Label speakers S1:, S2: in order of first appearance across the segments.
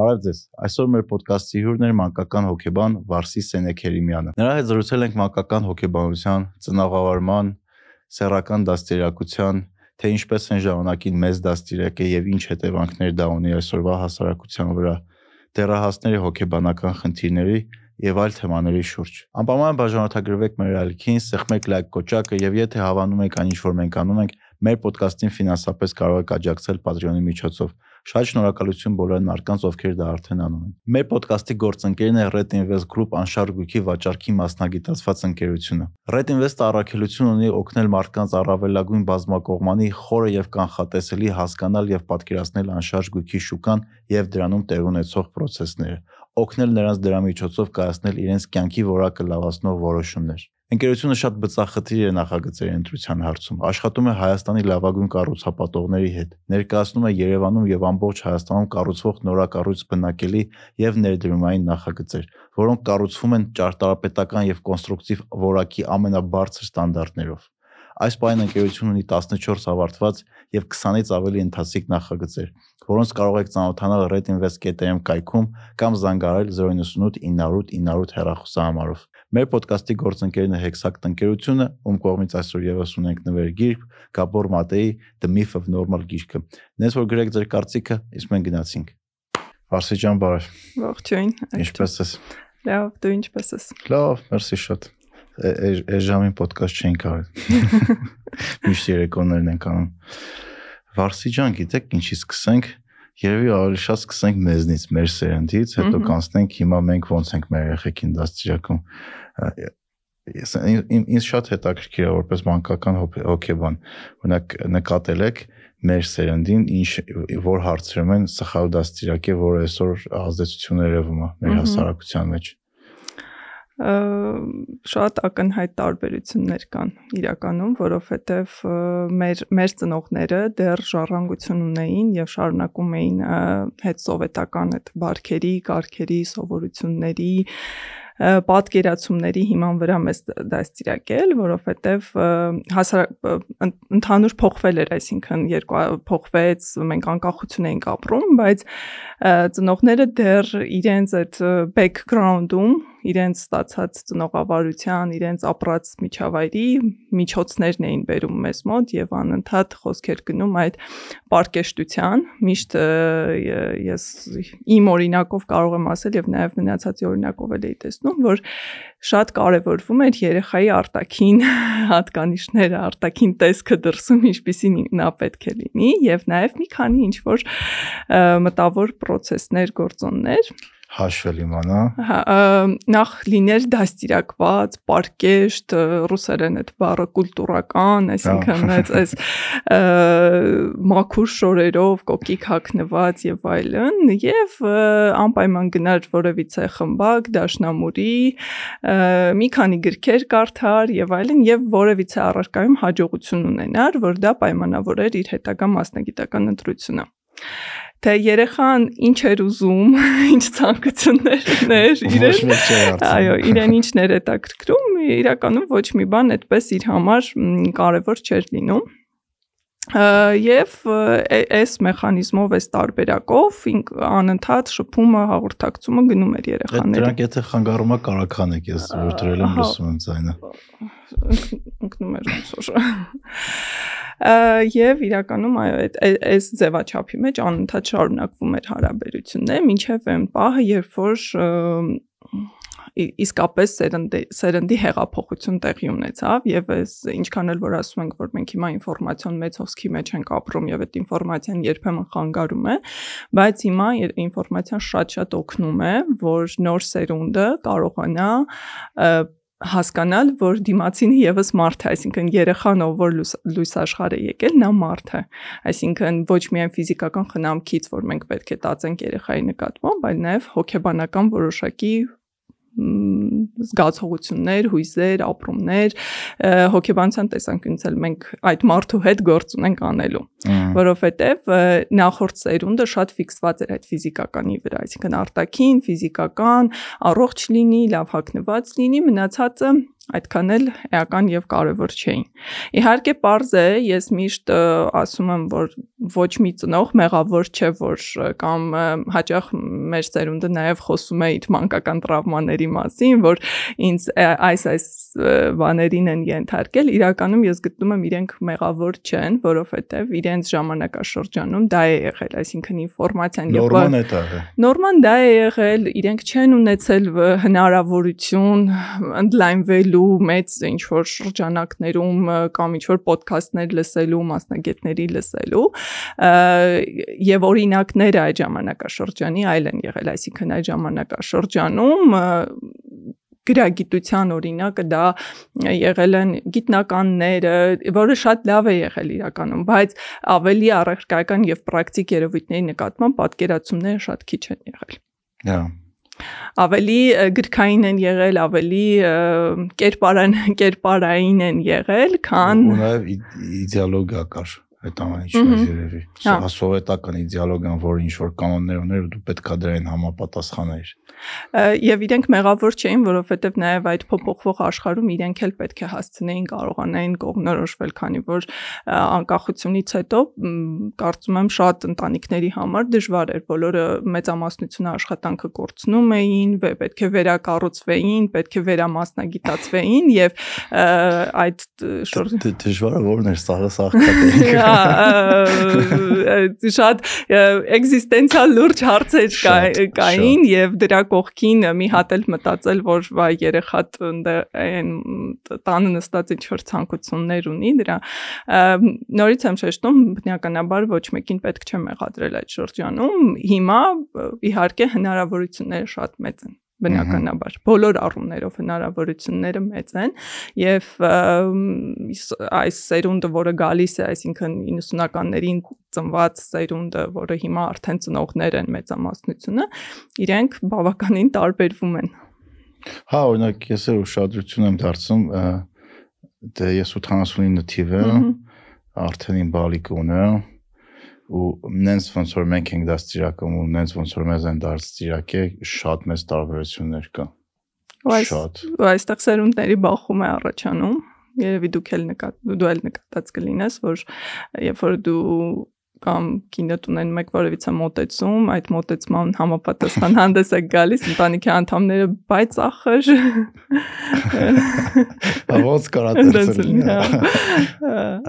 S1: Բարև ձեզ։ Այսօր մեր ոդկասթի հյուրն է մանկական հոկեբան Վարսի Սենեքերիմյանը։ Նրա հետ զրուցել ենք մանկական հոկեբանության, ծնաղավարման, սեռական դաստիարակության, թե ինչպես են ժամանակին մեծ դաստիարակել եւ ինչ հետևանքներ դա ունի այսօրվա հասարակության վրա, դեռահասների հոկեբանական խնդիրների եւ այլ թեմաների շուրջ։ Անպայման բաժանորդագրվեք մեր ալիքին, սեղմեք լայք կոճակը եւ եթե հավանում եք այն ինչ որ մենք անում ենք, մեր ոդկասթին ֆինանսապես կարող եք աջակցել Patreon-ի միջոցով։ Շատ շնորհակալություն բոլոր մարդկանց, ովքեր դա արդեն անում են։ Մեր ոդկասթի գործընկերն է Red Invest Group անշարժույթի վաճառքի մասնագիտացված ընկերությունը։ Red Invest-ը առաքելություն ունի օգնել մարդկանց առավելագույն բազմակողմանի խորը եւ կանխատեսելի հասկանալ եւ պատկերացնել անշարժ գույքի շուկան եւ դրանում տեղ ունեցող process-ները, օգնել նրանց դրա միջոցով կայացնել իրենց կյանքի որակը լավացնող որոշումներ։ Ընկերությունը շատ բծախնդիր է նախագծերի ընտրության հարցում։ Աշխատում է Հայաստանի լավագույն կառուցապատողների հետ։ Ներկայացնում է Երևանում եւ ամբողջ Հայաստանում կառուցվող նորակառույց բնակելի եւ ներդրումային նախագծեր, որոնք կառուցվում են ճարտարապետական եւ կոնստրուկտիվ որակի ամենաբարձր ստանդարտներով։ Այս պայն ընկերությունն ունի 14 ավարտված եւ 20-ից ավելի ընթացիկ նախագծեր, որոնց կարող եք ծանոթանալ redinvest.am կայքում կամ զանգահարել 098 900 900 հեռախոսահամարով։ Մեր ոդկասթի գործընկերն է Hexact ընկերությունը, ում կողմից այսօր եւս ունենք նվեր գիրք Գաբոր Մատեի The Myth of Normal գիրքը։ Նենց որ գրեք ձեր կարծիքը, իսկ մենք գնացինք։ Վարսի ջան, բարև։
S2: Ողջույն։
S1: Ինչպե՞ս ես։
S2: Լավ, դու ինչպե՞ս ես։
S1: Լավ, մերսի շատ։ Այս ժամին ոդկասթ չենք արել։ Միշտ երեկոներն ենք անում։ Վարսի ջան, գիտեք ինչի սկսենք Երևի ավելի շատ սկսենք մեզնից, մեր սերնդից, հետո կանցնենք հիմա մենք ոնց ենք մեր երեխեքին դաստիարակում ես ինձ շատ հետաքրքիր է որպես մանկական հոկեբան օրինակ նկատել եք մեր սերնդին ինչ որ հարցերում են սխալ դաստիարակի որ այսօր ազդեցություն երևում է մեր հասարակության մեջ
S2: շատ ակնհայտ տարբերություններ կան իրականում, որովհետև մեր մեր ծնողները դեռ ժառանգություն ունեին եւ շարունակում էին հետ սովետական այդ բարքերի, կարգերի, սովորությունների պատկերացումների հիման վրա մեզ դաստիարակել, որովհետև ընդհանուր փոխվել էր, այսինքն երկու փոխվեց, մենք անկախություն էինք ապրում, բայց ծնողները դեռ իրենց այդ background-ում իրենց ստացած ծնողավարության, իրենց ապրած միջավայրի միջոցներն էին բերում մեզ մոտ եւ անընդհատ խոսքեր գնում այդ պարկեշտության։ Միշտ ես իմ օրինակով կարող եմ ասել եւ նաեւ մնացածի օրինակով էլ էի տեսնում, որ շատ կարևորվում էր երեխայի արտաքին հատկանիշները, արտաքին տեսքը դրսում ինչպեսին նա պետք է լինի եւ նաեւ մի քանի ինչ որ մտավոր process-ներ, գործոններ
S1: հաշվել իմանա։
S2: Հա, նախ լիներ դաստիարակված, պարկեշտ, ռուսերեն այդ բառը կուլտուրական, այսինքն այս այս մաքուր շորերով, կոկիկ հագնված եւ այլն, եւ անպայման գնար որևիցե խմբակ, դաշնամուրի, մի քանի գրքեր կարդար եւ այլն եւ որևիցե առարկայում հաջողություն ունենար, որ դա պայմանավորեր իր հետագա մասնագիտական ընտրությունը թե երեխան ինչ էր ուզում, ինչ ցանկություններ ուներ
S1: իրեն։
S2: Այո, իրեն ինչն էր հետաքրքրում, իրականում ոչ մի բան այդպես իր համար կարևոր չէր լինում եւ այս մեխանիզմով այս տարբերակով անընդհատ շփումը հաղորդակցումը գնում էր երեխաների
S1: դրանք եթե խանգարումա կարական եք ես որ դրել եմ լսում եմ ձայնը
S2: ընկնում էր ոնց որ եւ իրականում այո այս ձևաչափի մեջ անընդհատ շարունակվում էր հարաբերությունները մինչեւ այն պահը երբ որ իսկապես սերնդի սերնդի հեղափոխություն տեղի ունեցավ եւ այս ինչքան էլ որ ասում ենք որ մենք հիմա ինֆորմացիոն մեծ հոսքի մեջ ենք ապրում եւ այդ ինֆորմացիան երբեմն խանգարում է բայց հիմա ինֆորմացիան շատ-շատ օգնում է որ նոր սերունդը կարողանա հասկանալ, որ դիմացինը եւս մարդ է, այսինքն երեխան, ով որ լույս աշխարհ է եկել, նա մարդ է։ Այսինքն ոչ միայն ֆիզիկական խնամքից, որ մենք պետք է տածենք երեխայի նկատմամբ, այլ նաեւ հոգեբանական որոշակի զգացողություններ, հույզեր, ապրումներ, հոգեբանության տեսանկյունից էլ մենք այդ մարդու հետ գործ ունենք անելու, որովհետև նախորդ սերունդը շատ ֆիքսված էր այդ ֆիզիկականի վրա, այսինքն արտաքին, ֆիզիկական, առողջ լինի, լավ հագնված լինի, մնացածը այդքան էլ էական եւ կարեւոր չէին։ Իհարկե པարզ է, ես միշտ ասում եմ, որ ոչ մի ծնող մեղավոր չէ, որ կամ հաճախ մեր ծերունդը նաեւ խոսում է իր մանկական տրավմաների մասին, որ ինձ այս այս բաներին են ենթարկել, իրականում ես գտնում եմ իրենք մեղավոր չեն, որովհետեւ իրենց ժամանակաշրջանում դա է եղել, այսինքն ինֆորմացիան
S1: եւ նորման է դա։
S2: Նորման դա է եղել, իրենք չեն ունեցել հնարավորություն ընդլայնվելու մեծ ինչ որ շրջանակներում կամ ինչ որ ոդքասթներ լսելու, մասնագետների լսելու եւ օրինակները այդ ժամանակաշրջանի այլ են եղել, այսինքն այդ ժամանակաշրջանում գրագիտության օրինակը դա եղել են գիտնականները, որը շատ լավ է եղել իրականում, բայց ավելի առարկայական եւ պրակտիկ երևույթների նկատմամբ պատկերացումները շատ քիչ են եղել։
S1: Հա
S2: ավելի գրքային են եղել, ավելի կերպարան կերպարային են եղել, քան
S1: ու նաև իդեոլոգիա կար այդ ամեն ինչը երևի։
S2: Հա։
S1: Սովետական իդեոլոգիան, որ ինչ որ կանոններ ուներ, դու պետքա դրային համապատասխաներ
S2: եւ իրենք մեղավոր չէին, որովհետեւ նաեւ այդ փոփոխվող աշխարհում իրենք էլ պետք է հասցնեին կարողանային կողմնորոշվել, քանի որ անկախությունից հետո կարծում եմ շատ ընտանիքների համար դժվար էր, բոլորը մեծամասնությունը աշխատանքը կորցնում էին, պետք է վերակառուցվեին, պետք է վերամասնագիտացվեին եւ այդ
S1: դժվարը որն էր սաղը սաղկատեինք։
S2: Շատ էգզիստենցիալ լուրջ հարցեր կային եւ դրա կողքին մի հատ էլ մտածել, որ վայ երեխատ այն տանը նստած ինչ որ ցանկություններ ունի, դրա նորից եմ շեշտում, բնականաբար ոչ մեկին պետք չէ մեղադրել այդ շրջանում։ Հիմա իհարկե հնարավորությունները շատ մեծ են բնականաբար բոլոր առումներով հնարավորությունները մեծ են եւ այս սերունդը որը գալիս է այսինքն 90-ականներին ծնված սերունդը որը հիմա արդեն ծնողներ են մեծամասնությունը իրենք բավականին տարբերվում են
S1: հա օրինակ ես էլ ուշադրություն եմ դարձնում դե ես 89 թիվ եմ արդեն իմ բալիկը ունե ու նենց ոնց որ մենք ենք դաստիարակում ու նենց ոնց որ մեզ են դարձ ծիրակե շատ մեծ տարբերություններ կա
S2: շատ ու այստեղ սերունդների բախում է առաջանում երևի դուք էլ նկատ դու էլ նկատած կլինես որ երբ որ դու կամ կինոտ ունեն մեկ որևիցե մոտեցում, այդ մոտեցման համապատասխան հանդես է գալիս ընտանիքի անդամները, բայց ախր
S1: ոնց կարա տեսնել։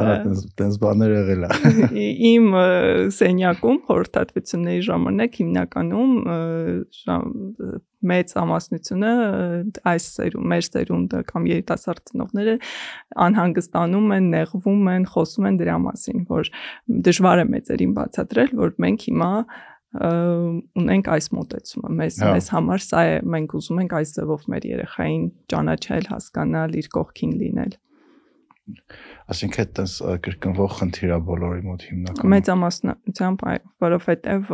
S1: Այդպես բաներ եղել է։
S2: Իմ սենյակում խորհրդատվությունների ժամանակ հիմնականում մեծ ամասնությունը այս սերուն մեր սերունդը կամ երիտասարդ ծնողները անհանգստանում են, նեղվում են, խոսում են դրա մասին, որ դժվար է մեծերին բացատրել, որ մենք հիմա ունենք այս մոտեցումը մեզ
S1: Հա։
S2: մեզ համար սա է մենք ուզում ենք այս ձևով մեր երեխային ճանաչել, հասկանալ, իր կողքին լինել։
S1: Այսինքն այդպես կրկնվող խնդիր է բոլորի մոտ հիմնականում։
S2: Մեծամասնությամբ որովհետև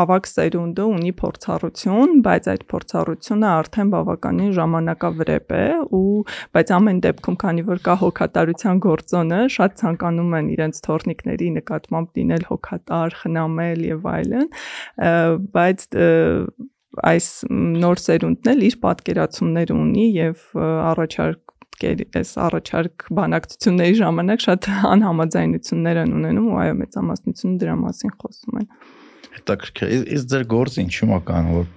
S2: ավակ սերունդը ունի փորձառություն, բայց այդ փորձառությունը արդեն բավականին ժամանակավրեպ է ու բայց ամեն դեպքում, քանի որ կա հոգատարության գործոնը, շատ ցանկանում են իրենց թորնիկների նկատմամբ լինել հոգատար, խնամել եւ այլն, բայց այս նոր սերունդն էլ իր պատկերացումներ ունի եւ առաջարկ այս առաջարկ բանակցությունների ժամանակ շատ անհամաձայնություններ են ունենում ու այո մեծամասնությունը դրա մասին խոսում են
S1: հետաքրքիր իսկ ձեր գործը ինչու՞մ է կան որ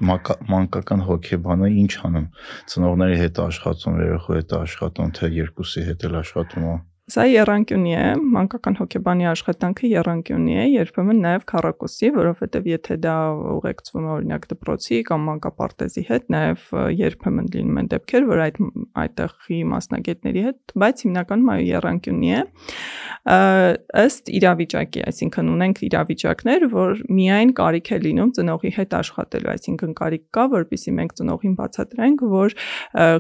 S1: մանկական հոգեբանը ինչ անում ծնողների հետ աշխատում երեխու հետ աշխատում թե երկուսի հետ էլ աշխատում է
S2: Սա երանկյունի է, մանկական հոգեբանի աշխատանքը երանկյունի է, երբեմն նաև քարակոսի, որովհետև եթե դա ուղեկցվում է օրինակ դպրոցի կամ մանկապարտեզի հետ, նաև երբեմն լինում են դեպքեր, որ այդ այդտեղի մասնագետների հետ, բայց հիմնականում այո երանկյունի է ըստ իրավիճակի, այսինքն ունենք իրավիճակներ, որ միայն կարիք է լինում ծնողի հետ աշխատելու, այսինքն կարիք կա, որpիսի մենք ծնողին բացատրենք, որ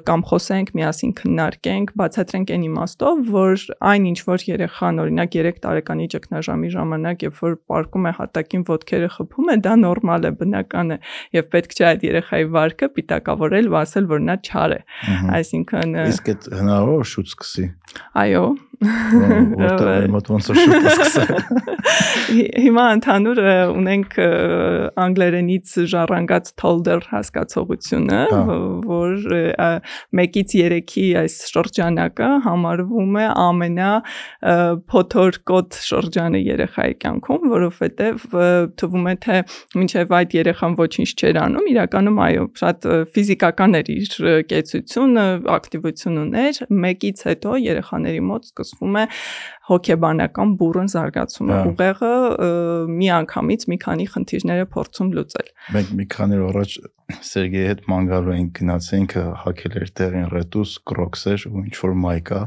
S2: կամ խոսենք, միասին քննարկենք, բացատրենք այն իմաստով, որ այն ինչ որ երեխան օրինակ 3 տարեկանի ճգնաժամի ժամանակ երբ որ պարկում է հատակին ոտքերը խփում է, դա նորմալ է, բնական է եւ պետք չէ այդ երեխայի վարքը պիտակավորել ու ասել որ նա չար է։ Այսինքն
S1: Իսկ այդ հնարավոր շուտ սկսի։
S2: Այո,
S1: որտեղ մոտ ոնց որ շուտ սկսել։
S2: Հիմա ընդհանուր ունենք անգլերենից ժառանգած Tolder հասկացողությունը, որ 1-ից 3-ի այս շրջանակը համարվում է ամենա փոթորկոտ շրջանը երեխայի կյանքում, որովհետև թվում է թե մինչև այդ երեխան ոչինչ չէր անում, իրականում այո, շատ ֆիզիկական էր իր կեցությունը, ակտիվություն ուներ, 1-ից հետո երեխաների մոտ սկսվում է հոգեբանական բուրըն զարգացումը։ Ուղեղը մի անգամից մի քանի խնդիրները փորձում լուծել։
S1: Մենք մի քանի օր առաջ Սերգեյի հետ ման գալու ենք գնացինք հակել էր տեղին ռետուս, կրոքսեր ու ինչ որ մայկա,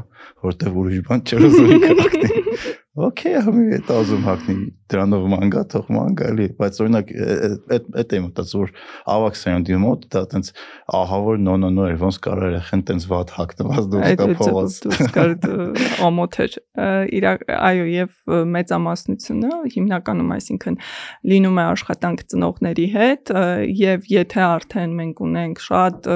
S1: որտեվ ուրիշ բան չէր ուզում ինքը Okay, համի այդ ազում հակնի դրանով մանգա թող մանգա էլի, բայց օրինակ այդ այդ եմ մտածում որ ավակ սերունդի մոտ դա տենց ահա որ նո նո նո էր ոնց կարող երախեն տենց վատ հակնված դուրս կա փողոց
S2: դուրս կար ամոթ էր այո եւ մեծամասնությունը հիմնականում այսինքն լինում է աշխատանք ծնողների հետ եւ եթե արդեն մենք ունենք շատ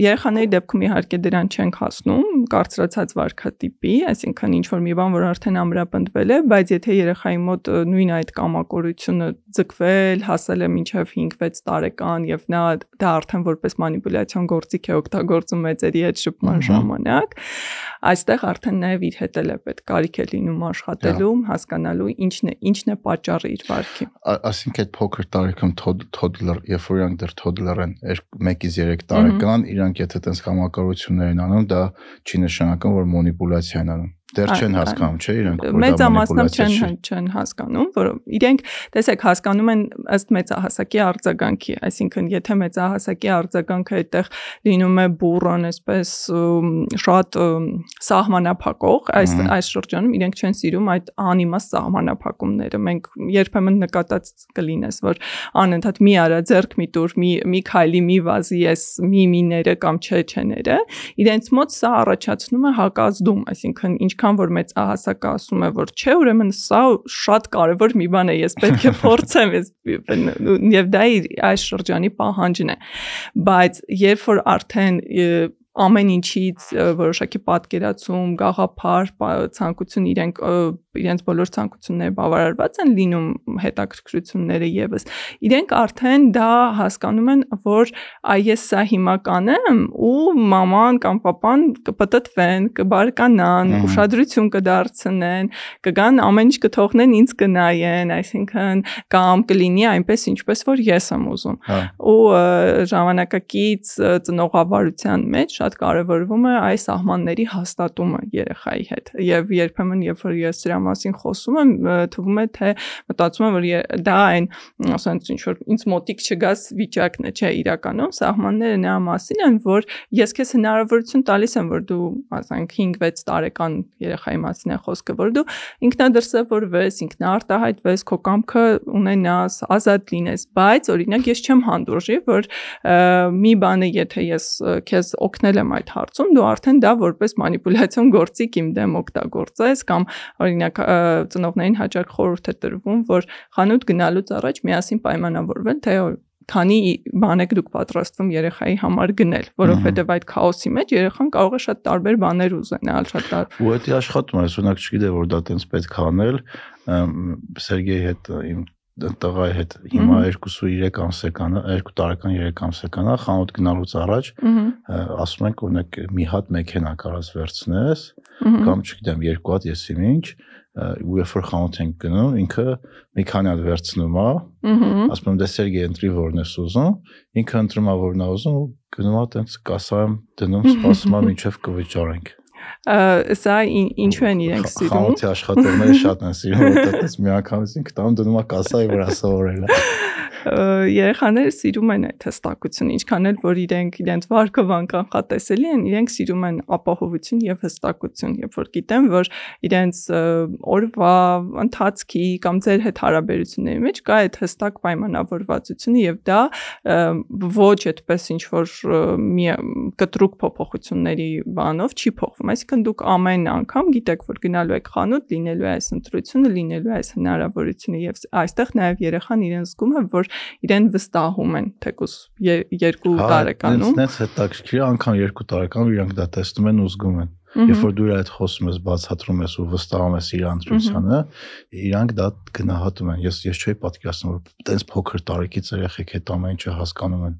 S2: Երեխաների դեպքում իհարկե դրան չենք հասնում, կարծրացած վարքատիպի, այսինքն ինչ որ մի բան, որ արդեն ամրապնդվել է, բայց եթե երեխայի մոտ նույն այդ կամակորությունը ձգվել, հասել է մինչև 5-6 տարեկան եւ նա դա արդեն որպես մանիպուլյացիոն գործիք է օգտագործում մեծերի հետ շփման ժամանակ, այստեղ արդեն նաեւ իր հետ էլ է պետք կարիք է լինում աշխատելու, հասկանալու ինչն է, ինչն է պատճառը իր վարքի։
S1: Այսինքն այդ փոքր տարիքում toddler, երբ որ իրանք դեռ toddler են 1-ից 3 տարեկան, իրանք եթե տես համակարգություններ են անում, դա չի նշանակում, որ մանիպուլյացիա են անում Դեռ չեն հասկանում, չէ՞ իրենք որ
S2: մեծամասնամբ չեն չեն հասկանում, որ իրենք տեսեք հասկանում են ըստ մեծահասակի արձագանքի, այսինքն եթե մեծահասակի արձագանքը այդտեղ լինում է բուրոն, այսպես շատ սահմանափակող, այս այս շրջանում իրենք չեն սիրում այդ անիմաստ սահմանափակումները։ Մենք երբեմն նկատած կլինես, որ անընդհատ մի արա ձեռք մի տուր, մի մի քայլի, մի վազի, այս մի միները կամ չէ չեները, իրենց մոտ սա առաջացնում է հակազդում, այսինքն ինչ ինչքան որ մեծ ահասակը ասում է որ չէ ուրեմն սա շատ կարևոր մի բան է ես պետք է փորձեմ ես եւ դա այս շրջանի պահանջն է բայց երբ որ արդեն ամեն ինչից որոշակի պատկերացում, գաղափար, ցանկություն իրենք իրենց բոլոր ցանկությունները բավարարված են լինում հետաքրքրությունները եւս իրենք արդեն դա հասկանում են որ այ ես սա հիմա կանեմ ու մաման կամ papan կպտտվեն կբարկանան ուշադրություն կդարձնեն կգան ամեն ինչ կթողնեն ինձ կնայեն այսինքն կամ կլինի այնպես ինչպես որ ես եմ ուզում
S1: հա։
S2: ու ժամանակակից ծնողավարության մեջ շատ կարևորվում է այս սահմանների հաստատումը երեխայի հետ եւ երբեմն երբ որ ես դրա մասին խոսում եմ, թվում է թե մտածում եմ, որ դա այն, ասենք ինչ որ ինձ մոտիկ չգաս վիճակն է, չէ, իրականում սահմանները նրա մասին են, որ ես քեզ հնարավորություն տալիս եմ, որ դու, ասենք 5-6 տարեկան երեխայի մասին է խոսքը, որ դու ինքնադրսևորվես, ինքնարտահայտվես, քո կամքը ունենաս, ազատ լինես, բայց օրինակ ես չեմ հանդուրժի, որ մի բանը եթե ես քեզ օգնել եմ այդ հարցում, դու արդեն դա որպես մանիպուլյացիոն գործիք իմ դեմ օգտագործես կամ օրինակ ծնողներին հաճախ խորհուրդ է տրվում, որ խանութ գնալուց առաջ միասին պայմանավորվել, թե քանի բան եք դուք պատրաստվում երեխայի համար գնել, որովհետև այդ քաոսի մեջ երեխան կարող է շատ տարբեր բաներ ուզենալ, շատ տարբեր։
S1: Ու դա աշխատում է, օրինակ չգիտե որ դա տենց պետք է անել։ Սերգեյի հետ իմ տղայի հետ հիմա 2.3 ամսական, 2 տարեկան 3 ամսական է, խանութ գնալուց առաջ ասում ենք օրինակ մի հատ մեքենա կարաս վերցնես կամ չգիտեմ երկու հատ եսի ինչ ու երբ որ խանութ ենք գնում, ինքը մի քանի հատ վերցնում է, ասում եմ դե Սերգեյ ընտրի որն ես ուզում, ինքը ընտրում է որն է ուզում ու գնում է տենց կասայում դնում, սպասում է մինչև կվճարենք
S2: սա ինչու են իրենք սիրում։
S1: Խանութի աշխատողները շատ են սիրում, որտեղ մի անգամից ինքը տանում դնում է կասայի վրա սովորելը
S2: երեխաները սիրում են այդ հստակությունը, ինչքան էլ որ իրենք իրենց վարկը վանկանխատեսելի են, իրենք սիրում են ապահովություն եւ հստակություն, երբ որ գիտեն, որ իրենց օրվա ընթացքի կամ ձեր հետ հարաբերությունների մեջ կա այդ հստակ պայմանավորվածությունը եւ դա ոչ այդպես ինչ որ մի կտրուկ փոփոխությունների բանով չի փոխվում, այսինքն դուք ամեն անգամ գիտեք, որ գնալու եք խանութ, լինելու է այս ընտրությունը, լինելու է այս հնարավորությունը եւ այստեղ նաեւ երեխան իրեն զգում է, որ իրեն վստահում են երկու
S1: հա,
S2: տարեկանում։
S1: Հենց հետաքրքիր անգամ երկու տարեկանում իրանք դա տեսնում են ու զգում են։ Երբ որ դու հետ խոսում ես, բացատրում ես ու վստահում ես իր ընտրությանը, իրանք դա գնահատում են։ Ես ես չէի պատկերացնում, որ տենց փոքր տարեկից երեխեք այդ ամեն ինչը հասկանում են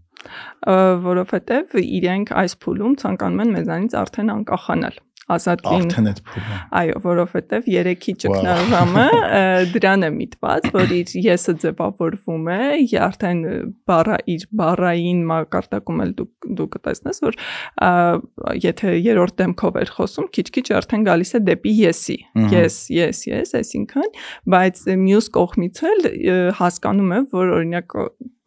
S2: որովհետև իրենք այս փուլում ցանկանում են մեզանից արդեն անկախանալ ազատ լինի։
S1: Արդեն այդ փուլը։
S2: Այո, որովհետև 3-ի ճգնաժամը դրան է միտված, որ իր եսը ձևավորվում է, արդեն բառա իր բառային մակարդակում էլ դու դու կտեսնես, որ եթե երրորդ դեմքով էր խոսում, քիչ-քիչ արդեն գալիս է դեպի եսի։ Yes, yes, yes, այսինքն, բայց մյուս կողմից էլ հասկանում է, որ օրինակ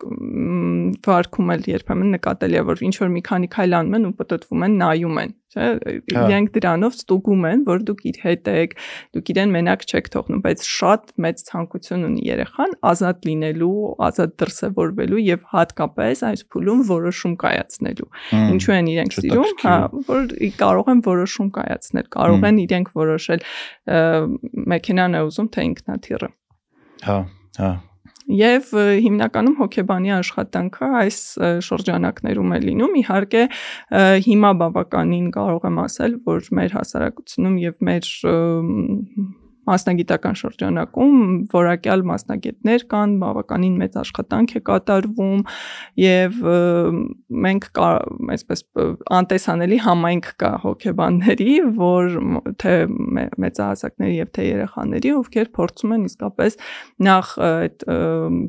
S2: վարկում էլ երբեմն նկատելի է որ ինչ որ մի քանի քայլ անում են ու պատտվում են նայում են չէ
S1: հա։
S2: իրենք դրանով ստուգում են որ դուք իր հետ եք դուք իրեն մենակ չեք թողնում բայց շատ մեծ ցանկություն ունի երեխան ազատ լինելու ազատ դրսևորվելու եւ հատկապես այս փուլում որոշում կայացնելու ինչու են իրենք սիրում հա որ կարող են որոշում կայացնել կարող են իրենք որոշել մեքենան է ուզում թե ինքնաթիռը
S1: հա հա
S2: Եվ հիմնականում հոգեբանի աշխատանքը այս շրջանակներում է լինում։ Իհարկե հիմա բավականին կարող եմ ասել, որ մեր հասարակությունում եւ մեր մասնագիտական շրջանակում որակյալ մասնագետներ կան, բավականին մեծ աշխատանք է կատարվում եւ մենք այսպես անտեսանելի համայնք կա հոգեբանների, որ թե մեծահասակների եւ թե երեխաների, ովքեր փորձում են իսկապես նախ այդ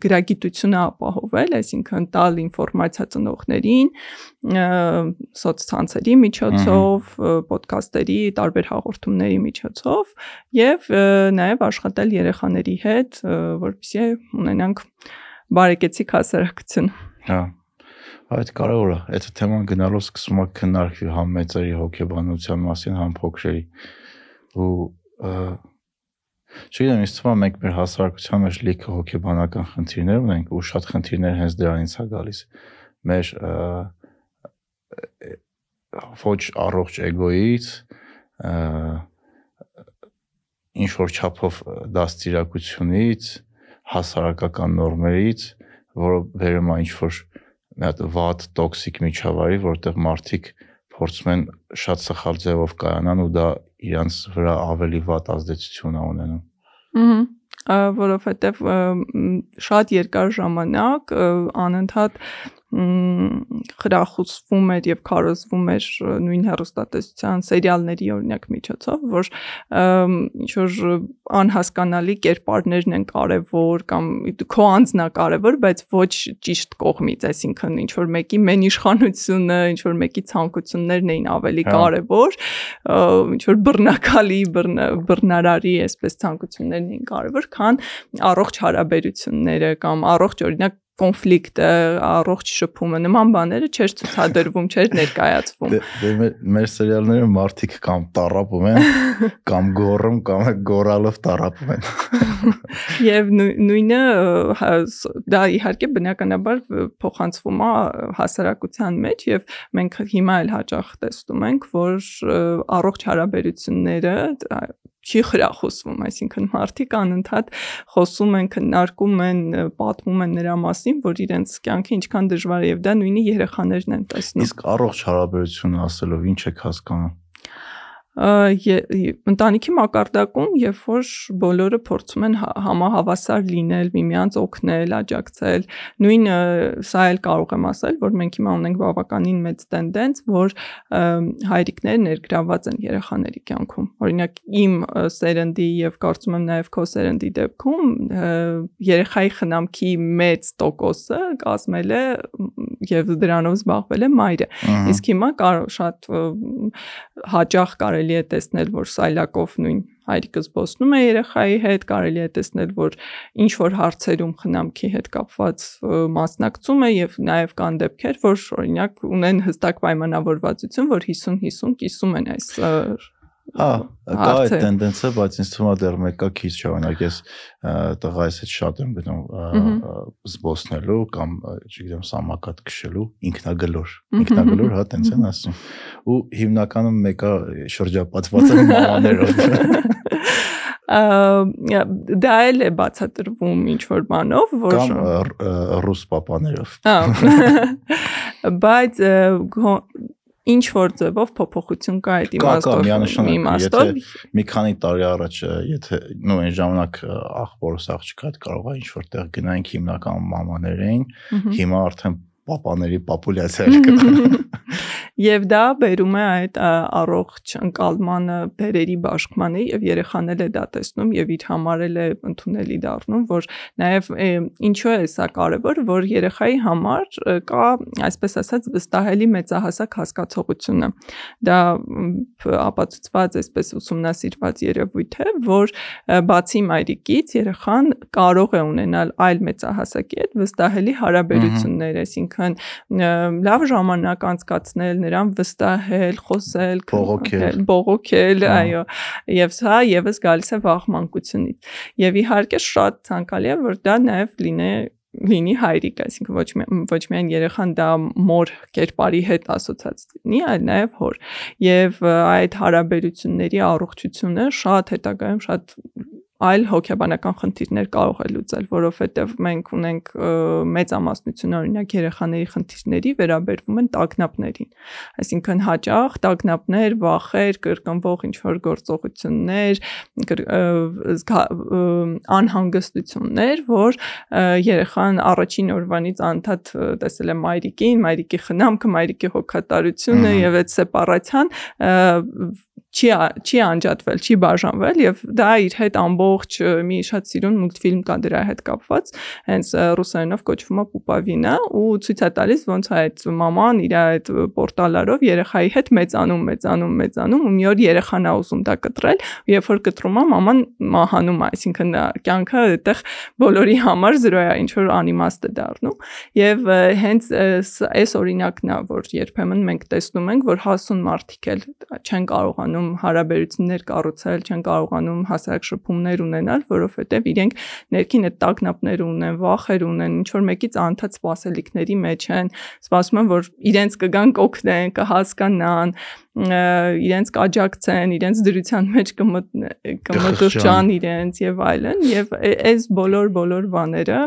S2: գրագիտությունը ապահովել, այսինքն տալ ինֆորմացիա ծնողներին, սոցցանցերի միջոցով, ոդքասթերի, տարբեր հաղորդումների միջոցով եւ նաև աշխատել երեխաների հետ, որպեսզի ունենանք բարեկեցիկ հասարակություն։
S1: Հա։ Այդ կարևոր է։ Այդ թեման գնալով սկսում է քննարկվի համ մեծերի հոգեբանության մասին, համ փոքրերի։ Ու Չգիտեմ, ինձ թվում է մենք մեր հասարակության մեջ լիքը հոգեբանական խնդիրներ ունենք ու շատ խնդիրներ հենց դրանից է գալիս։ Մեր ոչ առողջ էգոից ինչ որ չափով դաստիարակությունից, հասարակական նորմերից, որը վերում է ինչ որ մի հատ վատ տոքսիկ միջավայրի, որտեղ մարդիկ փորձում են շատ սխալ ձևով կայանան ու դա իրանց վրա ավելի վատ ազդեցություն է ունենում։
S2: Ահա որովհետև շատ երկար ժամանակ անընդհատ խրախուսվում էր եւ քարոզվում էր նույն հերոստատեսության սերիալների օրինակ միջոցով, որ ինչ որ անհասկանալի կերպարներն են կարևոր կամ քո անձնա կարևոր, բայց ոչ ճիշտ կողմից, այսինքն ինչ որ մեկի մեն իշխանությունը, ինչ որ մեկի ցանկություններն էին ավելի
S1: հա։
S2: կարևոր, ինչ որ բռնակալի, բռնարարի այսպես ցանկություններն էին կարևոր, քան առողջ հարաբերությունները կամ առողջ օրինակ կոնֆլիկտը, առողջ շփումը, նման բաները չէր ցուցադրվում, չէր ներկայացվում։
S1: Դե, դե մեր, մեր սերիալները մարդիկ կամ տարապում են, կամ գոռում, կամ գորալով տարապում են։
S2: Եվ նույնը դա իհարկե բնականաբար փոխանցվում է հասարակության մեջ եւ մենք հիմա էլ հաճախ տեսնում ենք, որ առողջ հարաբերությունները չի խրախուսվում, այսինքն մարդիկ անընդհատ խոսում են, քննարկում են, պատմում են նրա մասին, որ իրենց կյանքը ինչքան դժվար է եւ դա նույնի երեխաներն են տեսնում։
S1: Իսկ առողջ հարաբերություն ասելով ինչ եք հասկանում
S2: ընտանիքի մակարդակում, երբ որ բոլորը փորձում են հա, համահավասար լինել, միմյանց օգնել, աջակցել, նույն սա էլ կարող եմ ասել, որ մենք հիմա ունենք բավականին մեծ տենդենց, որ հայրիկները ներգրաված են երեխաների կյանքում։ Օրինակ իմ սերնդի եւ կարծում եմ նաեւ քո սերնդի դեպքում երեխայի խնամքի մեծ տոկոսը կազմել է եւ դրանով զբաղվել է մայրը։ Իսկ հիմա շատ հաճախ կարելի կարելի է տեսնել, որ սայլակով նույն հայրիկը զբոսնում է երեխայի հետ, կարելի է տեսնել, որ ինչ որ հարցերում խնամքի հետ կապված մասնակցում է եւ նաեւ կան դեպքեր, որ օրինակ ունեն հստակ պայմանավորվածություն, որ 50-50 կիսում են այս
S1: Հա, կա այդ տենդենսը, բայց ինձ թվում է դեռ մեկը քիչ շարունակ ես տղայիս հետ շատ եմ գնում զբոսնելու կամ, չգիտեմ, սամակատ քշելու, ինքնագլոր։ Ինքնագլոր, հա, տենց են ասում։ Ու հիմնականում մեկը շրջապատված է մամաներով
S2: դա էլ է բացատրվում ինչ որ բանով, որ
S1: կամ ռուս պապաներով։
S2: Բայց ինչ որ ձևով փոփոխություն կա այդ իմաստով իմաստով
S1: Մի քանի տարի առաջ եթե նո այն ժամանակ ը, աղբորս աղջիկա հետ կարող է ինչ որտեղ գնայինք հիմնական մամաներ էին, հիմա արդեն պապաների պոպուլյացիա կա։
S2: Եվ դա բերում է այդ առողջ ընկալմանը, բերերի բաշխմանը եւ երեխանել է դա տեսնում եւ իր համար էլ է ընդունելի դառնում, որ նաեւ ինչու է սա կարեւոր, որ երեխայի համար կա, այսպես ասած, վստահելի մեծահասակ հասկացողությունը։ Դա ապացուցված այսպես ուսումնասիրված երևույթ է, որ բացի մայրիկից երեխան կարող է ունենալ այլ մեծահասակի հետ վստահելի հարաբերություններ, այսինքն ը, լավ ժամանակ անցկացնել, նրան վստահել, խոսել,
S1: Բողոքել։
S2: բողոքել,
S1: Ահա։
S2: այո, եւ սա եւս գալիս է վաղ մանկությունից։ Եվ իհարկե շատ ցանկալի է, որ դա նաեւ լինի լինի հայրիկ, այսինքն ոչ մի, ոչ միայն երեխան դա մոր կերպարի հետ ասոցացած լինի, այլ նաև հոր։ Եվ այդ հարաբերությունների առողջությունը շատ հետագայում շատ այլ հոգեբանական խնդիրներ կարող է լուծել, որովհետև մենք ունենք ը, մեծամասնություն օրինակ երեխաների խնդիրների վերաբերվում են տագնապներին։ Այսինքն հաճախ տագնապներ, վախեր, կրկնվող ինչ որ գործողություններ, անհանգստություններ, որ երեխան առաջին օրվանից անդադ տեսել է մայրիկին, մայրիկի խնամքը, մայրիկի հոգատարությունը եւ այդ սեպարացիան չի չի անջատվել, չի բաժանվել եւ դա իր հետ ամբողջ մի շատ սիրուն մուլտֆիլմ կա դրա հետ կապված, հենց ռուսերենով կոչվում է Պուպավինա ու ցույց է տալիս ոնց է այդ մաման իր այդ պորտալարով երեխայի հետ մեծանում, մեծանում, մեծանում ու մի օր երեխան է ուզում դա կտրել, երբ որ կտրում է մաման մահանում է, այսինքն կյանքը այդտեղ բոլորի համար զրո է, ինչ որ անիմաստ է դառնում եւ հենց այս օրինակն է, որ երբեմն մենք տեսնում ենք, որ հասուն մարդիկ էլ չեն կարողանում կարողանում հարաբերություններ կառուցել, չեն կարողանում հասարակ շփումներ ունենալ, որովհետև իրենք ներքին այդ տագնապները ունեն, վախեր ունեն, ինչ որ մեկից անդած սпасելիքների մեջ են, սպասում են, որ իրենց կգան կօգնեն, կհասկանան, իրենց կաջակցեն, իրենց դրության մեջ կմտուրջան իրենց եւ այլն եւ այս բոլոր բոլոր բաները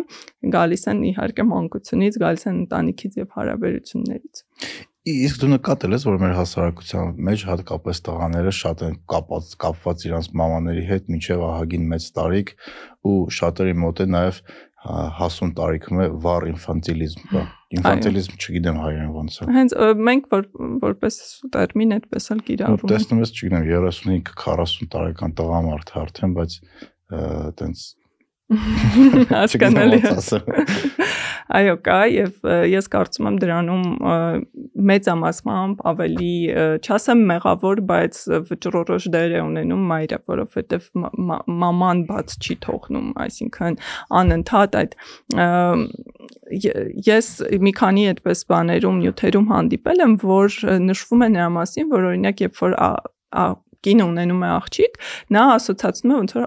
S2: գալիս են իհարկե մանկությունից, գալիս են ընտանիքից եւ հարաբերություններից։
S1: Իսկ դու նկատել ես, որ մեր հասարակության մեջ հատկապես տղաները շատ են կապված կապված իրանց մամաների հետ մինչև ահագին մեծ տարիք ու շատերի մոտ է նաև հա, հասուն տարիքում է վառ ինֆանտիլիզմ կա։ Ինֆանտիլիզմ չգիտեմ հայերեն ոնց է։
S2: Հենց մենք որ որպես տերմին այդպես էլ
S1: Ու
S2: կիրառում
S1: Տեսնում ես, չգիտեմ, 35-40 տարեկան տղամարդ արդեն, բայց այտենց
S2: Հասկանալի է։ Այո, կա եւ ես կարծում եմ դրանում ը, մեծամասամբ ավելի չասեմ մեղավոր, բայց վճռորոշ դեր է ունենում մայրը, որովհետեւ մա- մա- մաման բաց չի թողնում, այսինքն անընդհատ այդ ես մի քանի այդպես բաներում, նյութերում հանդիպել եմ, որ նշվում է նրա մասին, որ օրինակ երբ որ կինը ունենում է աղջիկ, նա ասոցացնում է ոնց որ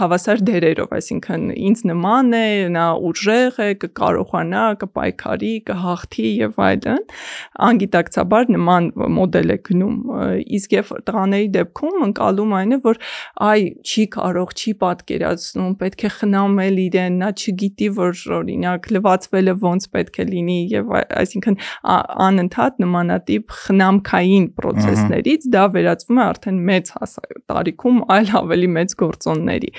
S2: հավասար դերերով, այսինքն ինձ նման է, նա ուժեղ է, կկարողանա, կպայքարի, կհաղթի եւ այլն։ Անգիտակցաբար նման մոդել է գնում։ Իսկ եւ տղաների դեպքում ընկալում այն է, որ այ չի կարող, չի պատկերացնում, պետք է խնամել իրեն, նա չգիտի, որ օրինակ լվացվելը ոնց պետք է լինի եւ այ- այսինքն անընդհատ նմանատիպ խնամքային process-ներից դա վերածվում է արդեն մեծ տարիքում այլ ավելի մեծ գործոնների։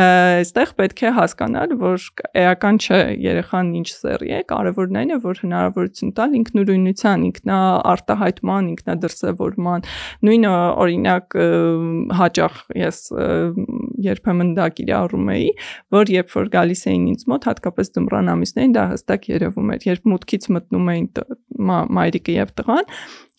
S2: Այստեղ պետք է հասկանալ, որ էական չէ երեխան ինչ սերի է, կարևորն այն է, որ հնարավորություն տալ ինքնուրույնության, ինքնաարտահայտման, ինքնադրսևորման։ Նույնը օրինակ հաճախ ես երբեմն դա կիրառում էի, որ երբ որ գալիս էին ինձ մոտ, հատկապես ձմռան ամիսներին դա հստակ երևում էր, երբ մուտքից մտնում էին մայրիկը եւ տղան,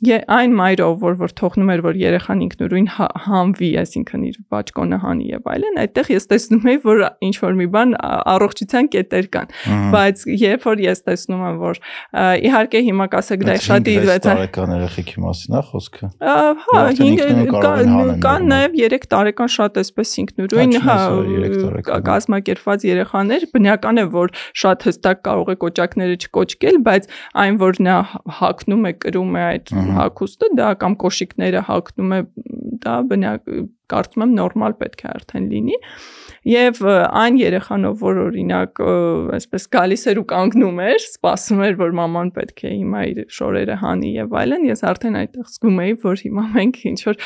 S2: այն մայրով, որ որ թողնում էր, որ երեխան ինքնուրույն հա- հանվի, այսինքն իր բաճկոնը հանի եւ այլն, այդտեղ ես տեսնում եի, որ ինչ որ մի բան առողջության կետեր կան, բայց երբ որ ես տեսնում եմ, որ իհարկե հիմա կասեք դա շատ
S1: 5-6
S2: իդվեց է։
S1: տարեկան երեխեքի մասին է խոսքը։
S2: Հա,
S1: Արդեն
S2: 5
S1: ինքնուրույն կարող են հանել
S2: կան նաև 3 տարեկան շատ էսպես ինքնուրույն,
S1: Հա,
S2: կազմակերպված երեխաներ, բնական է, որ շատ հստակ կարող է կոճակները չկոճկել, բայց այն որ նա հակնում է, կրում է այդ հակոստը, դա կամ կոշիկները հակնում է, դա բնակ կարծում եմ նորմալ պետք է արդեն լինի Եվ այն երեխանով, որ օրինակ այսպես գալիս էր ու կանգնում էր, սպասում էր, որ մաման պետք է հիմա իր շորերը հանի եւ այլն, ես արդեն այդտեղ զգում էի, որ հիմա մենք ինչ որ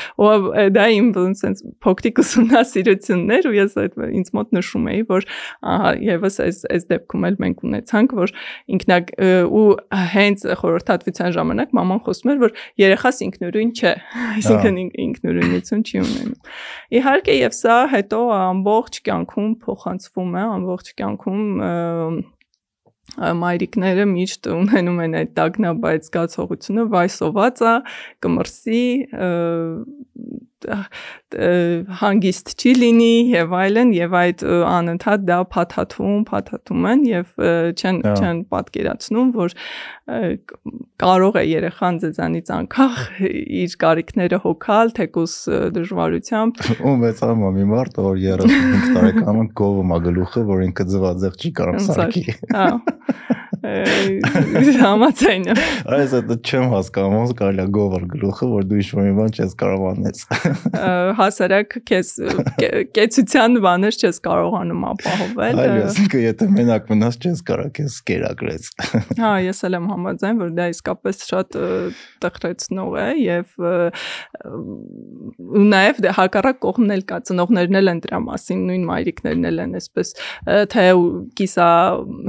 S2: դա իմ sense փոքրիկ ուսումնասիրություններ ու ես այդ ինձ մոտ նշում էի, որ ահա եւս այս այս դեպքում էլ մենք ունեցանք, որ ինքնա ու հենց խորհրդատվության ժամանակ մաման խոսում էր, որ երեխաս ինքնուրույն չէ, այսինքն ինքնուրույնություն չի ունենում։ Իհարկե եւ սա հետո ամբողջ կյանքում փոխանցվում է, ամբողջ կյանքում մայրիկները միշտ ունենում են այդ տագնաբայց զգացողությունը, վայ սովածա, կմրսի, հանգիստ չի լինի եւ այլն եւ այդ անընդհատ դա փաթաթում, փաթաթում են եւ չեն չեն պատկերացնում, որ կարող է երեխան ձեզանից անկախ իր կարիքները հոգալ, թեկուս դժվարությամբ։
S1: Ու մեծանում է մի մարդ, որ 35 տարեկանում գովում է գլուխը, որ ինքը ձվածեղ չի կարող սարքի։
S2: Հա։ Համացայն է։
S1: Այս դա չեմ հասկանում, ոնց կարելի է գովել գլուխը, որ դու ինչ-որ մի բան չես կարող անես։
S2: Հասարակ քեզ կեցության բաներ չես կարողանում ապահովել։
S1: Այո, ասինքն եթե մենակ մնաս չես կարող քեզ սկերակրեց։
S2: Հա, ես էլ եմ համաձայն, որ դա իսկապես շատ տխրեցնող է եւ ու նաեւ դե հակառակ կողմն էլ կա, ծնողներն էլ են դրա մասին, նույն մայրիկներն էլ են այսպես թե կիսա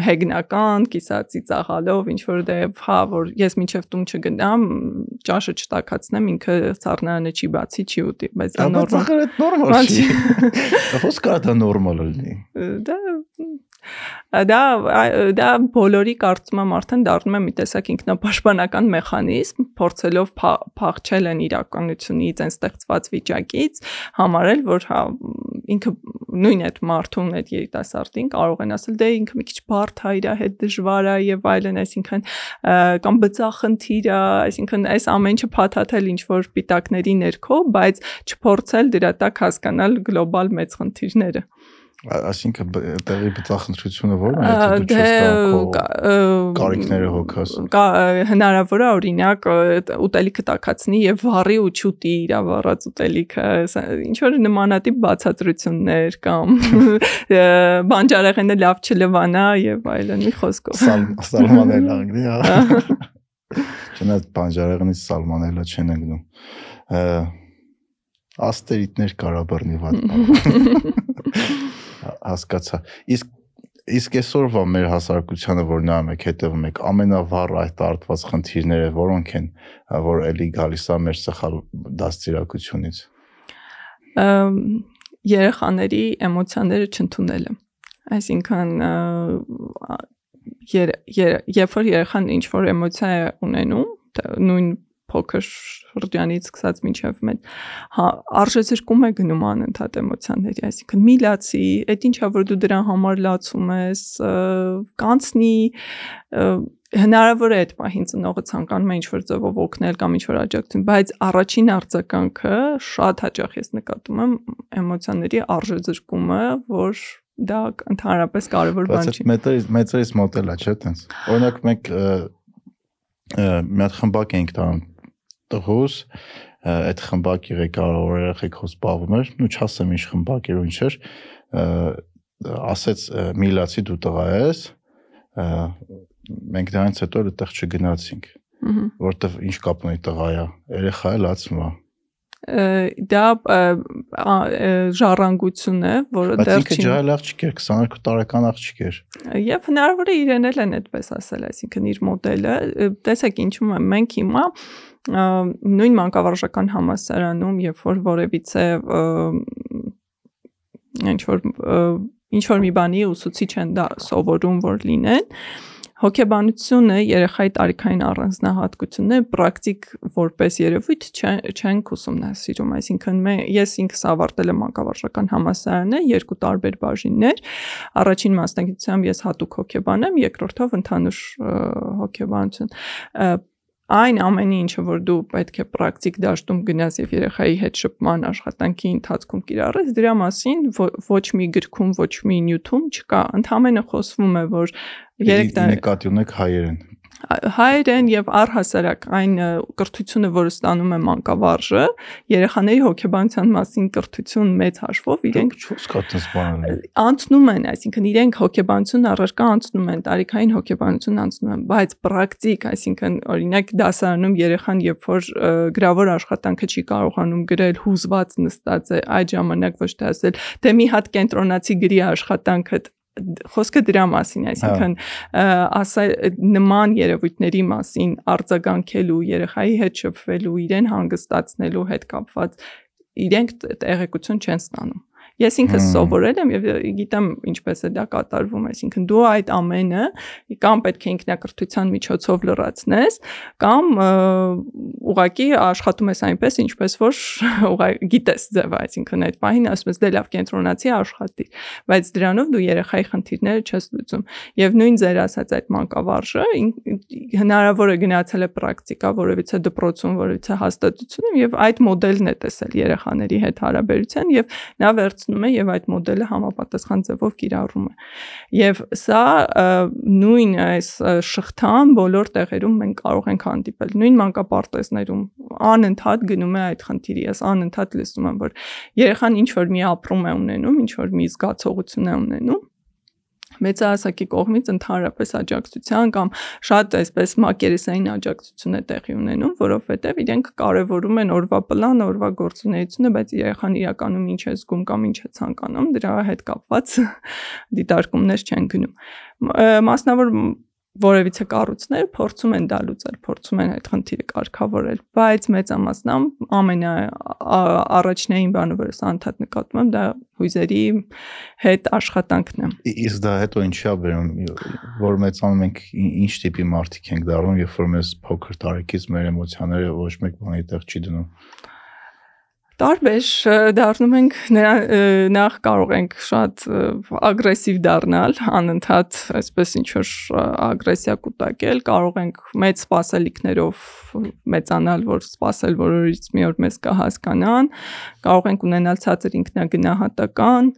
S2: հեգնական, կիսա ծիծաղալով, ինչ որ դե հա, որ ես մինչև տուն չգնամ, ճաշը չտակացնեմ, ինքը ծառնարանը չի բացի, չի ուտի, բայց
S1: դա նորմալ չի։ Ոնց կարա դա նորմալ լինի։
S2: Դա դա դա բոլորի կարծում եմ արդեն դառնում է մի տեսակ ինքնապաշտպանական մեխանիզմ, փորձելով փախչել են իրականությունից, այն ստեղծված վիճակից, համարել, որ հա ինքը նույն այդ մարդուն, այդ երիտասարդին կարող են ասել, դե ինքը մի քիչ բարդ է, իր հետ դժվար է եւ այլն, այսինքն կամ բծախնդիր է, այսինքն այս ամեն ինչը փաթաթել ինչ որ պիտակների ներքո, բայց չփորձել դրա տակ հասկանալ գլոբալ մեծ խնդիրները
S1: այսինքն տեղի բծախնդրությունը ո՞րն է, եթե դու չես կարող կարիքները հոգաս։
S2: Կա հնարավոր է օրինակ ուտելիքը տակածնի եւ վառի ու չուտի իր վառած ուտելիքը, ինչ որ նմանատիպ բացատրություններ կամ բանջարեղենը լավ չլվանա եւ այլն մի խոսքով։
S1: Սալմանելա անգլի, հա։ Չնայած բանջարեղենից սալմանելա չեն ընկնում աստերիտներ կարա բռնի վատ հասկացա։ Իսկ իսկ այսօրվա մեր հասարակությանը որ նայում եք, հետևում եք, ամենավառ այդ արտված խնդիրները որոնք են, որ էլի գալիս է մեր սխալ դաստիարակությունից։
S2: Երեխաների էմոցիաները չընդունելը։ Այսինքն երբ որ երեխան ինչ որ էմոցիա է ունենում, նույն փոքր շրջանից սկսած մինչև մեծ հա արժեզրկում է գնում անընդհատ էմոցիաների այսինքն մի լացի այդ ինչա որ դու դրան համար լացում ես կանցնի հնարավոր է այդ պահին ծնողը ցանկանում է ինչ-որ ձևով օգնել կամ ինչ-որ աջակցություն, բայց առաջին արձագանքը շատ հաճախ ես նկատում եմ էմոցիաների արժեզրկումը, որ դա ընդհանրապես կարևոր բան չի։
S1: Բայց մեծերից մեծերից մոդելա չէ՞ տենց։ Օրինակ մենք մի հատ խմբակ էինք տանում տղուս այդ խմբակի ղեկավարը երեխեքով զբաղվում էր, ու չասեմ ինչ խմբակ էր ու ինչ էր, ասեց միլացի դու տղա ես, մենք դրանից հետո այդտեղ չգնացինք, որովհետև ինչ կապ ունի տղայա, երեխա է լացվում է
S2: դա ժառանգություն է, որը
S1: դեռ չի։ Բայց ինքը ջահել աղջիկ էր, 22 տարեկան աղջիկ էր։
S2: Եվ հնարավոր է իրեն էլ են այդպես ասել, այսինքն իր մոդելը, տեսեք ինչու՞ է մենք հիմա նույն մանկավարժական համասարանում, երբ որ որևիցե ինչ որ ինչ որ մի բանի ուսուցիչ են դա սովորում որ լինեն, հոգեբանությունը երեխայի տարիքային առանձնահատկություններ պրակտիկ որպես երևույթ չեն ուսումնասիրում, այսինքն մե ես ինքս ավարտել եմ մանկավարժական համալսարանը, երկու տարբեր բաժիններ։ Առաջին մասնագիտությամբ ես հատուկ հոգեբան եմ, երկրորդով ընդհանուր հոգեբանություն այն ամենի ինչը որ դու պետք է պրակտիկ դաշտում գնաս եւ երեխայի հետ շփման աշխատանքի ընթացքում կիրառես դրա մասին ոչ մի գրքում ոչ մի նյութում չկա ընդհանրապես խոսվում է որ
S1: 3 տարի նկատի ունեք հայերեն
S2: հայերեն եւ առհասարակ այն կրթությունը, որը ստանում է մանկավարժը, երեխաների հոգեբանության մասին կրթություն մեծ հաշվով իրենք
S1: չոս կատես բանել։
S2: անցնում են, այսինքն իրենք հոգեբանություն առարկա անցնում են, տարիքային հոգեբանություն անցնում են, բայց պրակտիկ, այսինքն օրինակ դասարանում երեխան երբ որ գրավոր աշխատանքը չի կարողանում գրել, հուզված նստած է, այդ ժամանակ ոչ թե ասել, դե մի հատ կենտրոնացի գրի աշխատանքը խոսքը դրա մասին, այսինքն ասա նման երևույթների մասին արձագանքելու, երեխայի հետ շփվելու, իրեն հանգստացնելու հետ կապված իրենք տեղեկություն չեն ստանում։ Ես ինքս սովորել եմ եւ գիտեմ ինչպես է դա կատարվում, այսինքն դու այդ ամենը կամ պետք է ինքնակրթության միջոցով լրացնես, կամ ուղակի աշխատում ես այնպես, ինչպես որ ուղղակի գիտես ձևը, այսինքն այդ պահին ասում ես դե լավ կենտրոնացի աշխատի, բայց դրանով դու երեխայի խնդիրները չես լուծում։ Եվ նույն ձեր ասած այդ մանկավարժը հնարավոր է գնացել է պրակտիկա որևիցե դպրոցում, որևիցե հաստատությունում եւ այդ մոդելն է տեսել երեխաների հետ հարաբերության եւ նա վերցնում ստացնում է եւ այդ մոդելը համապատասխան ձևով կիրառում է։ Եվ սա նույն այս շղթան բոլոր տեղերում մենք կարող ենք հանդիպել։ Նույն մանկապարտեզներում անընդհատ գնում է այդ խնդիրը։ Ես անընդհատ լսում եմ, որ երեխան ինչ որ մի ապրում է ունենում, ինչ որ մի զգացողություն է ունենում մեծահասակի կողմից ընդհանրապես աջակցության կամ շատ այսպես մակերեսային աջակցություն է տեղի ունենում, որովհետև իրենք կարևորում են օրվա պլան, օրվա գործունեությունը, բայց երեխան իրականում ինչ է զգում կամ ինչ է ցանկանում, դրա հետ կապված դիտարկումներ չեն գնում։ Մասնավոր որևիցե կառույցներ փորձում են դա լուծել, փորձում են այդ խնդիրը կարգավորել, բայց մեծամասնամբ ամենա առաջնային բանը, որը սա անդադ նկատում եմ, դա հույզերի հետ աշխատանքն է։
S1: Իսկ դա հետո ինչի է բերում, որ մեծանում ենք ինչ տիպի մարդիկ ենք դառնում, երբ որ մեզ փոքր տարիքից մեր էմոցիաները ոչ մեկ բանի տեղ չի դնում
S2: Տարբեր դառնում ենք նախ կարող ենք շատ ագրեսիվ դառնալ, անընդհատ այսպես ինչ որ ագրեսիա կուտակել, կարող ենք մեծ սпасելիքներով մեծանալ, որ սпасել, որ որից մի օր մեզ կհասկանան, կարող ենք ունենալ ցածր ինքնագնահատական,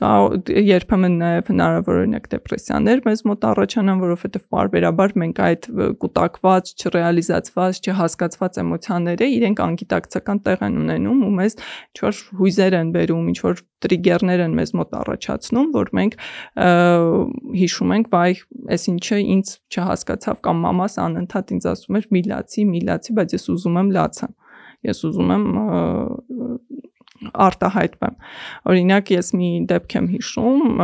S2: երբեմն նաև հնարավոր օրինակ դեպրեսիաներ մեզ մոտ առաջանան, որովհետև բարբերաբար մենք այդ կուտակված, չռեալիզացված, չհասկացված էմոցիաները իրենք անգիտակցական տեղ են ունենում ու մեզ ինչ-որ հույզեր են բերում, ինչ-որ տրիգերներ են մեզ մոտ առաջացնում, որ մենք հիշում ենք, վայ, այս ինչը ինձ չհասկացավ կամ մամաս անընդհատ ինձ ասում էր՝ մի լացի, մի լացի, բայց ես ուզում եմ լացեմ ես ուզում եմ արտահայտվեմ։ Օրինակ ես մի դեպք եմ հիշում,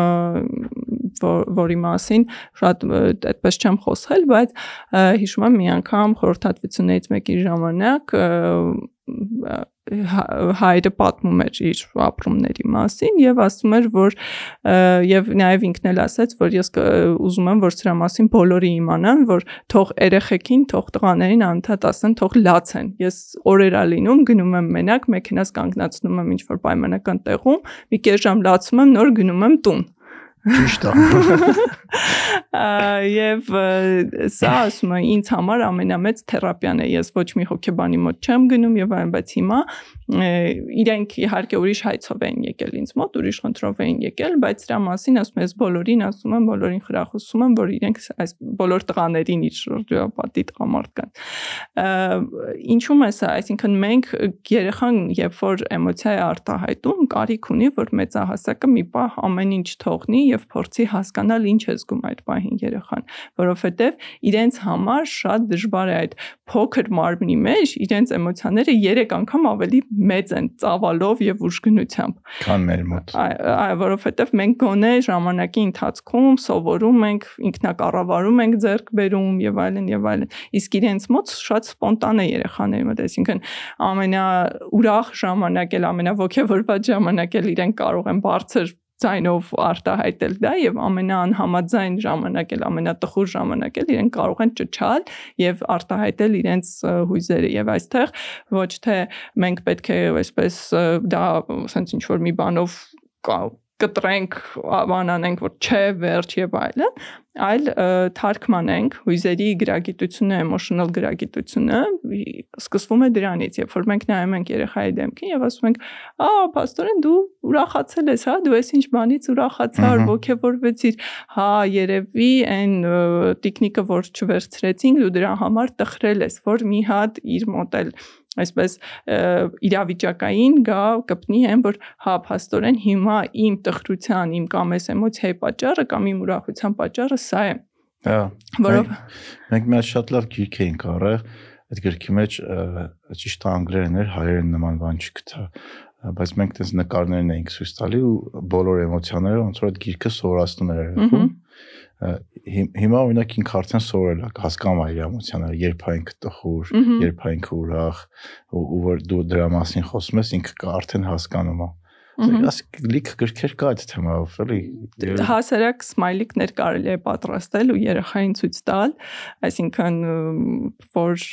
S2: որ, որի մասին շատ այդպես չեմ խոսել, բայց հիշում եմ մի անգամ խորհրդատվությունից մեկի ժամանակ հայրը պատմում էր իր ապրումների մասին եւ ասում էր որ եւ նաեւ ինքն էլ ասաց որ ես ուզում եմ որ սրա մասին բոլորը իմանան որ թող երեխեքին թող տղաներին անդադ ասեն թող լացեն ես օրերա լինում գնում եմ մենակ մեքենաս կանգնացնում եմ ինչ որ պայմանական տեղում մի կես ժամ լացում եմ նոր գնում եմ տուն
S1: Ճիշտ է։
S2: Եվ սա ասում եմ ինձ համար ամենամեծ թերապիան է։ Ես ոչ մի հոգեբանի մոտ չեմ գնում եւ այն, բայց հիմա իրենք իհարկե ուրիշ հայցով են եկել ինձ մոտ, ուրիշ խնդրով են եկել, բայց դրա մասին ասում ես բոլորին, ասում եմ բոլորին խրախուսում եմ, որ իրենք այս բոլոր տղաներին իր շրջապատի տղամարդկան։ Ինչու՞մ է սա, այսինքն մենք երեխան երբ որ էմոցիա է արտահայտում, կարիք ունի, որ մեծահասակը մի պահ ամեն ինչ թողնի եւ փորձի հասկանալ ինչ է զգում այդ պահին երեխան, որովհետեւ իրենց համար շատ դժվար է այդ փոքր մարմնի մեջ իրենց էմոցիաները 3 անգամ ավելի մեծ են ծավալով եւ ուժգնությամբ։
S1: Քան մեր մոտ։
S2: Այո, որովհետեւ մենք գոնե ժամանակի ընթացքում սովորում ենք, ինքնակառավարում ենք ձեռք բերում եւ այլն եւ այլն։ Իսկ իրենց մոտ շատ սպոնտան է երեխաների մոտ, այսինքն ամենա ուրախ ժամանակ էլ ամենաոգևորված ժամանակ էլ իրենք կարող են բարձր ձայնով արտահայտել դա եւ ամենաանհամաձայն ժամանակ էլ ամենատխուր ժամանակ էլ իրենք կարող են ճճալ եւ արտահայտել իրենց հույզերը եւ այստեղ ոչ թե մենք պետք է այսպես դա ասենց ինչ որ մի բանով կտրենք, բանանենք, որ չէ, վերջ եւ այլն, այլ թարգմանենք հույզերի գրագիտությունը, emotional գրագիտությունը սկսվում է դրանից, երբ որ մենք նայում ենք երեխայի դեմքին եւ ասում ենք, «Ա, աստորեն դու ուրախացել ես, հա, դու ես ինչ բանից ուրախացար, ողջևորվեցիր»։ Հա, երևի այն տիկնիկը, որ չվերցրեցինք, դու դրա համար տխրել ես, որ մի հատ իր մոդել այսպես իրավիճակային գա կպնի այն որ հա փաստորեն հիմա իմ տխրության, իմ կամ էս էմոցիայի պատճառը կամ իմ ուրախության պատճառը սա է։
S1: Հա։ Որով մենք մի շատ լավ գիրք էինք առել, այդ գրքի մեջ ճիշտ անգլերեն էր, հայերեն նման բան չգտա բայց մենք տես նկարներն էինք ցույց տալի ու բոլոր էմոցիաները ոնց որ այդ գիրքը սովորացնում էր երեխուն հիմա օրինակ ինք արդեն սովորել ակ հասկանում է իր էմոցիաները երբ այնք տխուր երբ այնք ուրախ ու որ դու դրա մասին խոսում ես ինքը արդեն հասկանում է Ասիկ լիք գրքեր կա այդ թեմայով, էլի։
S2: Հասարակ սմայլիկներ կարելի է պատրաստել ու երեխային ցույց տալ, այսինքն որ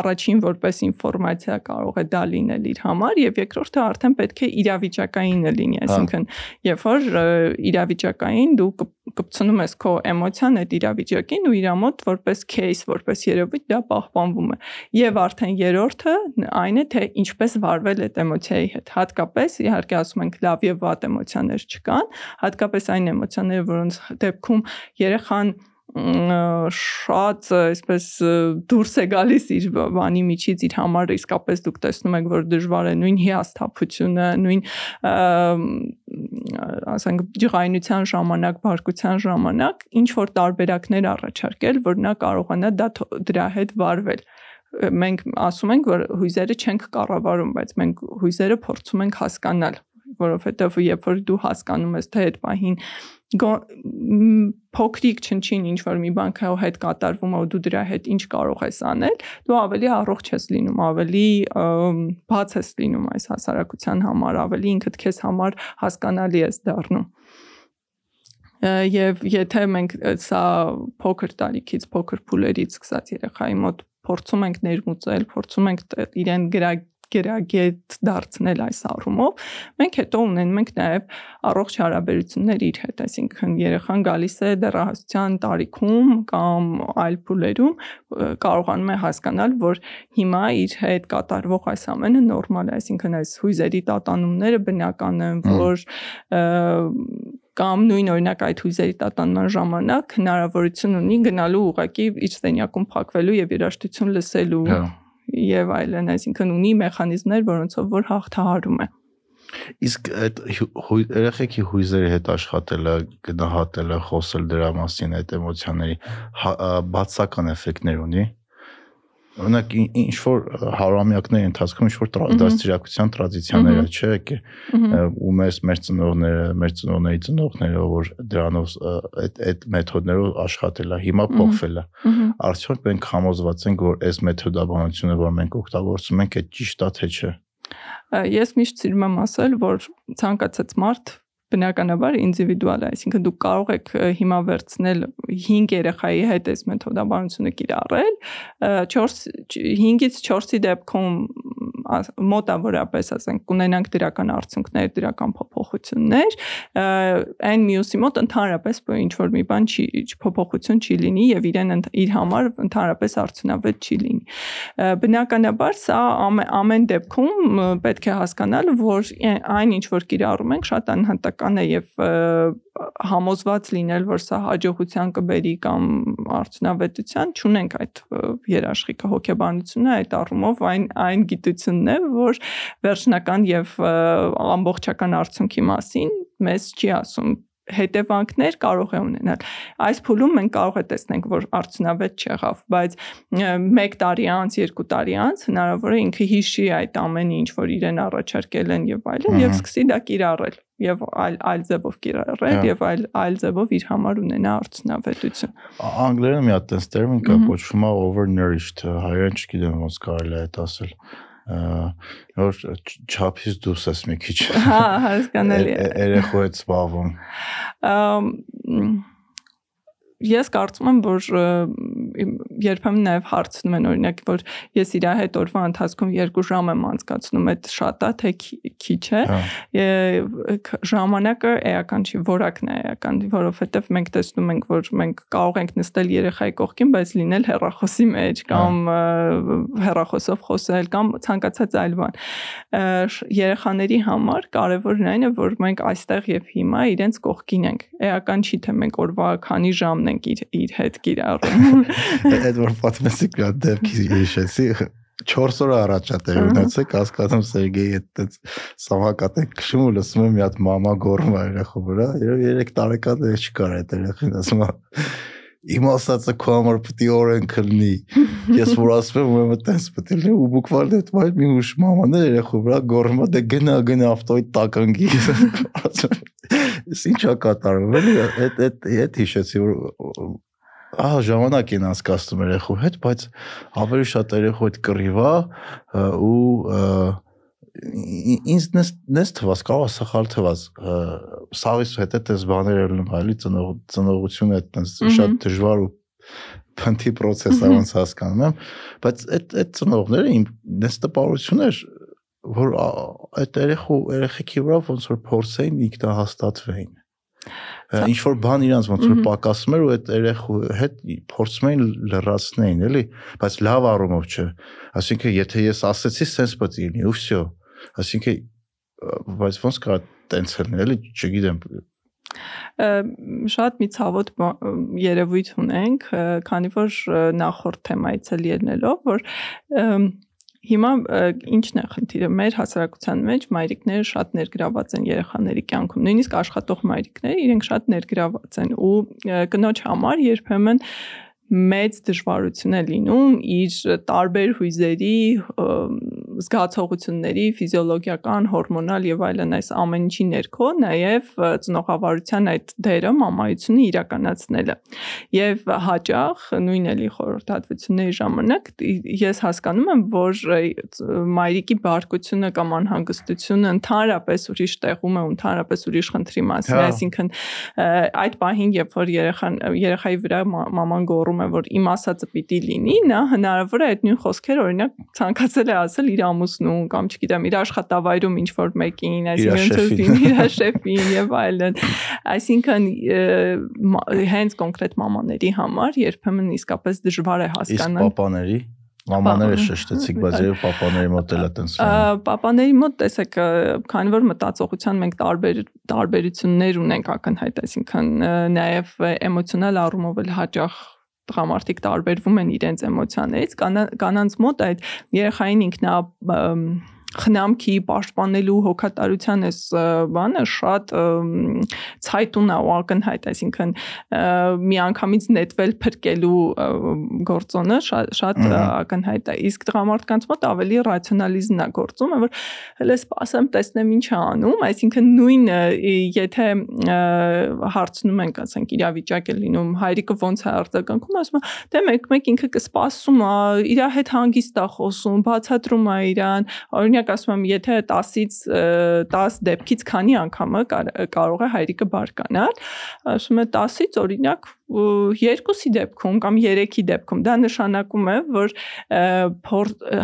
S2: առաջին որպես ինֆորմացիա կարող է դա լինել իր համար եւ երկրորդը արդեն պետք է իրավիճակայինը լինի, այսինքն երբ որ իրավիճակային դու կպցնում ես քո էմոցիան այդ իրավիճակին ու իր մոտ որպես case, որպես երևույթ դա պահպանվում է։ Եվ արդեն երրորդը այն է թե ինչպես վարվել այդ էմոցիայի հետ, հատկապես իհարկե ասում ենք լավ եւ վատ էմոցիաներ չկան, հատկապես այն էմոցիաները, որոնց դեպքում երեխան շատ այսպես դուրս է գալիս իր բանի միջից իր համար իսկապես դուք տեսնում եք որ դժվար է նույն հիասթափությունը նույն ասենք ջղայնության ժամանակ բարկության ժամանակ ինչ որ տարբերակներ առաջարկել որ նա կարողանա դա դրա հետ վարվել մենք ասում ենք, որ հույզերը չենք կառավարում, բայց մենք հույզերը փորձում ենք հասկանալ, որովհետև երբ որ դու հասկանում ես թե այդ պահին փոքրիկ չնչին ինչ որ մի բան քո հետ կատարվում է ու դու դրա հետ ինչ կարող ես անել, դու ավելի առողջ ես լինում, ավելի բաց ես լինում այս հասարակության համար, ավելի ինքդ քեզ համար հասկանալի ես դառնում եւ եթե մենք սա փոքր տարիքից, փոքր փուլերից սկսած երեխայի մոտ փորձում ենք ներմուծել, փորձում ենք իրեն գրագետ դարձնել այս առումով, մենք հետո ունենում ենք նաև առողջ հարաբերություններ իր հետ, այսինքն երեխան գալիս է դեռահասության տարիքում կամ այլ փուլերում կարողանում է հասկանալ, որ հիմա իր հետ կատարվող այս ամենը նորմալ է, այսինքն այս հույզերի տատանումները բնական են, որ կամ նույն օրինակ այդ հույզերի տատանման ժամանակ հնարավորություն ունի գնալու ուղակի իր սենյակում փակվելու եւ երաշտություն լսելու
S1: հա։
S2: եւ այլն, այսինքն ունի մեխանիզմներ, որոնցով որ հաղթահարում է։
S1: Իսկ այդ երեխեքի հույզերի հետ աշխատելը, գնահատելը, խոսել դրա մասին, այդ էմոցիաների բացական էֆեկտներ ունի օրինակ ինչ որ հարամյակների ընթացքում ինչ որ դաստիարակության տրադիցիաները չէ եկե ու մեր մեր ծնողները մեր ծնողների ծնողները որ դրանով այդ այդ մեթոդներով աշխատել է հիմա փոխվել է արդյոք մենք համոզված ենք որ այս մեթոդաբանությունը որ մենք օգտագործում ենք այդ ճիշտ է թե չէ
S2: ես միշտ սիրում եմ ասել որ ցանկացած մարդ բնականաբար ինդիվիդուալ է, այսինքն դուք կարող եք հիմա վերցնել 5 երեխայի հետ այս մեթոդաբանությունը կիրառել, 4 5-ից 4-ի դեպքում մոտավորապես ասենք կունենանք դրական արդյունքներ, դրական փոփոխություններ, այն մյուսի մոտ ընդհանրապես ինչ որ մի բան չի փոփոխություն չի լինի եւ իրեն իր համար ընդհանրապես արդյունավետ չի լինի։ Բնականաբար սա ամեն դեպքում պետք է հասկանալ, որ այն ինչ որ կիրառում ենք շատ անհատական է եւ համոզված լինել, որ սա հաջողության կբերի կամ արդյունավետության, ճունենք այդ երաշխիքը հոգեբանությունը այդ առումով այն այն գիտությունն է, որ վերջնական եւ ամբողջական արդյունքի մասին մեզ չի ասում հետևանքներ կարող է ունենալ։ Այս փուլում մենք կարող է տեսնենք, որ արդյունավետ չեղավ, բայց 1 տարի անց, 2 տարի անց հնարավոր է ինքը հիշի այդ ամենը, ինչ որ իրեն առաջարկել են եւ այլն, եւ սկսի դա կիրառել եւ այլ այլ ձևով կիրառել եւ այլ այլ ձևով իր համար ունենա արդյունավետություն։
S1: Անգլերեն մի հատ տես տերմին կա կոչվում է overnourished, հայերեն չգիտեմ ոնց կարելի է այդ ասել որ չափից դուրս ես մի քիչ։
S2: Հա, հասկանալի է։
S1: Երեխու հետ զբաղվում։
S2: Ես կարծում եմ, որ երբեմն նաև հարցնում են օրինակ որ ես իր հետ օրվա ընթացքում 2 ժամ եմ անցկացնում այդ շատ է թե քիչ է ժամանակը էական չի որակն է էական որովհետև մենք տեսնում ենք որ մենք կարող ենք նստել երեխայի կողքին բայց լինել հեռախոսի մեջ կամ հեռախոսով խոսել կամ ցանկացած այլ բան երեխաների համար կարևորն այն է որ մենք այստեղ եւ հիմա իրենց կողքին ենք էական չի թե մենք օրվա քանի ժամն ենք իր իր հետ կիրառում
S1: այդ որ պատմեցի կա դեպքի հիշեցի 4 օր առաջ է տեղ ունեցեք հասկանում Սերգեյի այդ սավակատ է քշում ու լսում եմ մի հատ մամա գոռում է երախո վրա երբ 3 տարեկան է չկար այդ երախին ասում է իմ ասածը քո համար պետք է օրեն քլնի ես որ ասում եմ ուրեմն տես պետք է լինի ու բուկվալ այդ վայր մի ուշ մաման է երախո վրա գոռում է դե գնա գնա ավտոյի տականգի ես ինչա կատարվում էլի այդ այդ այդ հիշեցի որ ահա ժամանակ են անցկացնում երեխու հետ, բայց ավելի շատ երեխու հետ կռիվա ու ինձ նես նես թվաց կարող սխալ թվաց սաղից հետ է տես բաներ ելնում այլի ծնող ծնողությունը այդպես շատ դժվար ու փնթի process է ոնց հասկանում եմ բայց այդ այդ ծնողները իմ նես տպարություն էր որ այդ երեխու երեխեքի վրա ոնց որ փորձեին ինքնահաստատվեին ինչ որ բան իրանց ոնց որ պակասում էր ու այդ երեխու հետ փորձում էին լրացնեին, էլի, բայց լավ առումով չէ։ Այսինքն եթե ես ասեցի, sense պետք է լինի, ու վсё։ Այսինքն բայց ոնց կա տենց լինել, էլի, չգիտեմ
S2: շատ մի ցավոտ երևույթ ունենք, քանի որ նախորդ թեմայից էլ ելնելով, որ Հիմա ինչն է խնդիրը մեր հասարակության մեջ մայրիկները շատ ներգրաված են երեխաների կյանքում նույնիսկ աշխատող մայրիկները իրենք շատ ներգրաված են ու կնոջ համար երբեմն մեծ դժվարություն է լինում իր տարբեր հույզերի զգացողությունների ֆիզիոլոգիական, հորմոնալ եւ այլն այս ամեն ինչի ներքո նաեւ ծնողավարության այդ դերը մամայությունը իրականացնելը։ Եվ հաճախ նույն էլի խորհրդատվությունների ժամանակ ես հասկանում եմ, որ մայրիկի բարկությունը կամ անհանգստությունը ընդհանրապես ուրիշ տեղում է, ընդհանրապես ուրիշ խնդրի մասին, հա։ այսինքն այդ պահին, երբ որ երեխան երեխայի վրա մաման գոռում է, որ իմ ասածը պիտի լինի, նա հնարավոր է այդ նույն խոսքերը օրինակ ցանկացել է ասել իր ամուսնուն կամ չգիտեմ իր աշխատավայրում ինչ որ մեկին, այսինքն իր շեֆին եւ այլն։ Այսինքն հենց կոնկրետ մամաների համար երբեմն իսկապես դժվար է հասկանալ։
S1: Իսկ papaների Մամաները շեշտեցիք, բայց եւ papaների մոտ էլ է տենց։
S2: Papaների մոտ տեսեք, քանի որ մտածողության մենք տարբեր տարբերություններ ունենք ակնհայտ, այսինքն նաեւ էմոցիոնալ առումով էլ հաճախ տղամարդիկ տարբերվում են իրենց էմոցիաներից կանանց մոտ այդ երեխային ինքնա խնամքի պաշտպանելու հոգատարության այս բանը շատ ցայտուն է ու ակնհայտ, այսինքն մի անգամից նետվել փրկելու գործոնը շատ շատ ակնհայտ է։ Իսկ տղամարդկանց մոտ ավելի ռացիոնալիզմն է գործում, որ հələ սպասեմ, տեսնեմ ինչ է անում, այսինքն նույն եթե հարցնում ենք, ասենք, իրավիճակ է լինում, հայրիկը ոնց է արձագանքում, ասում է, դե մեկ մեկ ինքը կսպասում իր հետ հանգիստ է խոսում, բացատրում է իրան, օրինակ օրինակ ասում եմ, եթե 10-ից 10 դեպքից քանի անգամը կարող է հայրիկը բարկանալ, ասում է 10-ից օրինակ երկուսի դեպքում կամ երեքի դեպքում դա նշանակում է որ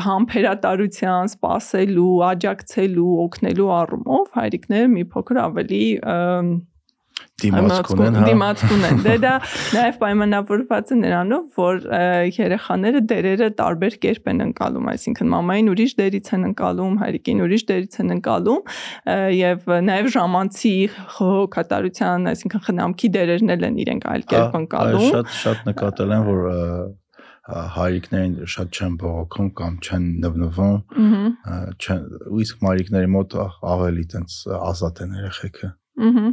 S2: համբերատարության, սпасելու, աջակցելու, օգնելու առումով հայրիկները մի փոքր ավելի և,
S1: դիմացկուն են, հա։
S2: Դիմացկուն են։ Դե դա նաև պայմանավորված է նրանով, որ երեխաները դերերը տարբեր կերպ են ընկալում, այսինքն մամային ուրիշ դերից են ընկալում, հայրիկին ուրիշ դերից են ընկալում եւ նաև ժամանցի հոգատարության, այսինքն խնամքի դերերն են իրենք այլ կերպ ընկալում։
S1: Շատ շատ նկատել են, որ հայրիկներին շատ չեն բողոքում կամ չեն նվնվում, չեն իսկ մայրիկների մոտ ավելի տենց ազատ են երեխեքը։
S2: Ահա,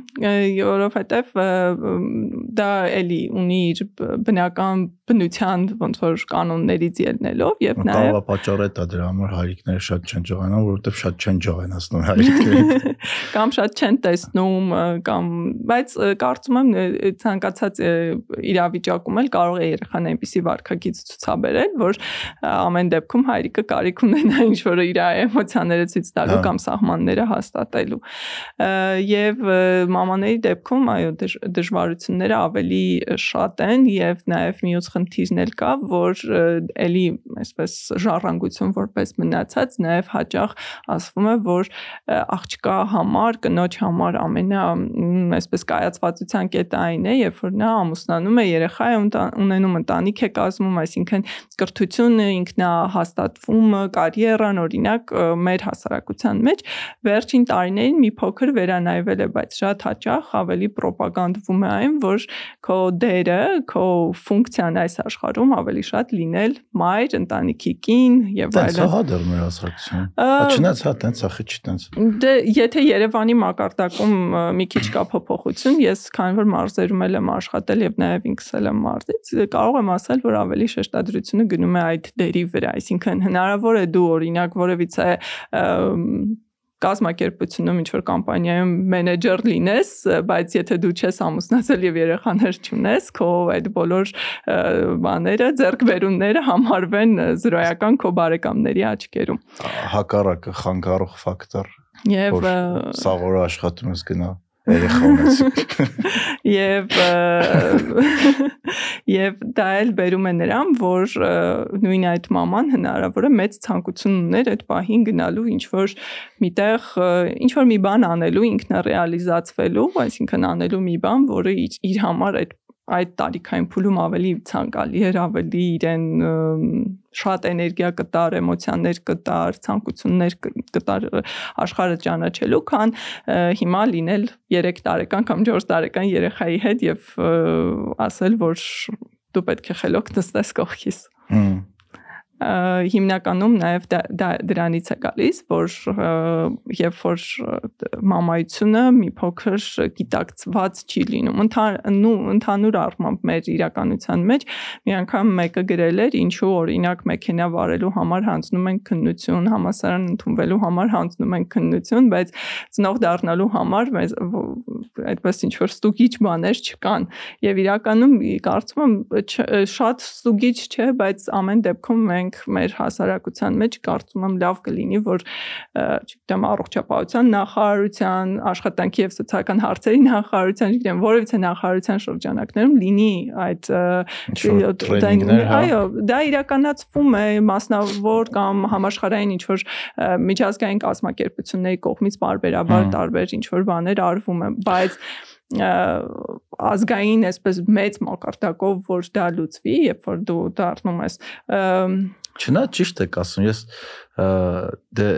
S2: որովհետև դա էլի ունի իր բնական բնության ոնց որ կանոններից ելնելով եւ նաեւ
S1: է պատճառը դա դրա համար հայրիկները շատ չեն ջողանան, որովհետև շատ չեն ջողանացնում հայրիկները։
S2: Կամ շատ չեն տեսնում կամ բայց կարծում եմ ցանկացած իրավիճակում էլ կարող է երեխան այնպեսի վարքագիծ ցուցաբերել, որ ամեն դեպքում հայրիկը կարիք ունենա ինչ որ իր էմոցիաները ցույց տալու կամ սահմանները հաստատելու։ Եվ մամաների դեպքում այո դժվարությունները ավելի շատ են եւ նաեւ մյուս խնդիրն էլ կա, որ էլի այսպես ժառանգություն որպես մնացած նաեւ հաճախ ասվում է, որ աղջկա համար, կնոջ համար ամենա այսպես կայացվածության կետը այն է, երբ որ նա ամուսնանում է, երեխա է ունենում, ընտանիք է կազմում, այսինքն կրթությունը, ինքնահաստատվում, կարիերան, օրինակ մեր հասարակության մեջ վերջին տարիներին մի փոքր վերանայվել է, բայց շատ հաճախ ավելի ռոպագանդվում է այն, որ քո դերը, քո ֆունկցիան այս աշխարհում ավելի շատ լինել մայր, ընտանիքի կին եւ
S1: այլն։ Դա հա դեռ մեր հասարակություն։ Չնայած հա տենց ախի չի տենց։
S2: Դե եթե Երևանի մակարդակում մի քիչ կա փոփոխություն, ես քանի որ մարզերում եմ աշխատել եւ նաեւ ինքս եմ մարզից, կարող եմ ասել, որ ավելի շեշտադրությունը գնում է այդ դերի վրա, այսինքն հնարավոր է դու օրինակ որևիցե կազմակերպությունում ինչ որ կամպանիայում մենեջեր լինես, բայց եթե դու չես ամուսնացել եւ երեխաներ չունես, քո այդ բոլոր բաները, ձեռքբերումները համարվեն զրոյական քո բարեկամների աչքերում։
S1: Հակառակը խանգարող ֆակտոր։
S2: Եւ
S1: սա որ աշխատում ես գնա երեխա ունեցիք։
S2: Եվ եւ դա էլ բերում է նրան, որ նույն այդ մաման հնարավոր է մեծ ցանկություն ուներ այդ պահին գնալու ինչ որ միտեղ ինչ որ մի բան անելու, ինքնարեալիզացվելու, այսինքն անելու մի բան, որը իր համար այդ այդ տարիքային փուլում ավելի ցանկալի էր, ավելի իրեն շատ էներգիա կտար, էմոցիաներ կտար, ցանկություններ կտար աշխարհը ճանաչելու, քան հիմա լինել 3 տարեկան կամ 4 տարեկան երեխայի հետ եւ ասել, որ դու պետք է խելոք նստես կողքիս։ Հմ հիմնականում նաև դա, դա դրանից է գալիս, որ երբ որ մամայությունը մի փոքր գիտակցված չի լինում։ Ընդհանու ընդհանուր առմամբ մեր իրականության մեջ մի անգամ մեկը գրել էր, ինչու օրինակ մեքենա վարելու համար հանձնում են քննություն, համասարան ընդունվելու համար հանձնում են քննություն, բայց ծնող դառնալու համար մեզ այդպես ինչ որ ստուգիչ բաներ չկան։ Եվ իրականում կարծում եմ շատ ստուգիչ չէ, բայց ամեն դեպքում մենք մենք մեր հասարակության մեջ կարծում եմ լավ կլինի, որ չգիտեմ առողջապահության նախարարության, աշխատանքի եւ սոցիալական հարցերի նախարարության, չգիտեմ, որևիցե նախարարության շրջանակներում լինի այդ
S1: հա։
S2: այո, դա իրականացվում է մասնավոր կամ համաշխարհային ինչ որ միջազգային կազմակերպությունների կողմից բարբերաբար տարբեր ինչ որ բաներ արվում են, բայց ազգային այսպես մեծ մակարդակով որ դա լուծվի, երբ որ դու դառնում ես
S1: Չնա ճիշտ եք ասում, ես դե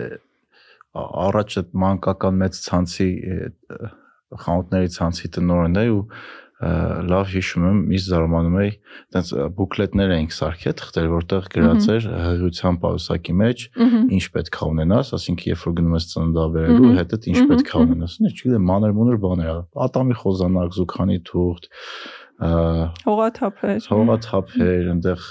S1: առաջ այդ մանկական մեծ ցանցի խանութների ցանցի տնօրենն է ու լավ հիշում եմ, իս զարմանում էի, այտենց բուկլետներ էինք սարքել, թղթեր, որտեղ գրած էր հղիության պայուսակի մեջ ինչ պետք է ունենաս, ասինքն երբ որ գնում ես ծննդաբերելու, հետդ ինչ պետք է ունենաս։ Ինչ չգիտեմ, մանր-մունր բաներ, ատամի խոզանակ, զուգանի թուղթ,
S2: հողաթափեր,
S1: հողաթափեր, այնտեղ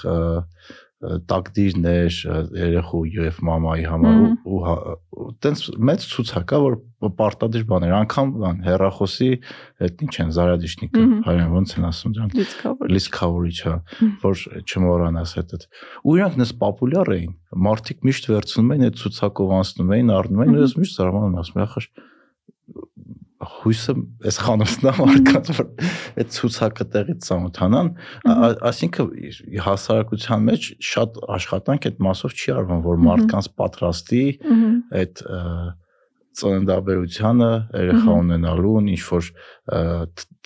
S1: տակտիրներ երեխու եւ մամայի համար ու տենց մեծ ցուցակ է որ պարտադիր բաներ անգամ բան հերախոսի այդ ինչ են զարադիշնիկը հայերեն ոնց են ասում դրանք լիսկավորիչ հա որ չմոռանաս հետդ ու իրանք նես պոպուլյար էին մարդիկ միշտ վերցնում էին այդ ցուցակով անցնում էին առնում էին ու ես միշտ զարմանում ասում եմ ախր հույսը այս խանութն է մարքած որ այդ ցուցակը տեղից ծանոթանան այսինքն հասարակության մեջ շատ աշխատանք այդ մասով չի արվում որ մարդկանց պատրաստի այդ ծննդաբերությանը երեխա ունենալուն ինչ որ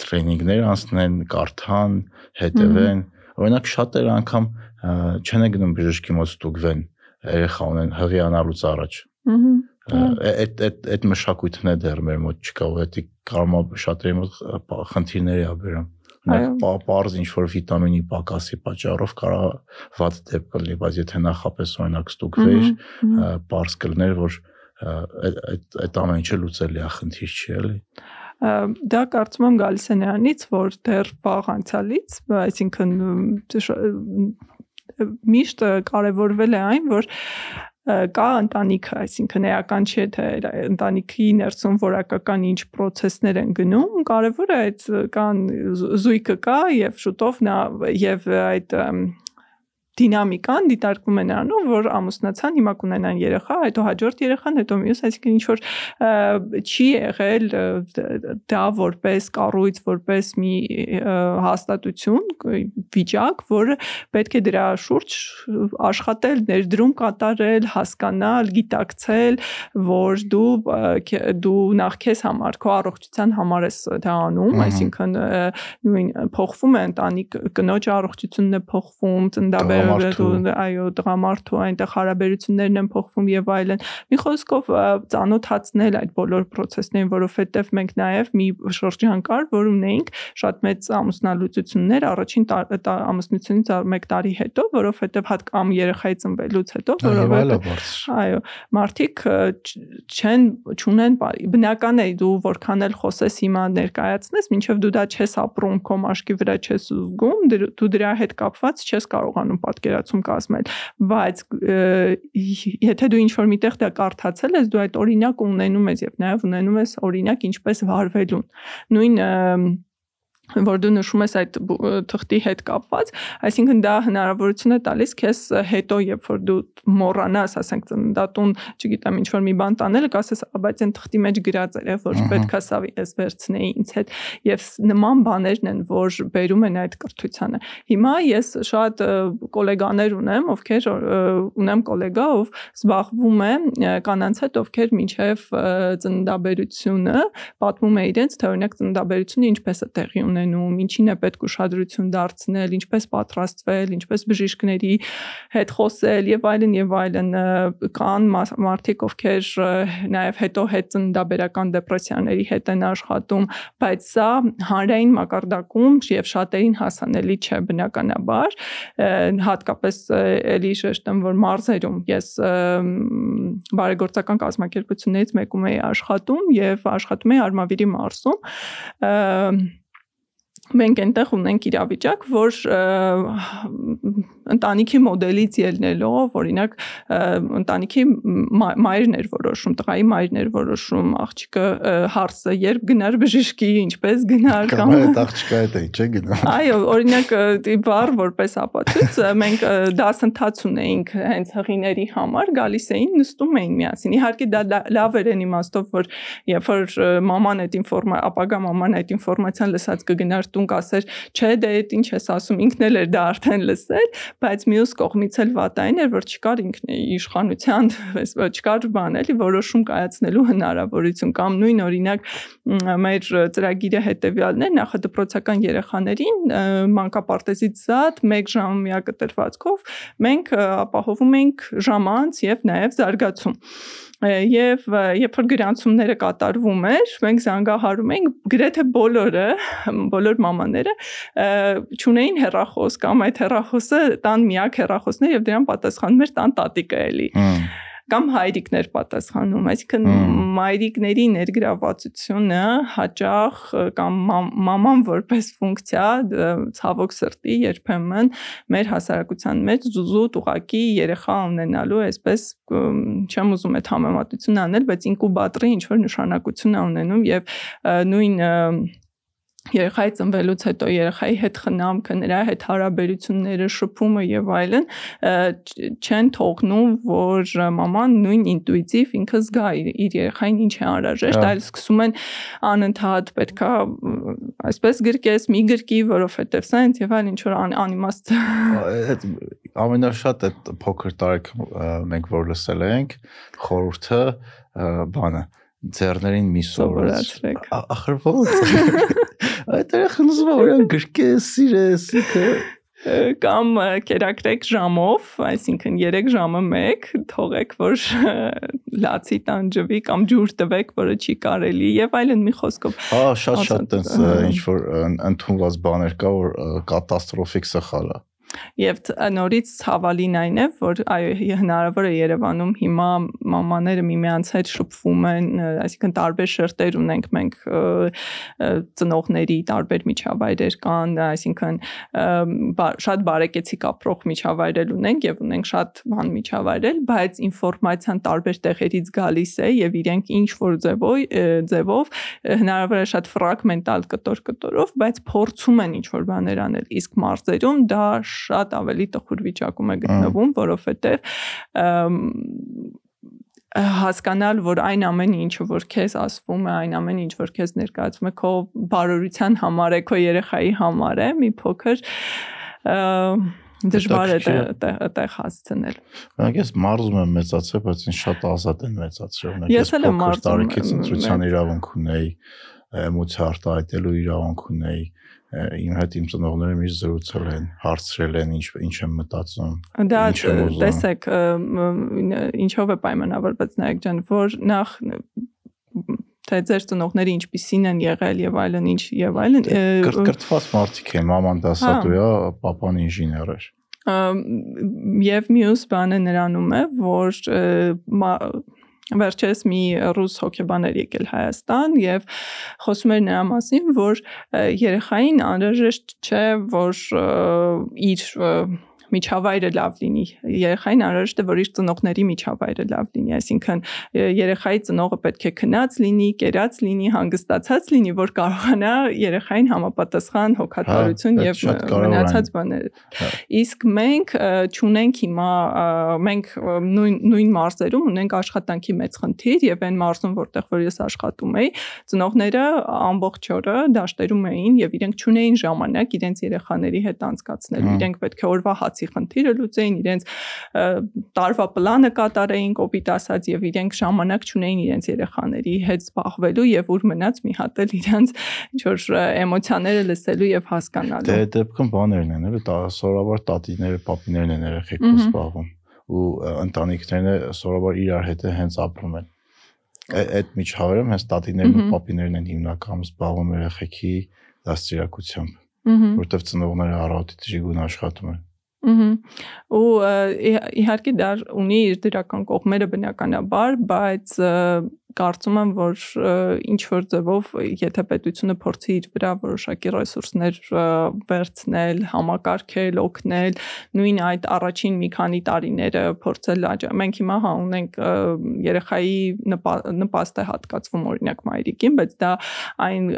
S1: տրեյնինգներ անցնեն, կարդան, հետևեն օրինակ շատերը անգամ չեն գնում բժշկի մոտ ստուգվեն երեխա ունեն հղիանալուց առաջ այդ այդ այդ մշակույթն է դեռ մեր մոտ չկա, ու դա կարող է շատերի մոտ խնդիրների ա բերում։ Նախ պարզ ինչ որ վիտամինի պակասի պատճառով կարող վատ դեպք լինի, բայց եթե նախապես օրինակ ստուգվեր, պարզ կլներ, որ այդ այդ ամեն ինչը լուծելի է, խնդիր չի էլի
S2: դա կարծում եմ գալիս է նրանից, որ դեռ վաղ անցյալից, այսինքն միշտ կարևորվել է այն, որ կա ընտանիքը, այսինքն էական չէ թե ընտանիքի ներսում որակական ինչ process-ներ են գնում, կարևորը այդ կան զույգը կա եւ շուտով նա եւ այդ դինամիկան դիտարկվում է նրանում, որ ամուսնացան, հիմա կունենան երեխա, հետո հաջորդ երեխան, հետո մյուս, այսինքն ինչ որ չի եղել դա որպես կառույց, որպես մի հաստատություն, վիճակ, որը պետք է դրա շուրջ աշխատել, ներդրում կատարել, հասկանալ, գիտակցել, որ դու դու նախ քեզ համար, քո առողջության համար ես դա անում, այսինքն նույն փոխվում է ընտանիք կնոջ առողջությունն է փոխվում, ծննդաբեր այո դրամարտու այնտեղ հարաբերություններն են փոխվում եւ այլն մի խոսքով ծանոթացնել այդ բոլոր process-ներին որովհետեւ մենք նաեւ մի շրջան կար որ ունեինք շատ մեծ ամուսնալուծություններ առաջին ամուսնությունից 1 տարի հետո որովհետեւ հատ կամ երեխայի ծնվելուց հետո
S1: որովհետեւ
S2: այո մարդիկ չեն ճունեն բնական է դու որքան էլ խոսես հիմա ներկայացնես մինչև դու դա չես ապրում քո մաշկի վրա չես զգում դու դրա հետ կապված չես կարողանում պատկերացում կազմել, բայց եթե դու ինչ-որ միտեղ դա կարդացել ես, դու այդ օրինակ ունենում ես եւ նաեւ ունենում ես օրինակ ինչպես վարվելուն։ Նույն որ դու նշում ես այդ թղթի հետ կապված, այսինքն դա հնարավորություն է տալիս քեզ հետո, երբ որ դու մոռանաս, ասենք ծննդատուն, չգիտեմ, ինչ որ մի բան տանել, կասես, բայց այն թղթի մեջ գրած էր, որ պետքա սա ես վերցնեի ինձ հետ եւ նման բաներն են, որ բերում են այդ կրթությանը։ Հիմա ես շատ գոլեգաներ ունեմ, ովքեր ունեմ գոլեգա, ով զբաղվում է կանանց հետ, ովքեր միջև ծննդաբերությունը պատմում է իրենց, թե օրինակ ծննդաբերությունը ինչպես է տեղի ունենում ունենում, ինչին է պետք ուշադրություն դարձնել, ինչպես պատրաստվել, ինչպես բժիշկների հետ խոսել եւ այլն եւ այլն կան մարդիկ, ովքեր նաեւ հետո հետ ծննդաբերական դեպրեսիաների հետ են աշխատում, բայց սա հանրային մակարդակում եւ շատերին հասանելի չէ բնականաբար, հատկապես էլի շեշտեմ, որ մարզերում ես բարեգործական կազմակերպություններից մեկում էի աշխատում եւ աշխատում էի Արմավիրի մարզում մենք այնտեղ ունենք իրավիճակ, որ ընտանիքի մոդելից ելնելով, օրինակ ընտանիքի մայրն էր որոշում, տղայի մայրն էր որոշում աղջիկը հարցը երբ գնար բժշկի, ինչպես գնար
S1: կամ այդ աղջիկը այդ է, չէ՞ գնա։
S2: Այո, օրինակ բառ որպես ապացույց մենք դասընթաց ունեինք հենց հղիների համար, գալիս էին, նստում էին միասին։ Իհարկե դա լավ էր այն իմաստով, որ երբ որ մաման այդ ինֆորմա, ապագա մաման այդ ինֆորմացիան լսած կգնար տուն կասեր, չէ, դե այդ ինչ ես ասում, ինքն էլ էր դա արդեն լսել, բայց մյուս կողմից էլ վատային էր, որ չկար ինքն իշխանության, չկար բան էլի որոշում կայացնելու հնարավորություն կամ նույն օրինակ մեր ծրագիրը հետեւյալն է նախադպրոցական երեխաներին մանկապարտեզից զատ 1 ժամյա կտրվածքով մենք ապահովում ենք ժամանց եւ նաեւ զարգացում եւ երբ որ գրանցումները կատարվում էր, մենք զանգահարում էինք գրեթե բոլորը, բոլոր մամաները ճունեին հերախոս կամ այդ հերախոսը տան միակ հերախոսն է եւ դրան պատասխանում էր տան տատիկը էլի կամ հայրիկներ պատասխանում, այսինքն մայրիկների ներգրավվածությունը հաճախ կամ մաման որպես ֆունկցիա ցավոք սրտի երբեմն մեր հասարակության մեջ զուզուտ ուղակի երեխա ունենալու այսպես չեմ ուզում այդ համեմատություն անել, բայց ինկուբատորի ինչ որ նշանակություն է ունենում եւ նույն երեխայի ծնվելուց հետո երեխայի հետ խնամքը, նրա հետ հարաբերությունները, շփումը եւ այլն չեն թողնում, որ մաման նույն ինտուիտիվ ինքը զգա իր, երեխային ինչ է անհրաժեշտ, այլ սկսում են անընդհատ պետքա այսպես գրկես, մի գրկի, որովհետեւ սա ինձ եւ այլ ինչ որ անիմաստ
S1: այդ ամենաշատ այդ փոքր տարիքում մենք որ լսել ենք խորհուրդը բանը ձեռներին մի
S2: սովորեցրեք
S1: ախր ո՞նց այդ երախն ուզում է որ գրկես սիրես ինքը
S2: կամ կերակրեք ժամով, այսինքն 3 ժամը 1 թողեք, որ լացի տանջվի կամ ջուր տվեք, որը չի կարելի եւ այլն մի խոսքով։
S1: Հա, շատ-շատ տես ինչ որ ընդունված բաներ կա, որ կատաստրոֆիկ սխալ է
S2: Եվ նորից ցավալին այն է, որ այո հնարավոր է Երևանում հիմա մամաները միմյանց հետ շփվում են, այսինքն տարբեր շերտեր ունենք մենք ծնողների տարբեր միջավայրեր կան, այսինքն շատ բարեկեցիկ ապրող միջավայրեր ունենք եւ ունենք շատ բան միջավայրեր, բայց ինֆորմացիան տարբեր տեղերից գալիս է եւ իրենք ինչ որ ձևով ձևով հնարավոր է շատ ֆրագմենտալ կտոր կտորով, բայց փորձում են ինչ որ բաներ անել, իսկ մարզերում դա շատ ավելի տխուր վիճակում է գտնվում, որովհետև հասկանալ, որ այն ամեն ինչը որ քեզ ասվում է, այն ամեն ինչ որ քեզ ներկայացվում է քո բարօրության համար է, քո երեխայի համար է, մի փոքր դժվար է տեղ հասցնել։
S1: Մենք ես մարզում եմ մեծացել, բայց ինձ շատ ազատ են մեծացրել։
S2: Ես էլ եմ մարզում։
S1: Տարիքից ընտրության իրավունք ունեի, էմոցիա արտահայտելու իրավունք ունեի իմ հետ իմ ծնողները միշտ զրուցել են, հարցրել են ինչ ինչ եմ մտածում։
S2: Դա տեսեք, ինչով է պայմանավորված նայեք ջան, որ նախ թե ձեր ծնողները ինչպիսին են եղել եւ այլն ինչ եւ այլն
S1: կրկրտված մարդիկ են մաման դասատու է papan ինժեներ էր
S2: եւ մյուս բանը նրանում է որ վերջերս մի ռուս հոկեբան էր եկել Հայաստան եւ խոսում էր նրա մասին, որ երեխային անհրաժեշտ չէ, որ իր միջավայրը լավ լինի։ Երեխային անհրաժեշտ է, որ իր ծնողների միջավայրը լավ լինի, այսինքն երեխայի ծնողը պետք է քնած լինի, կերած լինի, հանգստացած լինի, որ կարողանա երեխային համապատասխան հոգատարություն
S1: հա,
S2: եւ մնացած բաներ։ հա։ Իսկ մենք ճունենք հիմա մենք նույն նույն մարզերում ունենք աշխատանքի մեծ խնդիր եւ այն մարզում, որտեղ որ ես աշխատում էի, ծնողները ամբողջ օրը դաշտերում էին եւ իրենք ճունեին ժամանակ իրենց երեխաների հետ անցկացնելու։ Իրենք պետք է օրվա հացի դասի խնդիրը լուծեին, իրենց տարվա պլանը կատարեին, կոպիտ ասած, եւ իրենք ժամանակ չունեին իրենց երեխաների հետ զբաղվելու եւ ուր մնաց մի հատ էլ իրենց ինչ որ էմոցիաները լսելու եւ հասկանալու։
S1: Դե դեպքում բաներն են, էլի, սովորաբար տատիները, պապիներն են երեխեքով զբաղվում ու ընտանիքներն սովորաբար իրար հետ հենց ապրում են այդ միջավայրում հենց տատիներն ու պապիներն են հիմնականում զբաղվում երեխեքի դաստիարակությամբ որտեվ ծնողները առավոտի դժգուն աշխատում են
S2: Ու իհարկե դա ունի իր դրական կողմերը բնականաբար, բայց կարծում եմ, որ ինչ որ ձևով, եթե պետությունը փորձի իր վրա որոշակի ռեսուրսներ վերցնել, համակարգել, օգնել, նույն այդ առաջին մի քանի տարիները փորձել աճ։ Մենք հիմա հա ունենք երեխայի նպաստ է հատկացվում օրինակ մայրիկին, բայց դա այն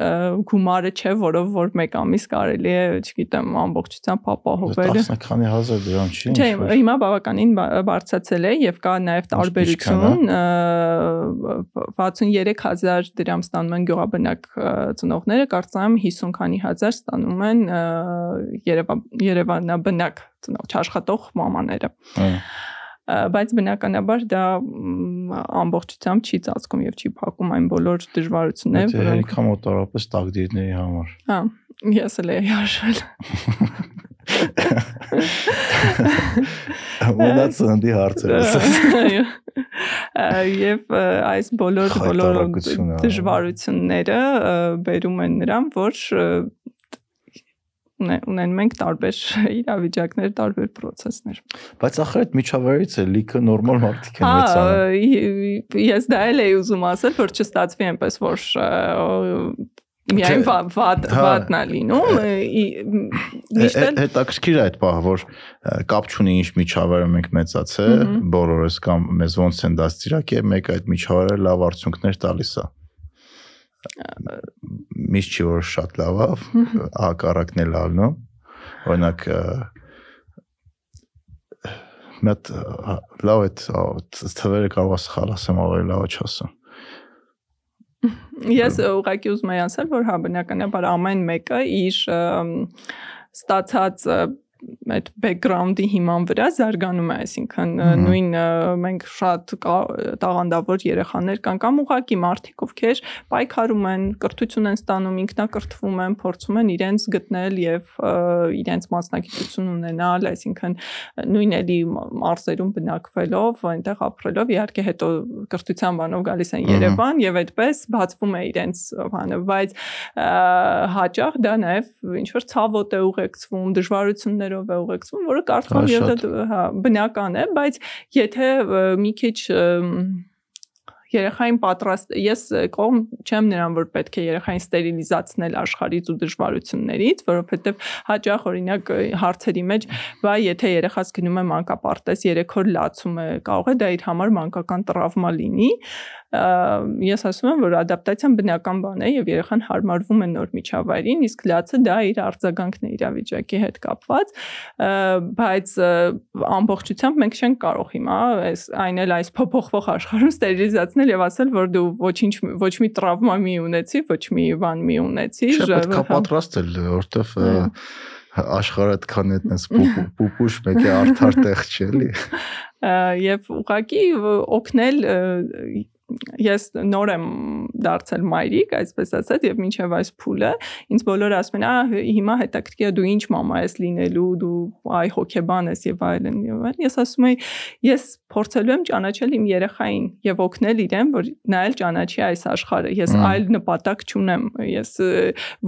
S2: գումարը չէ, որով որ մեկ ամիս կարելի է, չգիտեմ, ամբողջությամբ ապահովել։
S1: 10 քանի հազար դրամ չի։
S2: Չէ, հիմա բավականին բարձրացել է եւ կա նաեւ տարբերություն 63000 դրամ ստանում են գյուղաբնակ ծնողները, կարծեմ 50 քանի հազար ստանում են Երևանաբնակ ծնող չաշխատող մամաները։ բայց բնականաբար դա ամբողջությամբ չի ծածկում եւ չի փակում այն բոլոր դժվարությունները,
S1: որոնք հերիքա մոտարապես տակդիրների համար։
S2: Հա, ես էլ եի հաշվել։
S1: Մնաց ընդի հարցերը։
S2: Այո։ Եվ այս բոլոր բոլոր դժվարությունները բերում են նրան, որ ունեն մենք տարբեր իրավիճակներ, տարբեր process-ներ։
S1: Բայց ախր այդ միջավայրից է լիքը նորմալ մարդիկ են մեծանում։
S2: ես դա էլ էի ուզում ասել, որ չստացվի այնպես, որ միայն վատ վատն է լինում
S1: միշտ հետաքրքիր է այդ բանը որ կապ չունի ինչ միջավայրը մենք մեծացել բոլորս կամ մեզ ոնց են դաստիարակել մեկ այդ միջավայրը լավ արդյունքներ տալիս է միշտ չի որ շատ լավ է հակառակն է լավն օրինակ մատ լավ է թվերը կարող է սխալ ասեմ ավելի լավ չասեմ
S2: Ես ուղղակի ուզում եի ասել, որ հա բնականաբար ամեն մեկը իր ստացած այդ բեքգրաունդի հիման վրա զարգանում է, այսինքն նույն մենք շատ տաղանդավոր երեխաներ կան կամ ուղակի մարդիկ, ովքեր պայքարում են, կրթություն են ստանում, ինքնակրթվում են, փորձում են իրենց գտնել եւ իրենց մասնագիտություն ունենալ, այսինքն նույն էլի մարզերում բնակվելով, այնտեղ ապրելով, իհարկե հետո կրթության բանով գալիս են Երևան եւ այդպես բացվում է իրենց բանը, բայց հաճախ դա նաեւ ինչ որ ցավոտ է ուղեկցվում, դժվարություններ բառերով է ուղեկցվում, որը կարծում եմ եւ հա բնական է, բայց եթե մի քիչ երեխային պատրաստ ես կողմ չեմ նրան որ պետք է երեխային ստերիլիզացնել աշխարից ու դժվարություններից որովհետև հաճախ օրինակ հարցերի մեջ վայ եթե երեխաս գնում է մանկապարտեզ 3 օր լացում է կարող է դա իր համար մանկական տրավմա լինի ես ասում եմ, որ ադապտացիան բնական բան է եւ երեխան հարմարվում է նոր միջավայրին, իսկ լացը դա իր արձագանքն է իրավիճակի հետ կապված, բայց ամբողջությամբ մենք չենք կարող հիմա այս այն էլ այս փոփոխվող աշխարհում ստերիլիզացնել եւ ասել, որ դու ոչինչ ոչ մի տրավմա մի ունեցի, ոչ մի բան մի ունեցի,
S1: պետք է պատրաստել, որովհետեւ աշխարհը այդքան այդպես պուպուշ մեկի արդար տեղ չէ էլի
S2: եւ ուղակի օգնել ես նոր եմ դարձել մայրիկ, այսպես ասած, եւ մինչեւ այս փուլը ինձ բոլորը ասում են, «Ահա հիմա հետաքրքիր է դու ինչ մամա ես լինելու, դու այ հոկեբան ես եւ այլն եւ այլն»։ Ես ասում եմ, ես փորձելու եմ ճանաչել իմ երեխային եւ օգնել իրեն, որ նա էլ ճանաչի այս աշխարհը։ Ես այլ նպատակ չունեմ։ Ես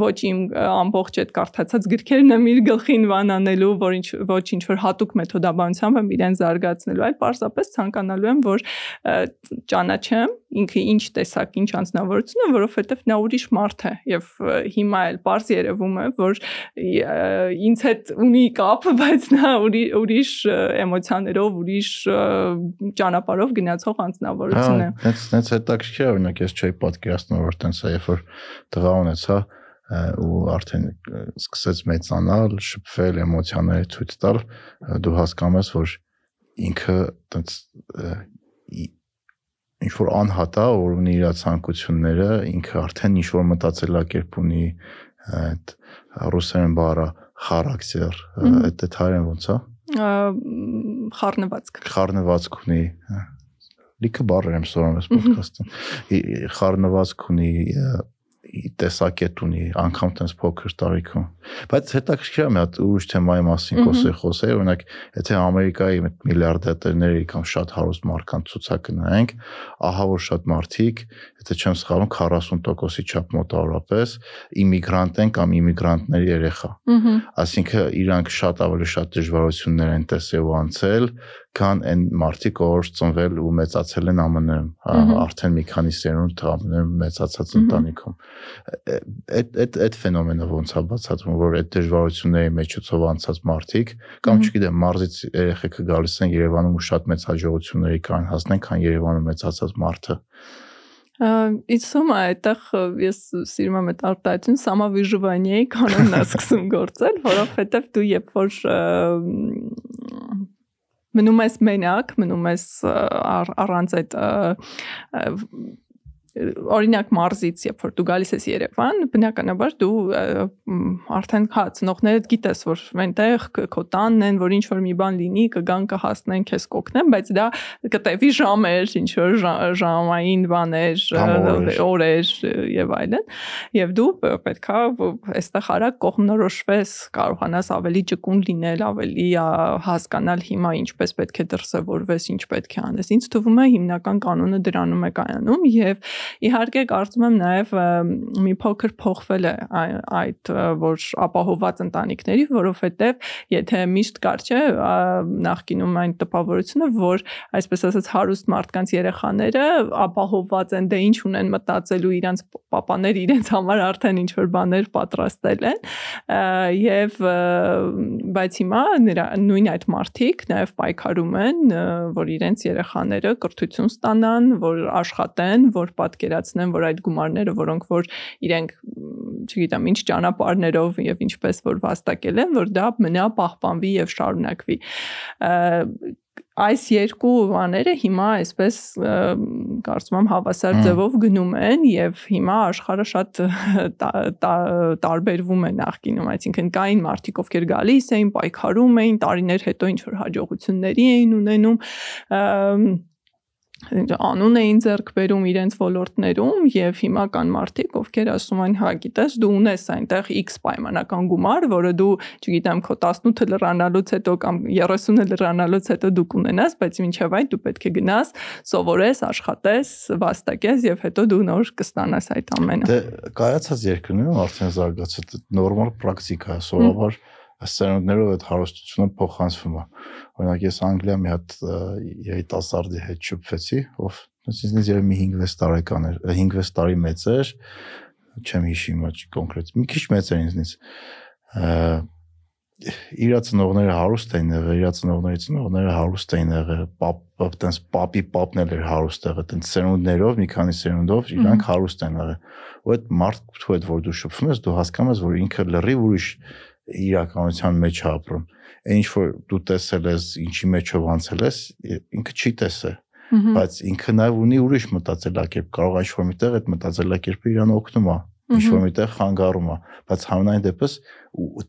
S2: ոչ իմ ամբողջ այդ կարդացած գրքերն եմ իր գլխին վանանելու, որ ինչ ոչ ինչ որ հատուկ մեթոդաբանությամբ եմ իրեն զարգացնելու, այլ պարզապես ցանկանալու եմ, որ ճանաչեմ ինքը ինչ տեսակ, ինչ անձնավորություն է, որովհետև նա ուրիշ մարդ է եւ հիմա էլ པարզ երևում է, որ ինձ հետ ունի կապ, բայց նա ուրիշ էմոցիաներով, ուրիշ ճանապարհով գնացող անձնավորություն է։
S1: Հենց հենց հետաքրքիր է, օրինակ ես չէի պատկերացնում, որ տենց է, երբ որ տղա ունեցա, ու արդեն սկսեց մեծանալ, շփվել, էմոցիաները ցույց տալ, դու հասկանում ես, որ ինքը տենց ինչ որ անհատա, որ ունի իր ցանկությունները, ինքը արդեն ինչ որ մտածելակերպ ունի, այդ ռուսերեն բառը характер, այդ այդ հայերեն ոնց է։
S2: Խառնվածք։
S1: Խառնվածք ունի։ Լիքը բառեր եմ սորում այս ոդքասթում։ Խառնվածք ունի, տեսակետ ունի, անգամ տես փոքր տարիքում։ Բայց հետաքրքիր է մի հատ ուրիշ թեմայի մասին խոսել խոսել, օրինակ, եթե Ամերիկայի միլիարդատերների կամ շատ հարուստ մարդկանց ցուցակը նայենք, ահա որ շատ մարդիկ, եթե չեմ սխալվում, 40%-ի չափ մոտավորապես իմիգրանտ են կամ իմիգրանտների երեխա։ Այսինքն իրանք շատ ավելի շատ դժվարություններ են տեսել ու անցել, քան այն մարդիկ, որ ծնվել ու մեծացել են ԱՄՆ-ում, արդեն մի քանի սերունդ ԱՄՆ-ում մեծացած ընտանիքում։ Այդ այդ այդ ֆենոմենը ոնց է բացատրում, որ այդ դժվարությունների մեջոցով անցած մարդիկ կամ չգիտեմ, մարզից երեխեքը գալիս են Երևանում ու շատ մեծ հաջողությունների կան հասնեն, քան Երևանում մեծացած մարդը։
S2: Իցում այդտեղ ես սիրում եմ այդ արտահայտություն սամավիժվանիայի կանոնն է սկսում գործել, որովհետև դու երբ որ մնում ես մենակ, մնում ես առանց այդ օրինակ մարզից, երբ որ դու գալիս ես Երևան, բնականաբար դու արդեն հա ծնողներդ գիտես, որ այնտեղ քո տանն են, որ ինչ որ մի բան լինի, կգան կհասնեն, քեզ կօգնեն, բայց դա կտևի ժամեր, ինչ որ ժամային բաներ, օրեր եւ այլն։ Եվ դու պետքա այստեղ արագ կողմնորոշվես, կարողանաս ավելի ճկուն լինել, ավելի հասկանալ հիմա ինչպես պետք է դրսևորվես, ինչ պետք է անես։ Ինչ թվում է հիմնական կանոնը դրանում է կայանում եւ Իհարկե կարծում եմ նաև մի փոքր փոխվել է այդ որ ապահոված ընտանիքների, որովհետև եթե միշտ կար չէ նախկինում այն տպավորությունը, որ այսպես ասած հարուստ մարդկանց երեխաները ապահոված են, դե ինչ ունեն մտածելու իրանց papaներ իրենց համար արդեն ինչ որ բաներ պատրաստել են եւ բայց հիմա նրա նույն այդ մարդիկ նաև պայքարում են, որ իրենց երեխաները կրթություն ստանան, որ աշխատեն, որ պատ պատկերացնեմ, որ այդ գումարները, որոնք որ իրենք, չգիտեմ, ինչ ճանապարհներով եւ ինչպես որ վաստակել են, որ դա մնա պահպանվի եւ շարունակվի այս երկու բաները հիմա այսպես կարծում եմ հավասար ձևով գնում են եւ հիմա աշխարհը շատ տարբերվում է նախկինում այսինքն կային մարդիկ ովքեր գալիս էին պայքարում էին տարիներ հետո ինչ որ հաջողությունների էին ունենում անուն էին ձեռք բերում իրենց ոլորտներում եւ հիմա կան մարդիկ, ովքեր ասում են, հա, գիտես, դու ունես այնտեղ X պայմանական գումար, որը դու, չգիտեմ, քո 18 լրանալուց հետո կամ 30 լրանալուց հետո դու կունենաս, բայց մինչև այդ դու պետք է գնաս, սովորես, աշխատես, վաստակես եւ հետո դու նոր կստանաս այդ ամենը։
S1: Դե կայացած երկրներում արդեն զարգացած նորմալ պրակտիկա է, սովորաբար սերունդներով այդ հարստությունը փոխանցվում է։ Օրինակ ես Անգլիա մի հատ երիտասարդի հետ շփվեցի, ով ինձնից երևի մի 5-6 տարեկան էր, 5-6 տարի մեծ էր, չեմ հիշի հիմա կոնկրետ, մի քիչ մեծ էր ինձնից իր ծնողները հարուստ էին եղել, իր ծնողների ծնողները հարուստ էին եղել, պապ, այտենց պապի պապն էլ էր հարուստ եղել, այտենց սերունդներով, մի քանի սերունդով իրանք հարուստ են եղել։ Ու այդ մարդու հետ որ դու շփվում ես, դու հասկանում ես, որ ինքը լրիվ ուրիշ իրականության մեջ է ապրում։ ինչ որ դու տեսել ես, ինչի մեջով անցել ես, ինքը չի տեսել բայց ինքը նաև ունի ուրիշ մտածելակերպ, կարող է ինչ-որ միտեղ այդ մտածելակերպը իրան օգնում է, ինչ-որ միտեղ խանգարում է, բայց համենայն դեպս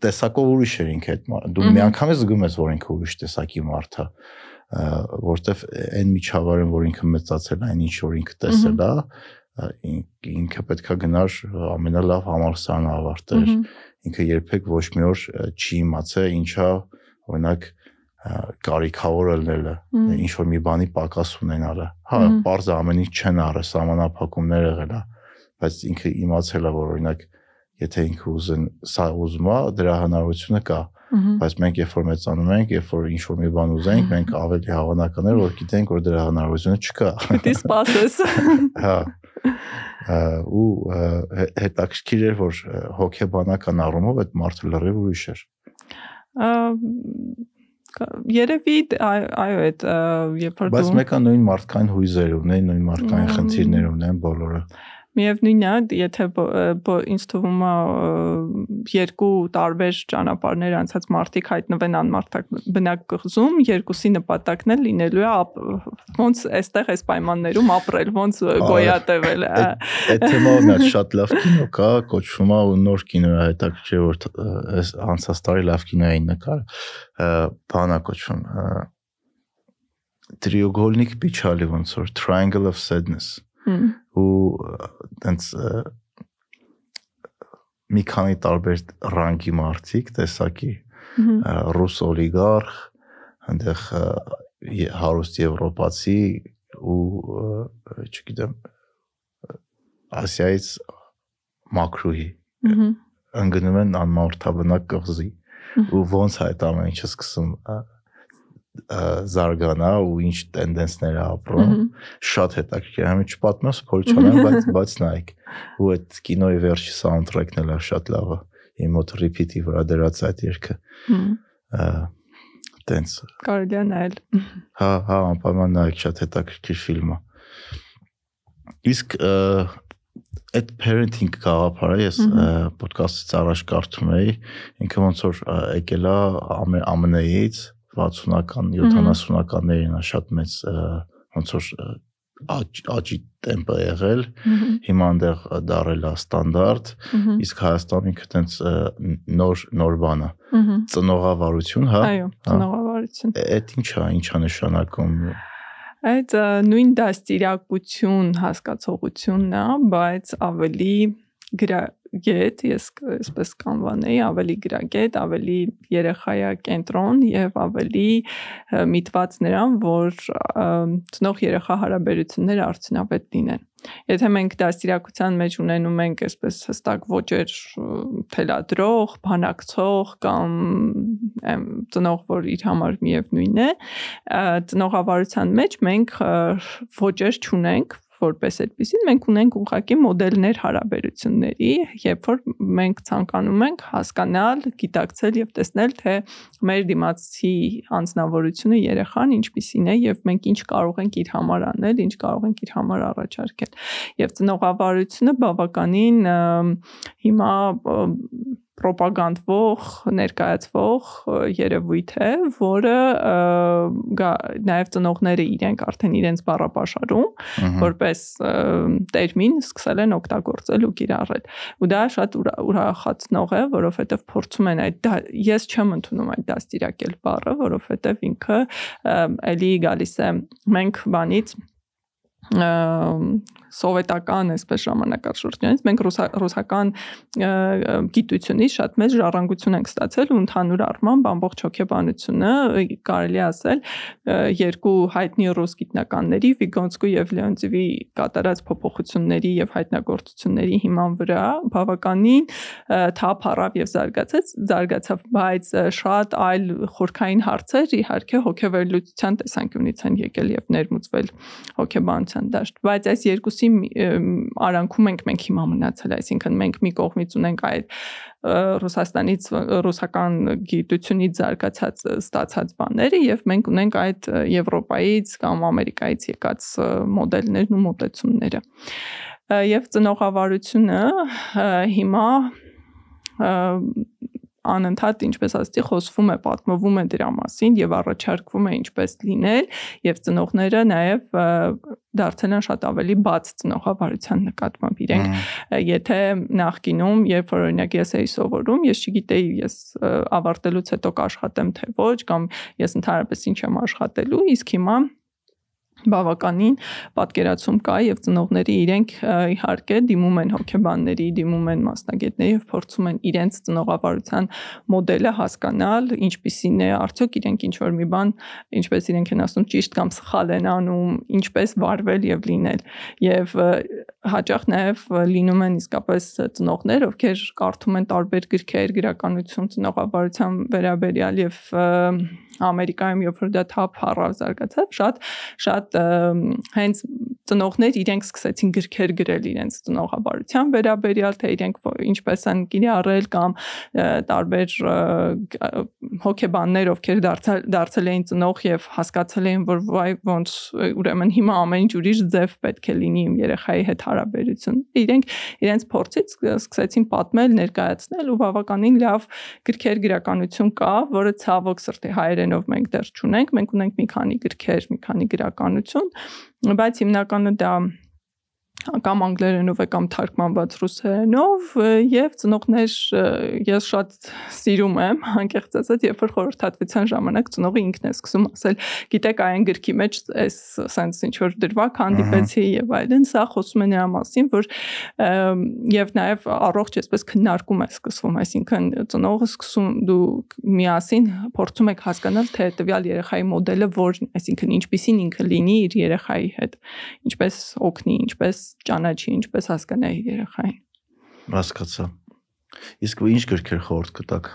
S1: տեսակով ուրիշ էր ինքը այդ դու միանգամից զգում ես, որ ինքը ուրիշ տեսակի մարդ է, որտեվ այն միջավայրում, որ ինքը մեծացել է, այն ինչ որ ինքը տեսել է, ինքը պետքա գնար ամենալավ համալսարանը ավարտեր ինքը երբեք ոչ մի օր չի իմացել ինչա օրինակ կարիքավորելնելը, ինչ որ մի բանի պակաս ունենալը։ Հա, parza ամեն ինչ չեն առը, համանապակումներ եղել է, բայց ինքը իմացել է, որ օրինակ եթե ինքը ուզեն սա ուզում է, դրա հնարավորությունը կա։ Բայց մենք երբ որ մեծանում ենք, երբ որ ինչ որ մի բան ուզենք, մենք ավելի հավանական է, որ գիտենք, որ դրա հնարավորությունը չկա։
S2: Պիտի սպասես։
S1: Հա ու հետաքրքիր էր որ հոգեբանական առումով այդ մարդը լրիվ ուրիշ էր
S2: երևի այո այդ երբ որ
S1: բայց մեկը նույն մարդկային հույզեր ունեն, նույն մարդկային խնդիրներ ունեն բոլորը
S2: միևնույնն է, եթե ինձ թվում է երկու տարբեր ճանապարհներ անցած մարդիկ հայտնվեն անմարդակ բնակ գղզում, երկուսի նպատակն էլ լինելու է ոնց այստեղ այս պայմաններում ապրել, ոնց գոյատևել։
S1: Այդ թեմայով մի շատ լավ կինո կա, կոչվում է ու նոր կինո է հետաքրքիր որ այս անցած տարի լավ կինո էին նկար, բանա կոչվում Треугольник печали ոնց որ Triangle of Sadness ու տենց մի քանի տարբեր ռանգի մարդիկ, տեսակի ռուս օլիգարխ, այնտեղ հարուստ եվրոպացի ու չգիտեմ Ասիայից մակրուհի ընկնում են անմարթաբնակ կղզի ու ոնց է այդ ամեն ինչը սկսում զարգանա ու ինչ տենդենսներ է ապրում շատ հետաքրքիր է համի չպատմեմ սփոյլ չանեմ բայց բայց նայեք ու այդ կինոյի վերջի սաունդթրեքն էլ է շատ լավը իմ մոտ ռիփիթի վրա դրած այդ երգը տենց
S2: կարելի է նայել
S1: հա հա անպայման նայեք շատ հետաքրքիր ֆիլմ է իսկ այդ parenting գաղափարը ես ոդկասթից առաջ կարդում էի ինքը ոնց որ եկել է ԱՄՆ-ից 60-ական, 70-ականներին է շատ մեծ ոնց որ աճի տեմպը եղել, հիմա այնտեղ դարել է ստանդարտ, իսկ Հայաստանը ինքը տենց նոր նոր բան է։ Ծնողավարություն, հա։
S2: Այո, ծնողավարություն։
S1: Այդ ինչա, ինչա նշանակում
S2: այդ նույն դաստիարակություն հասկացողությունն է, բայց ավելի գրա գետ, ես այսպես կանվանեի, ավելի գրագետ, ավելի երեխայա կենտրոն եւ ավելի միտված նրան, որ ծնող երեխա հարաբերությունները արդյունավետ լինեն։ Եթե մենք դաստիարակության մեջ ունենում ենք այսպես հստակ ոճեր թելադրող, բանակցող կամ ծնող, որ իր համար միևնույն է, ծնողավարության մեջ մենք ոճեր չունենք, որպես այդպեսին մենք ունենք ուղղակի մոդելներ հարաբերությունների, երբ որ մենք ցանկանում ենք հասկանալ, գիտակցել եւ տեսնել, թե մեր դիմացի անձնավորությունը երեխան ինչպիսին է եւ մենք ինչ կարող ենք իր համար անել, ինչ կարող ենք իր համար առաջարկել։ Եվ ծնողավարությունը բավականին հիմա ռոպագանդվող, ներկայացվող երևույթ է, որը նաև ծնողները իրենք արդեն իրենց բառապաշարում որպես տերմին սկսել են օգտագործել ու կիրառել։ Ու դա շատ ուրախացնող է, որովհետև փորձում են այդ ես չեմ ընդունում այդ դաստիարակել բառը, որովհետև ինքը էլի գալիս է մենք բանից սովետական այսպես ժամանակաշրջանից մենք ռուսական գիտությունից շատ մեծ ժառանգություն ենք ստացել ու ընդհանուր առմամբ ամբողջ հոգեբանությունը կարելի ասել երկու հայտնի ռուս գիտնականների Վիգոնսկու եւ Լեոնտիվի կատարած փոփոխությունների եւ հայտնագործությունների հիման վրա բավականին թափ առավ եւ զարգացած զարգացավ բայց շատ այլ խորքային հարցեր իհարկե հոգեվերլուծության տեսանկյունից են եկել եւ ներմուծվել հոգեբանության դաշտ բայց այս երկուսի կուրսի արանքում ենք մենք հիմա մնացել, այսինքն մենք մի կողմից ունենք այդ Ռուսաստանից ռուսական գիտությունից զարգացած ստացած բաները եւ մենք ունենք այդ Եվրոպայից կամ Ամերիկայից եկած մոդելներն ու մոտեցումները եւ ծնողավարությունը հիմա անընդհատ ինչպես ասեցի խոսվում է, պատմվում է դրա մասին եւ առաջարկվում է ինչպես լինել եւ ծնողները նաեւ դարձել են շատ ավելի բաց ծնողավարության նկատմամբ իրենք եթե նախկինում երբ որ օրինակ ես էի սովորում ես չգիտեի ես ավարտելուց հետո կաշխատեմ թե ոչ կամ ես ընդհանրապես ինչ եմ աշխատելու իսկ հիմա բավականին պատկերացում կա եւ ծնողների իրենք իհարկե դիմում են հոգեբանների, դիմում են մասնագետների եւ փորձում են իրենց ծնողավարության մոդելը հասկանալ, ինչպիսին է, արդյոք իրենք ինչ որ մի բան, ինչպես իրենք են ասում, ճիշտ կամ սխալ են անում, ինչպես վարվել եւ լինել։ Եվ հաճախ նաեւ լինում են իսկապես ծնողներ, ովքեր կարդում են տարբեր գրքեր, գրականություն ծնողավարության վերաբերյալ եւ Ամերիկայում երբ որ դա թափ առավ զարգացավ, շատ շատ հենց ծնողներ իրենք սկսեցին գրքեր գրել իրենց ծնողաբարության վերաբերյալ, թե իրենք ինչպես են կիրառել կամ տարբեր հոգեբաններ, ովքեր դարձել դարձել էին ծնող եւ հասկացել էին, որ վայ ոնց ուրեմն հիմա ամեն ինչ ուրիշ ձև պետք է լինի իմ երեխայի հետ հարաբերություն։ Իրենք իրենց փորձից սկսեցին պատմել, ներկայացնել ու բավականին լավ գրքեր գրականություն կա, որը ցավոք սրտի հայերենով մենք դեռ չունենք։ Մենք ունենք մի քանի գրքեր, մի քանի գրականություն, բայց հիմնականը դա կամ անգլերենով է կամ թարգմանված ռուսերենով եւ ծնողներ ես շատ սիրում եմ անկեղծ ասած երբ որ խորհրդատվության ժամանակ ծնողը ինքն է սկսում ասել գիտեք այն գրքի մեջ էս sense ինչ որ դրվակ հանդիպեցի եւ այլն սա խոսում է նրա մասին որ եւ նաեւ առողջ այսպես քննարկում է սկսվում այսինքն ծնողը սկսում դու միասին փորձում եք հասկանալ թե տվյալ երեխայի մոդելը որն այսինքն ինչպիսին ինքը լինի իր երեխայի հետ ինչպես օգնի ինչպես ճանաչի, ինչպես հասկանայի երեխային։
S1: Հասկացա։ Իսկ ինչ գրքեր խորտ կտակ։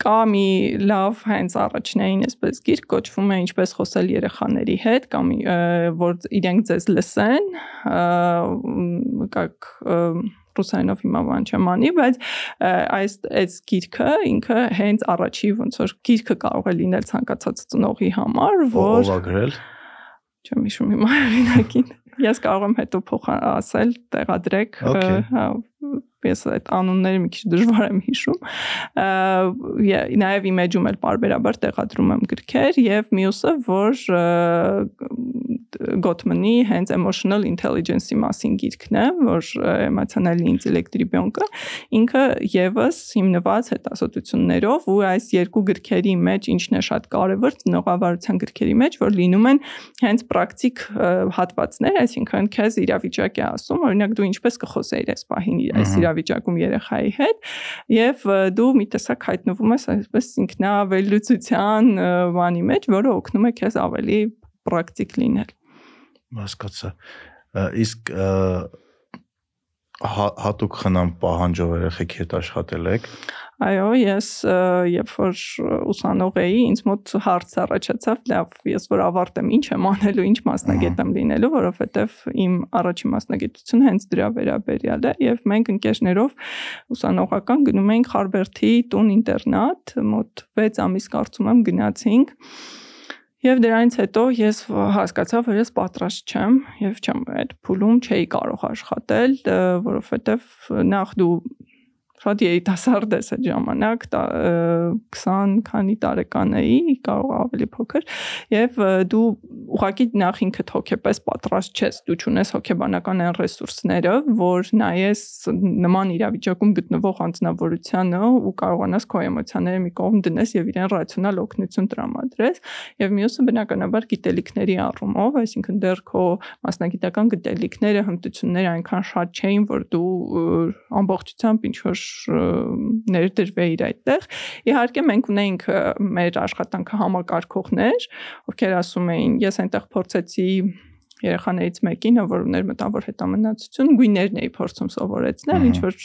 S2: Կա մի լավ հենց առաջնային այսպես գիրք կոչվում է ինչպես խոսել երեխաների հետ կամ որ իրենք ձեզ լսեն, как ռուսերենով հիմա բան չեմ անի, բայց այս այս գիրքը ինքը հենց առաջի ոնց որ գիրքը կարող է լինել ցանկացած ծնողի համար, որ
S1: ով է գրել
S2: չեմ հիշում հիմա օրինակին։ Ես կարող եմ հետո փոխ ասել, տեղադրեք, հա ես այդ անունները մի քիչ դժվար եմ հիշում։ Նաև իմեջում էլ բարբերաբար տեղադրում եմ գրքեր եւ մյուսը, որ Gottman-ի հենց emotional intelligence-ի մասին գիրքն է, որ էմոցիոնալի ինտելեկտ ռիբյոնկը ինքը եւս հիմնված հետազոտություններով ու այս երկու գրքերի մեջ ինչն է շատ կարևոր ծնողավարության գրքերի մեջ, որ լինում են հենց պրակտիկ հատվածներ, այսինքն քեզ իրավիճակ է ասում, օրինակ դու ինչպես կխոսեիր այս պահին այս իրավիճակում երեխայի հետ եւ դու մի տեսակ հայտնվում ես այսպես ինքնավելլուծության բանի մեջ, որը օգնում է քեզ ավելի պրակտիկ լինել
S1: հասկացա իսկ հա, հատուկ խնամ պահանջով երեխեք հետ աշխատել եք
S2: Այո, ես երբ որ ուսանող էի, ինձ մոտ հարց առաջացավ, լավ, ես որ ավարտեմ, ինչ եմ անելու, ինչ մասնագետ եմ լինելու, որովհետև իմ առաջին մասնագիտությունը հենց դրա վերաբերյալ է եւ մենք ընկերներով ուսանողական գնում էինք Խարբերթի տուն ինտերնատ, մոտ 6 ամիս կարծում եմ գնացինք Եվ դրանից հետո ես հասկացա, որ ես պատրաստ չեմ եւ չեմ այդ փուլում չէի կարող աշխատել, որովհետեւ նախ դու շատ երիտասարդ ես այդ ժամանակ 20 քանի տարեկան էի, կարող ավելի փոքր, եւ դու ուղղակի նախ ինքդ հոգեպես պատրաստ չես, դու ճունես հոգեբանական այն ռեսուրսները, որ նայես նման իրավիճակում գտնվող անձնավորությանը ու կարողանաս քո էմոցիաները մի կողմ դնես եւ իրեն ռացիոնալ օգնություն տրամադրես, եւ մյուսը բնականաբար գիտելիքների առումով, այսինքն դեռ քո մասնագիտական գիտելիքները, հմտությունները այնքան շատ չէին, որ դու ամբողջությամբ ինչ որ ներդրվեիր այդտեղ։ Իհարկե մենք ունեինք մեր աշխատանքը համակարգողներ, ովքեր ասում էին, ես այնտեղ փորձեցի երեխաներից մեկին, որ ուներ մտավոր հետամնացություն, գույներն էի փորձում սովորեցնել, ինչ որ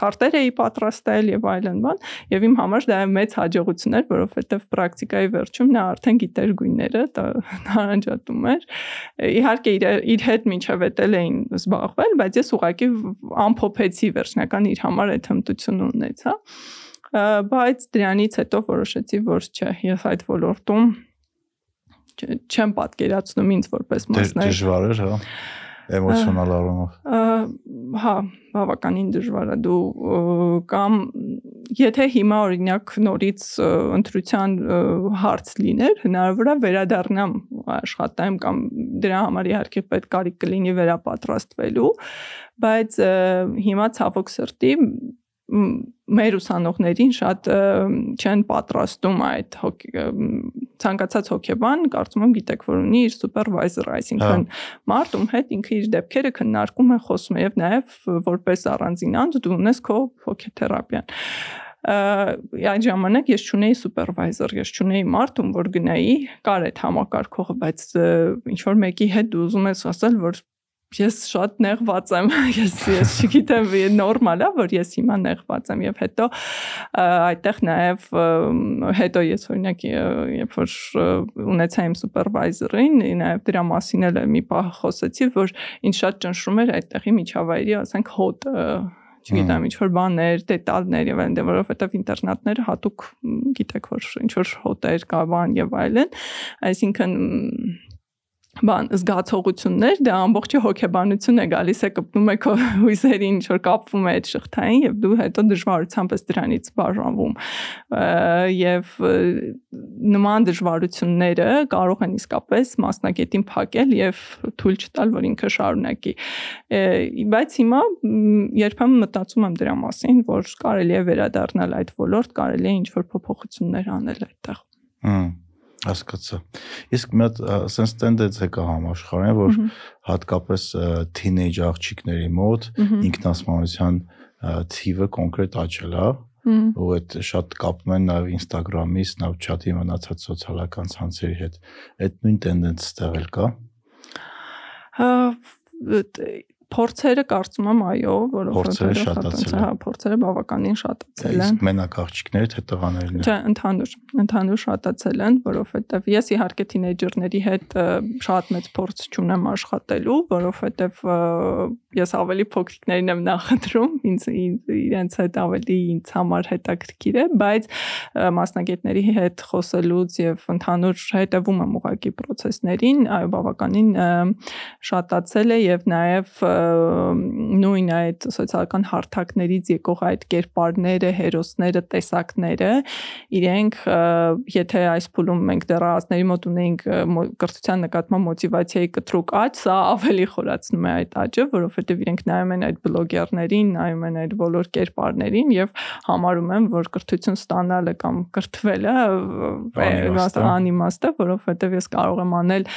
S2: քարտեր էի պատրաստել եւ այլն բան, եւ իմ համար դա մեծ հաջողություն էր, որովհետեւ պրակտիկայի վերջում նա արդեն գիտեր գույները, դա նարնջատում էր։ Իհարկե իր իր հետ մինչև էտել էին զբաղվել, բայց ես ուղղակի ամփոփեցի վերջնական իր համար այդ հմտությունը ունեցա բայց դրանից հետո որոշեցի, որ չէ, ես այդ ոլորտում չեմ պատկերացնում ինձ որպես մասնագետ։
S1: Դժվար էր, հա էմոցիոնալ առումով։
S2: Հա, բավականին դժվար է դու կամ եթե հիմա օրինակ նորից ընտրության հարց լիներ, հնարավոր է վերադառնամ աշխատեմ կամ դրա համար իհարկե պետք կարիք կլինի վերապատրաստվելու, բայց հիմա ցավոք սրտի մեր ուսանողներին շատ չեն պատրաստում այդ ցանկացած հոկեբան, կարծում եմ գիտեք, որ ունի իր սուպերվայզեր, այսինքն
S1: հա։
S2: մարդ ում հետ ինքը իր դեպքերը քննարկում է, խոսում է եւ նաեւ որպես առանձին անձ դու ունես քո հոկեթերապիան այն ժամանակ ես ճունեի սուպերվայզեր, ես ճունեի մարդ, ում որ գնայի, կար այդ համակարգողը, բայց ինչ որ մեկի հետ դու ուզում ես ասել, որ ես շատ նեղված եմ ես ես չգիտեմ նորմալ է որ ես հիմա նեղված եմ եւ հետո այդտեղ նաեւ հետո ես օրինակ երբ որ ունեցա իմ սուպերվայզերին նաեւ դրա մասին էլ մի պահ խոսեցի որ ինձ շատ ճնշում էր այդտեղի միջավայրի ասենք հոտ չգիտեմ ինչ որ բաներ, դետալներ եւ այլն, որովհետեւ ինտերնատները հատուկ գիտեք որ ինչ որ հոտեր կա բան եւ այլն, այսինքն բան զգացողություններ, դա ամբողջը հոգեբանություն է գալիս է կպնում է քո հույսերին, ինչ որ կապվում է այդ շղթային եւ դու հետո դժվարությամբ ես դրանից բաժանվում։ Եվ նման դժվարությունները կարող են իսկապես մասնակետին փակել եւ թույլ չտալ, որ ինքը շարունակի։ Բայց հիմա երբեմն մտածում եմ դրա մասին, որ կարելի է վերադառնալ այդ ոլորտ, կարելի է ինչ որ փոփոխություններ անել այդտեղ։
S1: Հմ հասկացա։ Իսկ մի հատ sense տենդենս է կա համաշխարհային, որ հատկապես թինեյջ աղջիկների մոտ ինքնասմանության թիվը կոնկրետ աճել է, ու այդ շատ կապում են նաև Instagram-ի, Snapchat-ի մնացած սոցիալական ցանցերի հետ։ Այդ նույն տենդենսը ստեղել կա։
S2: Փորձերը կարծում եմ այո,
S1: որովհետեւ շատացել
S2: են։ Հա, փորձերը բավականին շատացել են։
S1: Իսկ մենակ աղջիկները թե տղաներն
S2: են։ Չէ, ընդհանուր, ընդհանուր շատացել են, որովհետեւ ես իհարկե թինեյջերների հետ շատ մեծ փորձ չունեմ աշխատելու, որովհետեւ ես ավելի փոքրիկներին եմ նախընտրում, ինձ իրենց հետ ավելի ինձ համար հետաքրքիր է, բայց մասնագետների հետ խոսելուց եւ ընդհանուր հետևում եմ ուղակի process-ներին, այո, բավականին շատացել է եւ նաեւ նույն այդ սոցիալական հարթակներից եկող այդ կերպարները, հերոսները, տեսակները իրենք եթե այս փուլում մենք դեռահասների մոտ ունենք կրթության նկատմամբ մոտիվացիայի կտրուկ աճ, սա ավելի խորացնում է այդ աճը, որովհետև իրենք նայում են այդ բլոգերներին, նայում են այդ բոլոր կերպարներին եւ համարում են, որ կրթություն ստանալը կամ կրթվելը անիմաստ է, որովհետև ես կարող եմ անել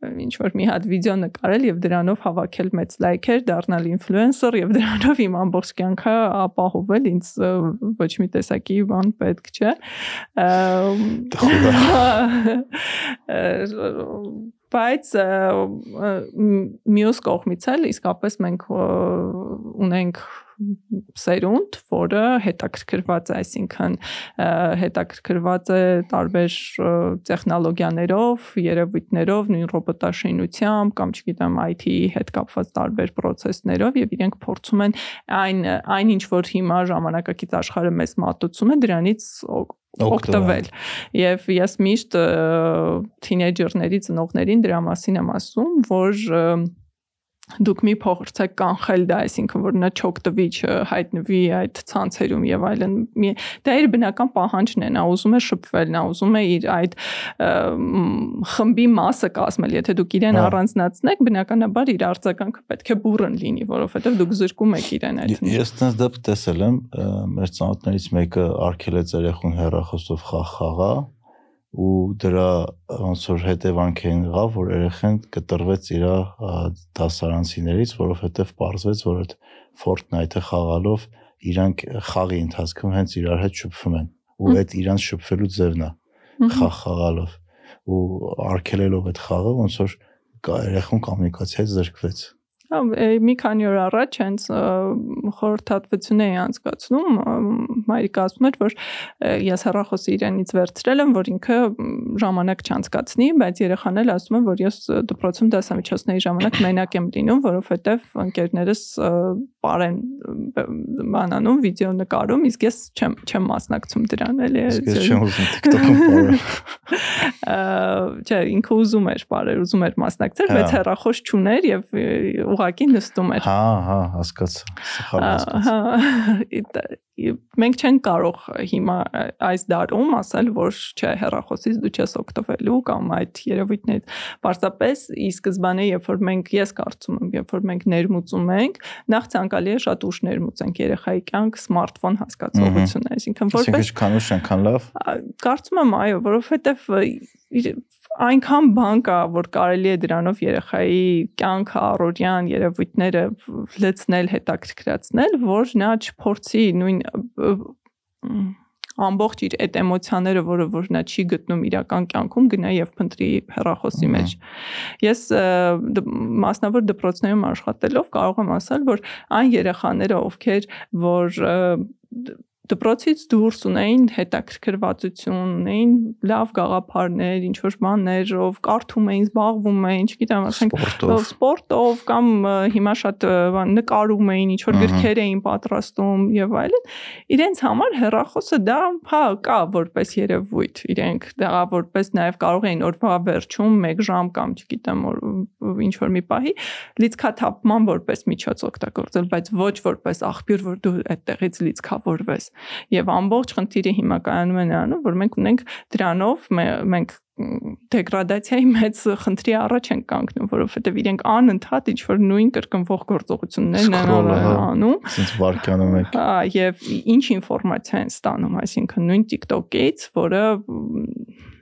S2: ինչ որ մի հատ վիդեո նկարել եւ դրանով հավաքել մեծ լայքեր, դառնալ ինֆլուենսեր եւ դրանով իմ ամբողջ կյանքը ապահովել, ինձ ոչ մի տեսակի բան պետք չէ։ բայց մյուս կողմից էլ իսկապես մենք ունենք սերունդ, որը հետաքրքրված է, այսինքն հետաքրքրված է տարբեր տեխնոլոգիաներով, երևույթներով, նույն ռոբոտաշինությամբ կամ չգիտեմ IT-ի հետ կապված տարբեր process-ներով եւ իրենք փորձում են այն այն ինչ որ հիմա ժամանակակից աշխարհը մեզ մատուցում է, դրանից օգտվել։ Եվ ես միշտ թինեյջերների ծնողներին դրա մասին եմ ասում, որ դուք մի փոխրցեք կանխել դա, այսինքն որ նա չօգտվի, չհայտնվի այդ ցանցերում եւ այլն։ Դա իր բնական պահանջն է, նա ուզում է շփվել, նա ուզում է իր այդ խմբի մասը կազմել։ Եթե դուք իրեն հա։ առանձնացնեք, բնականաբար իր արձագանքը պետք է բուրըն լինի, որովհետեւ դուք զրկում եք իրեն այդ։
S1: Ես տես դեպք տեսել եմ, մեր ծանոթներից մեկը արկել է երեխուն հեռախոսով խաղ խաղա ու դրա ոնց որ հետևանք էին եղավ, որ երեխան կտրվեց իր դասարանցիներից, որովհետև պարզվեց, որ այդ Fortnite-ը խաղալով իրանք խաղի ընթացքում հենց իրար հետ շփվում են ու այդ իրանց շփվելու ձևն է խաղ խաղալով ու արկելելով այդ խաղը ոնց որ կա երախոն կոմունիկացիայից զրկվեց։
S2: մի քանի օր առաջ հենց խորհրդատվություն էի անցկացնում, մայրիկը ասում էր, որ ես հեռախոսը իրենից վերցրել եմ, որ ինքը ժամանակ չանցկացնի, բայց երեխան էլ ասում է, որ ես դպրոցում դասամիջոցների ժամանակ մենակ եմ լինում, որովհետև ընկերներս բարեն բանանում, վիդեո նկարում, իսկ ես չեմ չեմ մասնակցում դրան, էլի։
S1: Ես չեմ ուզում TikTok-ում բարը։
S2: Չէ, ինքը ուզում էր բարեր, ուզում էր մասնակցել, բայց հեռախոս չուներ եւ ուղակի նստում էր։
S1: Հա, հա, հասկացա։ Սխալ
S2: Հա, մենք չենք կարող հիմա այս դարում ասել, որ չէ, հեռախոսից դու չես օգտվելու կամ այդ երևույթներից։ Պարզապես ի սկզբանե, երբ որ մենք ես կարծում եմ, երբ որ մենք ներմուծում ենք, նախ ցանկալի է շատ ուշ ներմուծենք երեխայի կյանք սմարթֆոն հասկացողությունը, այսինքն որպես
S1: Այսինքն քան ուշ այնքան լավ։
S2: Կարծում եմ, այո, որովհետև այնքան բան կա, որ կարելի է դրանով երեխայի կյանքը, առօրյան երևույթները լեցնել, հետաքրքրացնել, որ նա չփորձի նույն ամբողջ իր այդ էմոցիաները, որը որ նա չի գտնում իրական կյանքում, գնա եւ փնտրի հեռախոսի մեջ։ Ես մասնավոր դպրոցներում աշխատելով կարող եմ ասել, որ այն երեխաները, ովքեր որ դպրոցից դուրս ունեին հետաքրքրվածություն, ունեին լավ գաղափարներ, ինչ որ բաներով, կարդում էին, զբաղվում էին, չգիտեմ, ասենք սպորտով կամ հիմա շատ նկարում էին, ինչ որ գրքեր էին պատրաստում եւ այլն։ Իրենց համար հերախոսը դա հա կա որպես երևույթ, իրենք դա որպես նաեւ կարող էին օրվա վերջում 1 ժամ կամ չգիտեմ ինչ որ մի պահի լիցքաթափման որպես միջոց օգտագործել, բայց ոչ որպես աղբյուր, որ դու այդտեղից լիցքավորվես Եվ ամբողջ խնդիրը հիմա կայանում է նրանում, որ մենք ունենք դրանով մենք դեգրադացիայի մեծ խնդրի առաջ են կանգնում, որովհետև իրենք անընդհատ ինչ որ նույն կրկնվող գործողություններն են անում։
S1: Այսինքն վարկյանում եք։
S2: Հա, եւ ինչ ինֆորմացիա են ստանում, այսինքն նույն TikTok-ից, որը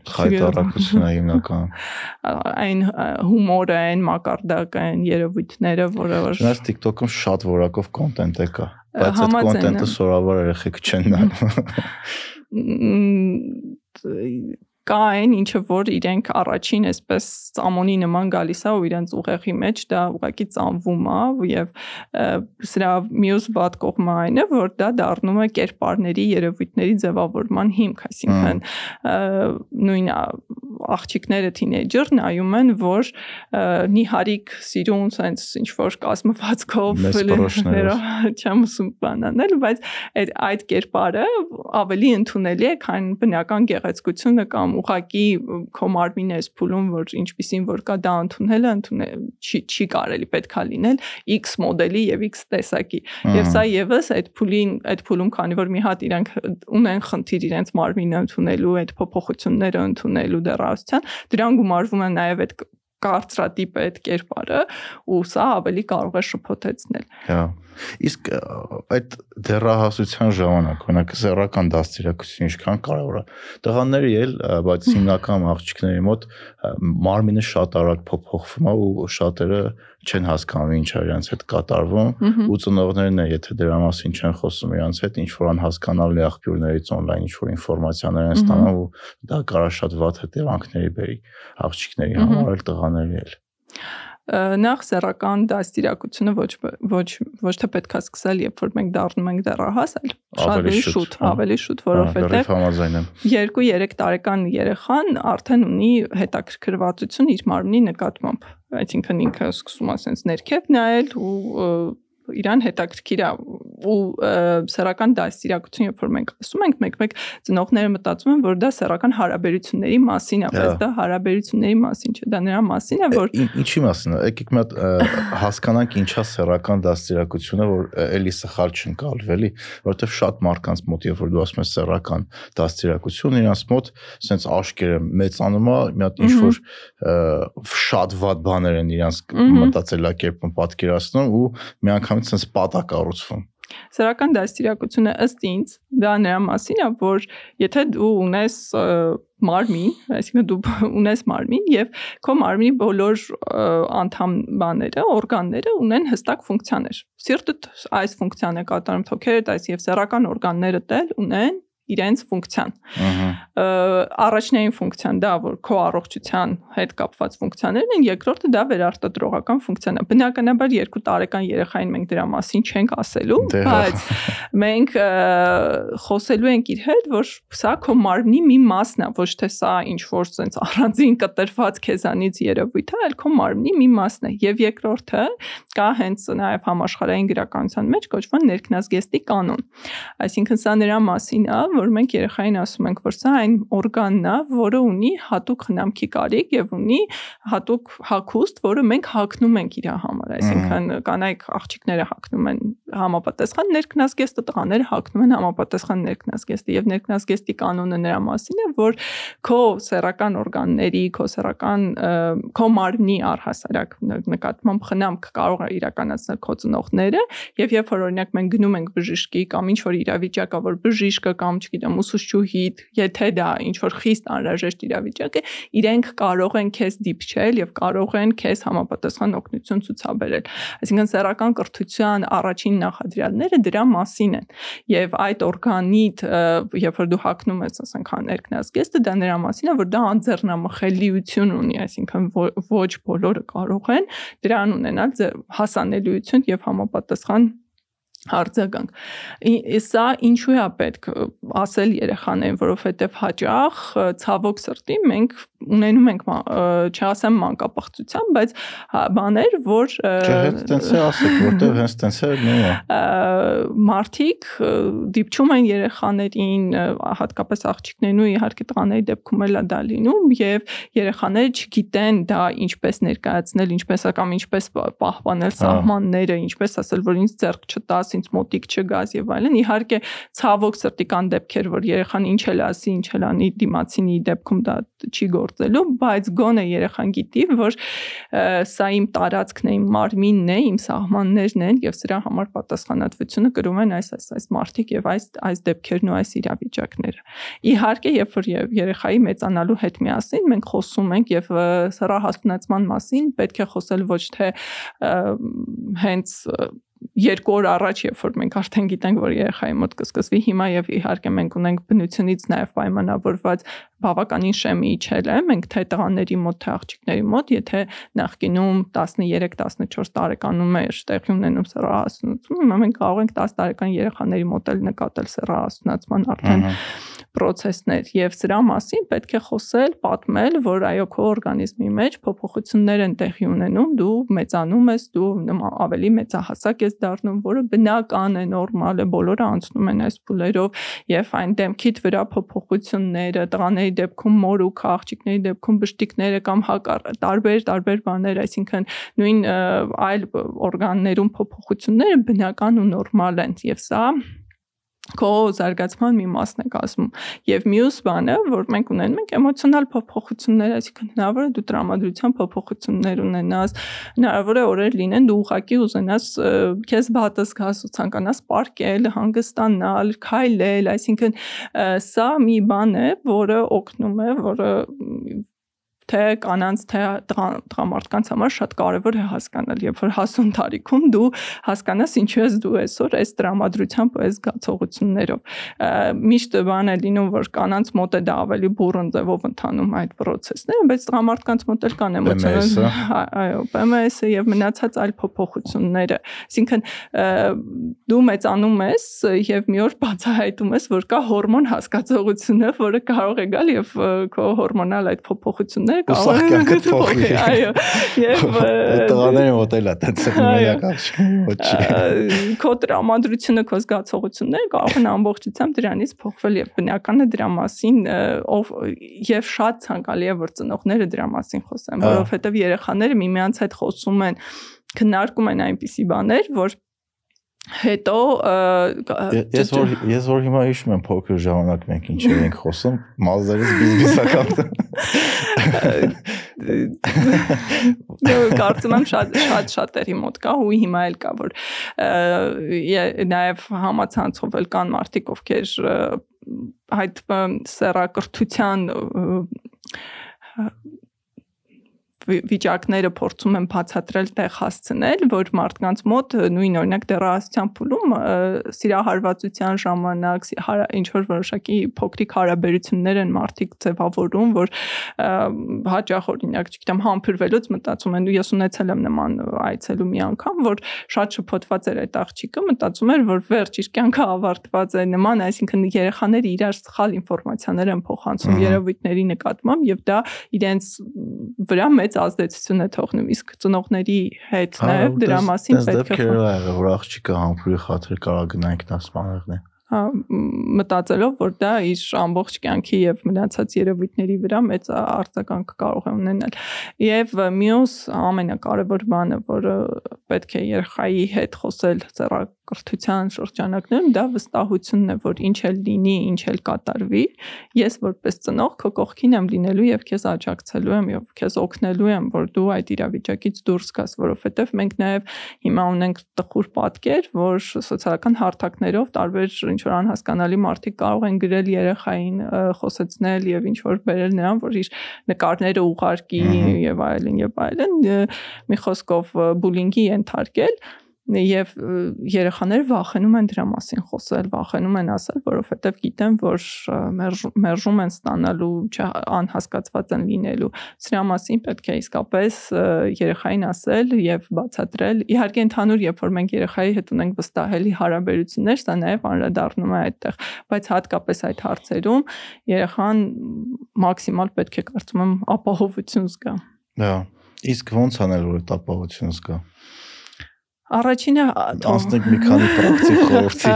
S1: խայտարակությունը հիմնական
S2: այն հումորը, այն մակարդակը, այն երևույթները, որը որ
S1: Չնայած TikTok-ում շատ որակով կոնտենտ է կա, բայց այդ կոնտենտը սովորաբար երեխեք չեն նայում
S2: կա այն ինչը որ իրենք առաջին այսպես ծամոնի նման գալիս է ու իրենց ուղեղի մեջ դա ուղղակի ծամվում է եւ սրա մյուս բադ կողմը այն է որ դա դառնում է կերպարների երևույթների ձևավորման հիմք այսինքն նույն աղջիկները թինեյջեր նայում են որ նիհարիկ սիրուն sense ինչ որ կազմվածքով չեմ ուսում բանանել բայց այդ այդ կերպարը ավելի ընդունելի է քան բնական գեղեցկությունը կամ ուղակի քո մարմինը էս փուլում որ ինչպեսին որ կա դա ընդունելը ընդունել չի չի կարելի պետքա լինել X մոդելի եւ X տեսակի եւ սա եւս այդ փուլին այդ փուլում քանի որ մի հատ իրանք ունեն խնդիր իրենց մարմինը ընդունելու այդ փոփոխությունները ընդունելու դեռահասության դրան գումարվում է նաեւ այդ կարծրատիպ այդ կերպարը ու սա ավելի կարող է շփոթեցնել։
S1: Հա Իսկ այդ դեռահասության ժամանակ, օրինակ սեռական դաստիարակությունը ինչքան կարևոր է։ Տղաների էլ, բայց հիմնական աղջիկների մոտ մարմինը շատ արագ փոփոխվում է ու շատերը չեն հասկանում ինչ է իրancs հետ կատարվում ու ծնողներն է եթե դրա մասին չեն խոսում իրancs հետ ինչ որ անհասկանալի աղբյուրներից on-line ինչ որ ինֆորմացիաներ են ստանում ու դա կարա շատ վատ հետևանքների բերի աղջիկների համար էլ տղաների էլ
S2: նախ սեռական դաստիարակությունը ոչ ոչ ոչ թե պետքա սկսել, երբ որ մենք դառնում ենք դեռահաս, այլ շատ շուտ,
S1: հա։
S2: ավելի շուտ, որովհետև 2-3 տարեկան երեխան արդեն ունի հետաքրքրվածություն իր մարմնի նկատմամբ այսինքն ինքը սկսում է sense ներքև նայել ու իրան հետաքրքիր է ու սեռական դաստիարակություն երբ որ մենք ասում ենք մեկ-մեկ ծնողները մտածում են որ դա սեռական հարաբերությունների մասին է բայց դա հարաբերությունների մասին չէ դա նրա մասին է որ
S1: ինչի մասին է եկեք մի հատ հասկանանք ինչա սեռական դաստիարակությունը որ էլի սխալ չընկալվի էլի որովհետև շատ մարդկանց մոտ երբ որ դու ասում ես սեռական դաստիարակություն իրանց մոտ sense աշկերը մեծանում է մի հատ ինչ որ շատ վատ բաներ են իրանց մտածելակերպում պատկերացնում ու մի անգամից sense պատա կառուցվում։
S2: Սրական դաստիարակությունը ըստ ինձ դա նրա մասին է, որ եթե դու ունես մարմին, այսինքն դու ունես մարմին եւ քո մարմնի բոլոր անդամ բաները, օրգանները ունեն հստակ ֆունկցիաներ։ Սիրտը այս ֆունկցիան է կատարում, թոքերդ այս եւ սեռական օրգանները դել ունեն իրենց ֆունկցիան։
S1: Ահա։
S2: Առաջնային ֆունկցիան դա որ քո առողջության հետ կապված ֆունկցիաներն են, երկրորդը դա վերարտադրողական ֆունկցիան է։ Բնականաբար երկու տարեկան երեխային մենք դրա մասին չենք ասելու,
S1: Դե հա։
S2: բայց մենք խոսելու ենք իր հետ, որ սա քո մարմնի մի մասն է, ոչ թե սա ինչ որ sense առանձին կտրված քեզանից երևույթ է, այլ քո մարմնի մի մասն է։ Եվ երկրորդը կա հենց նաև համաշխարհային գրականության մեջ կոչվում ներքնազգեստի կանոն։ Այսինքն սա նրա մասին է, որ մենք երեխային ասում ենք, որ սա այն օրգանն է, որը ունի հատուկ խնամքի կարիք եւ ունի հատուկ հագուստ, որը մենք հագնում ենք իր համար։ Այսինքն կանայք աղջիկները հագնում են համապատասխան ներքնազգեստը, տղաները հագնում են համապատասխան ներքնազգեստը եւ ներքնազգեստի կանոնը նրա մասին է, որ քո սեռական օրգանների, քո սեռական քո մարմնի առհասարակ նկատմամբ խնամք կարող է իրականացնել քո ծնողները եւ երբ որ օրինակ մենք գնում ենք բժշկի կամ ինչ որ իրավիճակ է, որ բժիշկը կամ չգիտեմ ուսուցչուհի, եթե դա ինչ որ խիստ անհրաժեշտ իրավիճակ է, իրենք կարող են քեզ դիպչել եւ կարող են քեզ համապատասխան օգնություն ցուցաբերել։ Այսինքն սեռական կրթության առաջին նախադրյալները դրա մասին են եւ այդ օրգանիտ երբ որ դու հակնում ես ասենք ներքնազգեստը դա նրա մասին է որ դա անձեռնամխելիություն ունի այսինքն ոչ, բոլորը կարող են դրան ունենալ հասանելիություն եւ համապատասխան արձագանք։ Սա ինչու է պետք ասել երեխաներին, որովհետև հաճախ ցավոք սրտի մենք ունենում ենք, չասեմ մանկապղծության, բայց հա, բաներ, որ
S1: հենց տենց է ասեք, որտեվ հենց տենց է նույնը։
S2: ը, դիպչում են երեխաներին, հատկապես աղջիկներն ու իհարկե տղաների դեպքում էլ է դա լինում եւ երեխաները չգիտեն դա ինչպես ներկայացնել, ինչպես կամ ինչպես պա- պահպանել
S1: Ահա։
S2: սահմանները, ինչպես ասել, որ ինձ ձեռք չտաս, ինձ մոտիկ չգաս եւ այլն։ Իհարկե ցավոք սրտի կան դեպքեր, որ երեխան ինչ էլ ասի, ինչ էլ անի դիմացինի դեպքում դա չի գործելու, բայց գոնե երեխան գիտի, որ սա իմ տարածքն է, իմ մարմինն է, իմ սահմաններն են եւ սրա համար պատասխանատվությունը կրում են այս այս այս մարդիկ եւ այս այս դեպքերն ու այս իրավիճակները։ Իհարկե, երբ որ երեխայի մեծանալու հետ միասին մենք խոսում ենք եւ սրա հասունացման մասին պետք է խոսել ոչ թե հենց երկու օր առաջ երբ որ մենք արդեն գիտենք որ երեխայի մոտ կսկսվի հիմա եւ իհարկե մենք ունենք բնությունից նաեւ պայմանավորված բավականին շեմի իջել է մենք թե տղաների մոտ թե աղջիկների մոտ եթե նախկինում 13-14 տարեկանում էր տեղի ունենում սեռահասունացում հիմա մենք կարող ենք 10 տարեկան երեխաների մոտ էլ նկատել սեռահասունացման արդեն
S1: Ահա։
S2: process-ներ եւ սրա մասին պետք է խոսել, պատմել, որ այո քո օրգանիզմի մեջ փոփոխություններ են տեղի ունենում, դու մեծանում ես, դու ավելի մեծահասակ ես դառնում, որը բնական է, նորմալ է, բոլորը անցնում են այս փուլերով եւ այն դեմքիդ վրա փոփոխությունները, տղաների դեպքում մորուք, աղջիկների դեպքում բշտիկները կամ հակառ տարբեր տարբեր բաներ, այսինքն նույն այլ օրգաններում փոփոխությունները բնական ու նորմալ են եւ սա քո զարգացման մի մասն է կազմում եւ մյուս բանը որ մենք ունենում ենք էմոցիոնալ փոփոխություններ այսինքն հնարավոր է դու տրամադրության փոփոխություններ ունենաս հնարավոր է օրեր լինեն դու ուղակի ուզենաս քեզ բատս գաս ու ցանկանաս պարկել հանգստանալ քայլել այսինքն սա մի բան է որը օգնում է որը թե կանանց թե տղա- տղամարդկանց համար շատ կարևոր է հասկանալ երբ որ հասուն տարիքում դու հասկանաս ինչու ես դու այսօր այս տրամադրությամբ ու այս զգացողություններով միշտ բան է լինում որ կանանց մոտ է դա ավելի բուրըն ձևով ընթանում այդ process-ները բայց տղամարդկանց մոտ էլ կան էմոցիոնալ այո PMS-ը եւ մնացած այլ փոփոխությունները այսինքն դու մեծանում ես եւ մի օր բացահայտում ես որ կա հորմոն հասկացողությունը որը կարող է գալ եւ քո հորմոնալ այդ փոփոխությունները
S1: Ուսախ կյանքդ փոխվի։
S2: այո եւ ա,
S1: Տղաների մոտ էլ է
S2: Այո։
S1: մենակ
S2: Ա, քո տրամադրությունը, քո զգացողությունները կարող են ամբողջությամբ դրանից փոխվել եւ բնական է դրա մասին ով եւ շատ ցանկալի է որ ծնողները դրա մասին խոսեն, որովհետեւ երեխաները միմյանց հետ խոսում են քննարկում են այնպիսի բաներ, որ հետո
S1: Ես որ ես որ հիմա հիշում եմ փոքր ժամանակ մենք ինչ էինք խոսում, մազերից բիզբիզական։
S2: Դե կարծում եմ շատ շատ շատերի մոտ կա ու հիմա էլ կա որ նաև համացանցով էլ կան մարդիկ ովքեր այդ ը, վիճակները փորձում եմ բացատրել տեղ հասցնել, որ մարդկանց մոտ նույն օրինակ դեռահասության փուլում սիրահարվածության ժամանակ ինչ որ որոշակի փոքրիկ հարաբերություններ են մարդիկ ձևավորում, որ հաճախ օրինակ, չգիտեմ, համբուրվելուց մտածում են ու ես ունեցել եմ նման այցելու մի անգամ, որ շատ շփոթված էր այդ աղջիկը, մտածում էր, որ վերջ իր կյանքը ավարտված է նման, այսինքն երեխաները իրար սխալ ինֆորմացիաներ են փոխանցում երևույթների նկատմամբ եւ դա իրենց վրա մեծ ազդեցություն է թողնում իսկ ծնողների հետ նաեւ դրա մասին
S1: պետք է որ աղջիկը համբուրի խաթր կարա գնա ինքնասպանեղն է
S2: մտածելով, որ դա իր ամբողջ կյանքի եւ մնացած երևույթների վրա մեծ արձագանք կարող է ունենալ։ Եվ մյուս ամենակարևոր բանը, որը պետք է երեխայի հետ խոսել ծառակրթության շրջանակներում, դա վստահությունն է, որ ինչ էլ լինի, ինչ էլ կատարվի, ես որպես ծնող քո կողքին եմ լինելու եւ քեզ աջակցելու եմ եւ քեզ օգնելու եմ, որ դու այդ իրավիճակից դուրս գաս, որովհետեւ մենք նաեւ հիմա ունենք տխուր պատկեր, որ սոցիալական հարթակներով տարբեր ինչ որ անհասկանալի մարդիկ կարող են գրել երեխային խոսեցնել եւ ինչ որ բերել նրան, որ իր նկարները ուղարկի եւ այլն եւ այլն մի խոսքով բուլինգի ենթարկել եւ երեխաները վախենում են դրա մասին խոսել, վախենում են ասել, որովհետեւ գիտեն, որ մերժում են ստանալու, անհասկացված են լինելու։ Սրա մասին պետք է իսկապես երեխային ասել եւ բացատրել։ Իհարկե ընդհանուր, երբ որ մենք երեխայի հետ ունենք վստահելի հարաբերություններ, սա նաեւ անդրադառնում է այդտեղ, բայց հատկապես այդ հարցերում երեխան մաքսիմալ պետք է կարծում եմ ապահովություն զգա։
S1: Դա իսկ ո՞նց անել որ այդ ապահովությունը զգա։
S2: Առաջինը
S1: անցնենք մի քանի պրակտիկ խորհրդի։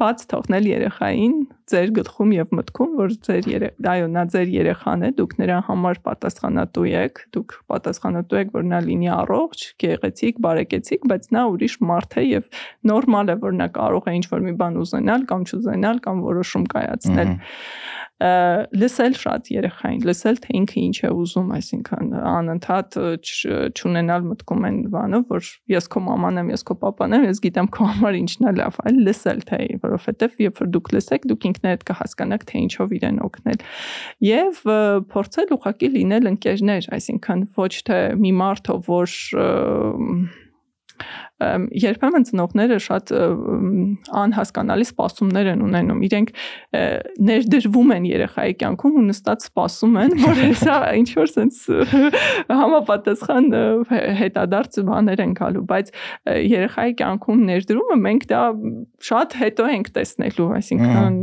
S2: Բաց թողնել երեխային ձեր գլխում եւ մտքում, որ ձեր այո, նա ձեր երեխան է, դուք նրա համար պատասխանատու եք, դուք պատասխանատու եք, որ նա լինի առողջ, գեղեցիկ, բարեկեցիկ, բայց նա ուրիշ մարդ է եւ նորմալ է, որ նա կարող է ինչ-որ մի բան ուզենալ կամ չուզենալ կամ որոշում կայացնել լսել շատ երեխային, լսել թե ինքը ինչ է ուզում, այսինքն անընդհատ չունենալ մտքում են բանը, որ ես քո մաման եմ, ես քո papan եմ, ես գիտեմ քո համար ինչն է լավ, այլ լսել թե, որովհետև երբ որ դուք լսեք, դուք ինքներդ կհասկանաք թե ինչով իրեն օգնել։ Եվ փորձել ուղակի լինել ընկերներ, այսինքն ոչ թե մի մարդ, որ երբեմն ծնողները շատ անհասկանալի սպասումներ են ունենում։ Իրենք ներդրվում են երեխայի կյանքում ու նստած սպասում են, որ հեսա ինչ որ sense համապատասխան հետադարձ բաներ են գալու, բայց երեխայի կյանքում ներդրումը մենք դա շատ հետո ենք տեսնելու, այսինքն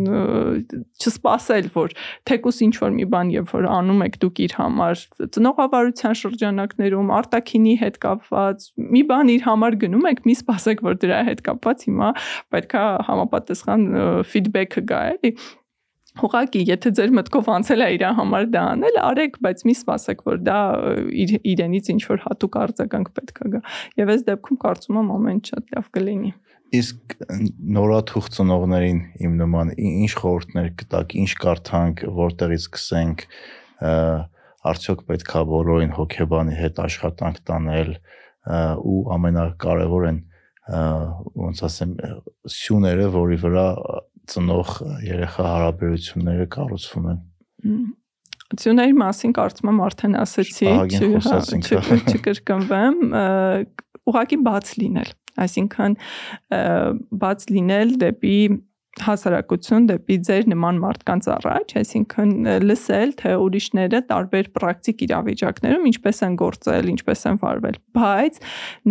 S2: չսպասել, որ թեկուս ինչ որ մի բան եւ որ անում եք դուք իր համար ծնողավարության շրջանակներում արտակինի հետ կապված մի բան իր համար գնում եք, մի սպասեք, որ դրա հետ կապված հիմա պետքա համապատասխան ֆիդբեքը գա, էլի Ուղղակի, եթե ձեր մտքով անցել է իր համար դա անել, արեք, բայց մի սպասեք, որ դա իր իրենից ինչ որ հատուկ արձագանք պետք է գա։ Եվ այս դեպքում կարծում եմ ամեն շատ լավ կլինի։
S1: Իսկ նորաթուխ ծնողներին իմ նման ինչ խորհուրդներ կտակ, ինչ կարդանք, որտեղից սկսենք, արդյոք պետքա բոլորին հոգեբանի հետ աշխատանք տանել, ու ամենակարևորն ոնց ասեմ սյուները, որի վրա ծնող երեխա հարաբերությունները կառուցվում են։
S2: Սյուների մասին կարծում եմ արդեն ասացի, չկրկնվեմ, ուղղակի բաց լինել, այսինքն բաց լինել դեպի հասարակություն դեպի ձեր նման մարդկանց առաջ, այսինքն լսել, թե ուրիշները տարբեր պրակտիկ իրավիճակներում ինչպես են գործել, ինչպես են վարվել, բայց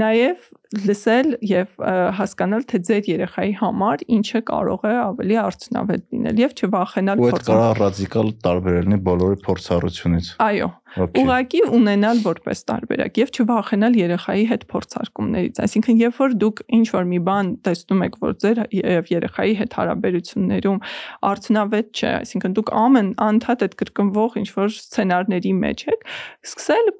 S2: նաև լսել եւ հասկանալ թե ձեր երեխայի համար ինչը կարող է ավելի արդյունավետ լինել եւ չվախենալ
S1: փորձել։ Ու այդ կարող ռադիկալ տարբերելնի բոլորի փորձառությունից։
S2: Այո, ուղակի ունենալ որպես տարբերակ եւ չվախենալ երեխայի հետ փորձարկումներից այսինքն երբ որ դուք ինչ որ մի բան տեսնում եք որ ձեր եւ երեխայի հետ հարաբերություններում արդյունավետ չէ այսինքն դուք ամեն անդադ այդ կրկնվող ինչ որ սցենարների մեջ եք սկսել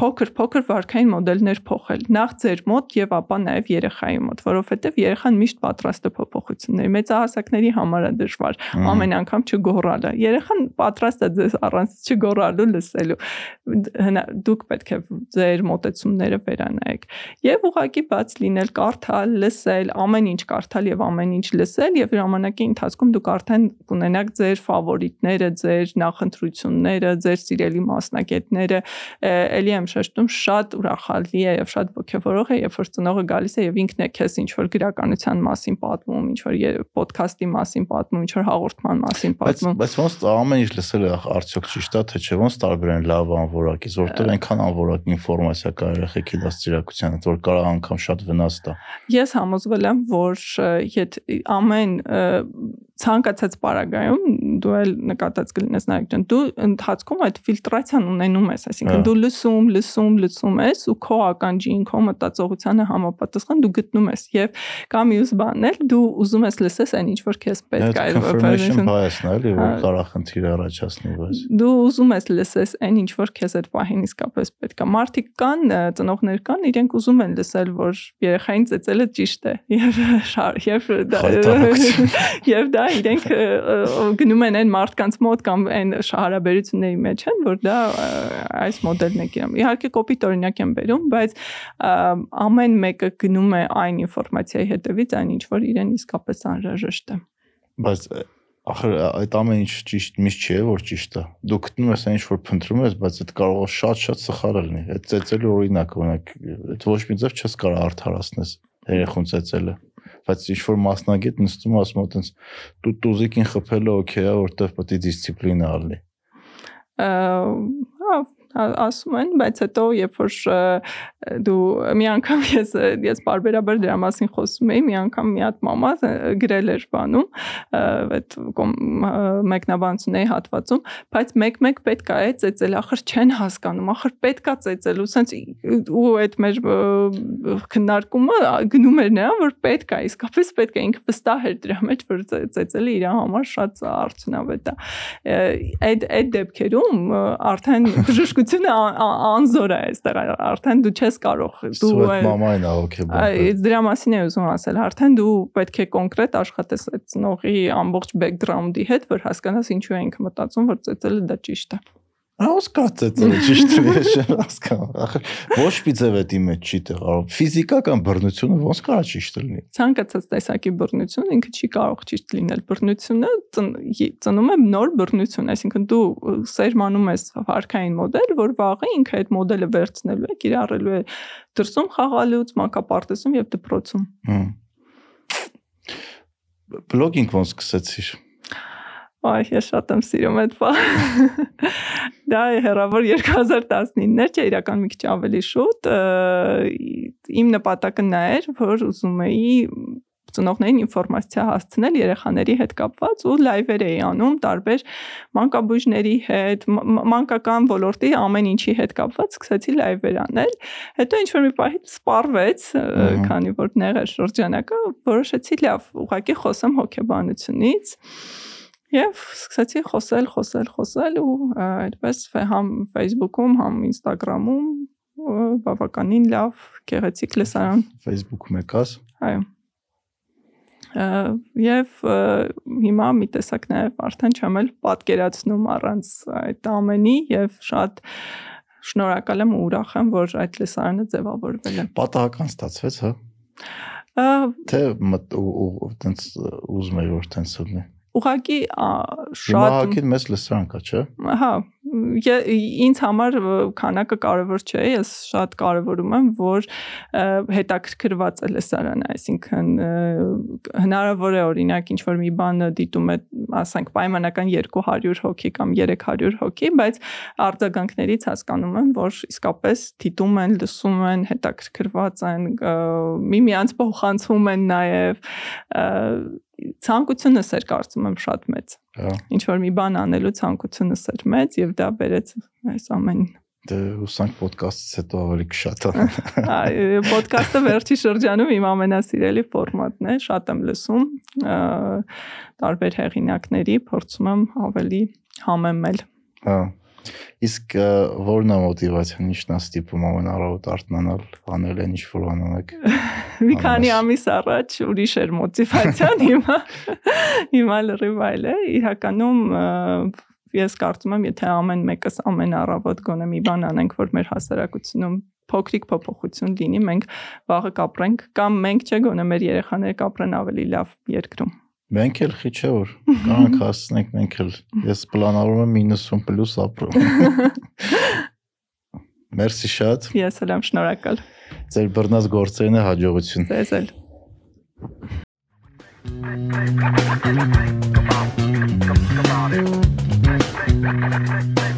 S2: փոքր-փոքր վարքային մոդելներ փոխել նախ ձեր մոտ եւ ապա նաեւ երեխայի մոտ, որովհետեւ երեխան միշտ պատրաստ է փոփոխությունների։ Մեծահասակների համար է դժվար ամեն անգամ չգոռալը։ Երեխան պատրաստ է ձեզ առանց չգոռալու լսելու։ Դուք պետք է ձեր մոտեցումները վերանայեք եւ ուղակի բաց լինել, կարդալ, լսել, ամեն ինչ կարդալ եւ ամեն ինչ լսել եւ ժամանակի ընթացքում դուք արդեն կունենաք ձեր ֆավորիտները, ձեր նախընտրությունները, ձեր սիրելի մասնակիցները, ելի եմ շեշտում, շատ ուրախալի է եւ շատ ողջավորող է, երբ որ ծնողը գալիս է եւ ինքն է քեզ ինչ որ գրականության մասին պատմում, ինչ որ ոդքասթի մասին պատմում, ինչ որ հաղորդման մասին պատմում։
S1: Բայց ոնց ամեն ինչ լսել է արդյոք ճիշտ է թե չէ, ոնց տարբերեն լավ անորակից, որտեղ այնքան անորակ ինֆորմացիա կա երեխեքի դաստիարակությանը, որ կարող անգամ շատ վնաս տա։
S2: Ես համոզվել եմ, որ եթե ամեն ցանկացած պարագայում դու էլ նկատած կլինես նայեք ջան դու ընթացքում այդ ֆիլտրացիան ունենում ես այսինքն դու լսում լսում լսում ես ու քո ականջին քո մտածողությանը համապատասխան դու գտնում ես եւ կամ մյուս բանն էլ դու ուզում ես լսես այն ինչ որ քեզ պետք է
S1: confirmation bias-ն էլի որ կարող խնդիր առաջացնի բայց
S2: դու ուզում ես լսես այն ինչ որ քեզ այդ պահին իսկապես պետք է մարդիկ կան ծնողներ կան իրենք ուզում են լսել որ երեխային ծեծելը ճիշտ է եւ եւ եւ դա իրենք գնում են այն մարդկանց մոտ կամ այն հարաբերությունների մեջ են, որ դա այս մոդելն է գնում։ Իհարկե կոպիտ օրինակ եմ բերում, բայց ամեն մեկը գնում է այն ինֆորմացիայի հետևից, այն ինչ որ իրեն իսկապես անհրաժեշտ է։
S1: Բայց ախր այդ ամեն ինչ ճիշտ միշտ չի, որ ճիշտ է։ Դու գտնում ես այն ինչ որ փնտրում ես, բայց այդ կարող է շատ-շատ սխալ լինի։ Այդ ծեծելու օրինակ, օրինակ, այդ ոչ մի ձև չես կարող արդարացնես երեխուն ծեծելը բայց ինչ որ մասնագետ նստում ասում է այտենց դու տուզիկին խփելը օքեյ է որտեվ պետք է դիսցիպլինա ալնի
S2: հա ասում են, բայց հետո երբ որ դու մի անգամ ես ես բարբերաբար դրա մասին խոսում էի, մի անգամ մի հատ մամա գրել էր բանում այդ մեկնաբանությունների հատվածում, բայց մեկ-մեկ պետք է ծեծել, ախր չեն հասկանում, ախր պետք է ծեծել, ու սենց ու այդ մեր քննարկումը գնում էր նրան, որ պետք է, իսկապես պետք է ինքը վստահ էր դրա մեջ, որ ծեծելը իր համար շատ արդյունավետ է։ Այդ այդ դեպքերում արդեն բժշկություն Ինքնությունը անզոր է այստեղ արդեն դու չես կարող
S1: դու մամային
S2: ահոքեբան դրա մասին է ուզում ասել արդեն դու պետք է կոնկրետ աշխատես այդ ծնողի ամբողջ բեքգրաունդի հետ որ հասկանաս ինչու է ինքը մտածում որ ծեծելը դա ճիշտ է
S1: Ահա կացեցել ճիշտ է ես հասկանում։ Ախր ոչ մի ձև էդի մեջ չի տեղարում։ Ֆիզիկական բռնությունը ոնց կարա ճիշտ լինի։
S2: Ցանկացած տեսակի բռնություն ինքը չի կարող ճիշտ լինել։ Բռնությունը ծնում է նոր բռնություն, այսինքն դու սերմանում ես վարքային մոդել, որ վաղը ինքը այդ մոդելը վերցնելու է, կիրառելու է դրսում խաղալուց, մանկապարտեզում եւ դպրոցում։ Հմ։
S1: Բլոգինգ ոնց սկսեցիր։
S2: Այ ես շատ եմ սիրում այդ բանը։ Դա է հերավոր 2019-ներ չէ, իրական մի քիչ ավելի շուտ։ Իմ նպատակը նա էր, որ ուզում էի ծնողներին ինֆորմացիա հասցնել երեխաների հետ կապված ու լայվեր էի անում տարբեր մանկաբույժների հետ, մանկական ոլորտի ամեն ինչի հետ կապված սկսեցի լայվեր անել։ Հետո ինչ որ մի պահի սպառվեց, քանի որ նեղ էր շրջանակը, որոշեցի լավ, ուղղակի խոսեմ հոգեբանությունից Եվ սկսեցի խոսել, խոսել, խոսել ու այդպես համ Facebook-ում, համ Instagram-ում բավականին լավ գեղեցիկ լսարան
S1: Facebook-ում եկաս։
S2: Այո։ Եվ հիմա մի տեսակ նաև արդեն չեմ էլ պատկերացնում առանց այդ ամենի եւ շատ շնորհակալ եմ ու ուրախ եմ, որ այդ լսարանը ձևավորվել է։
S1: Պատահական ստացվեց, հա։ Թե այտենց ուզում եմ որ տենց լինի
S2: ուղղակի
S1: շատ Հիմա մեծ լսարան կա, չէ։
S2: Հա, ինձ համար քանակը կարևոր չէ, ես շատ կարևորում եմ, որ հետաքրքրված է լսարանը, այսինքն հնարավոր է օրինակ ինչ որ մի բան դիտում է, ասենք պայմանական 200 հոգի կամ 300 հոգի, բայց արձագանքներից հասկանում եմ, որ իսկապես դիտում են, լսում են, հետաքրքրված են, միմյանց փոխանցում են նաև ցանկությունս էր կարծում եմ շատ մեծ։
S1: Հա։
S2: Ինչ որ մի բան անելու ցանկությունս էր մեծ եւ դա բերեց այս ամենին։
S1: Դե ուսանք ոդկասթից հետո ավելի կշատա։
S2: Այ ոդկասթը վերջի շրջանում իմ ամենասիրելի ֆորմատն է, շատ եմ լսում տարբեր հեղինակների, փորձում եմ ավելի համեմել։
S1: Հա Իսկ ո՞րն է մոտիվացիան, ի՞նչն է ստիպում ամեն առավոտ արթնանալ, անել այն ինչ որ անում եք։
S2: Մի քանի ամիս առաջ ուրիշ էր մոտիվացիան, հիմա հիմա լրիվ այլ է։ Իրականում ես կարծում եմ, եթե ամեն մեկս ամեն առավոտ գոնե մի բան անենք, որ մեր հասարակությունում փոքրիկ փոփոխություն լինի, մենք վաղը կապրենք կամ մենք չէ գոնե մեր երեխաները կապրեն ավելի լավ երկրում։
S1: Մենք էլ խի չէ որ կանք հասնենք մենք էլ։ Ես պլանավորում եմ 90+ ապրում։ Մերսի շատ։
S2: Ես էլ եմ շնորհակալ։
S1: Ձեր բռնած գործերին է հաջողություն։
S2: Ձեզ էլ։
S3: Come on, come on, come on.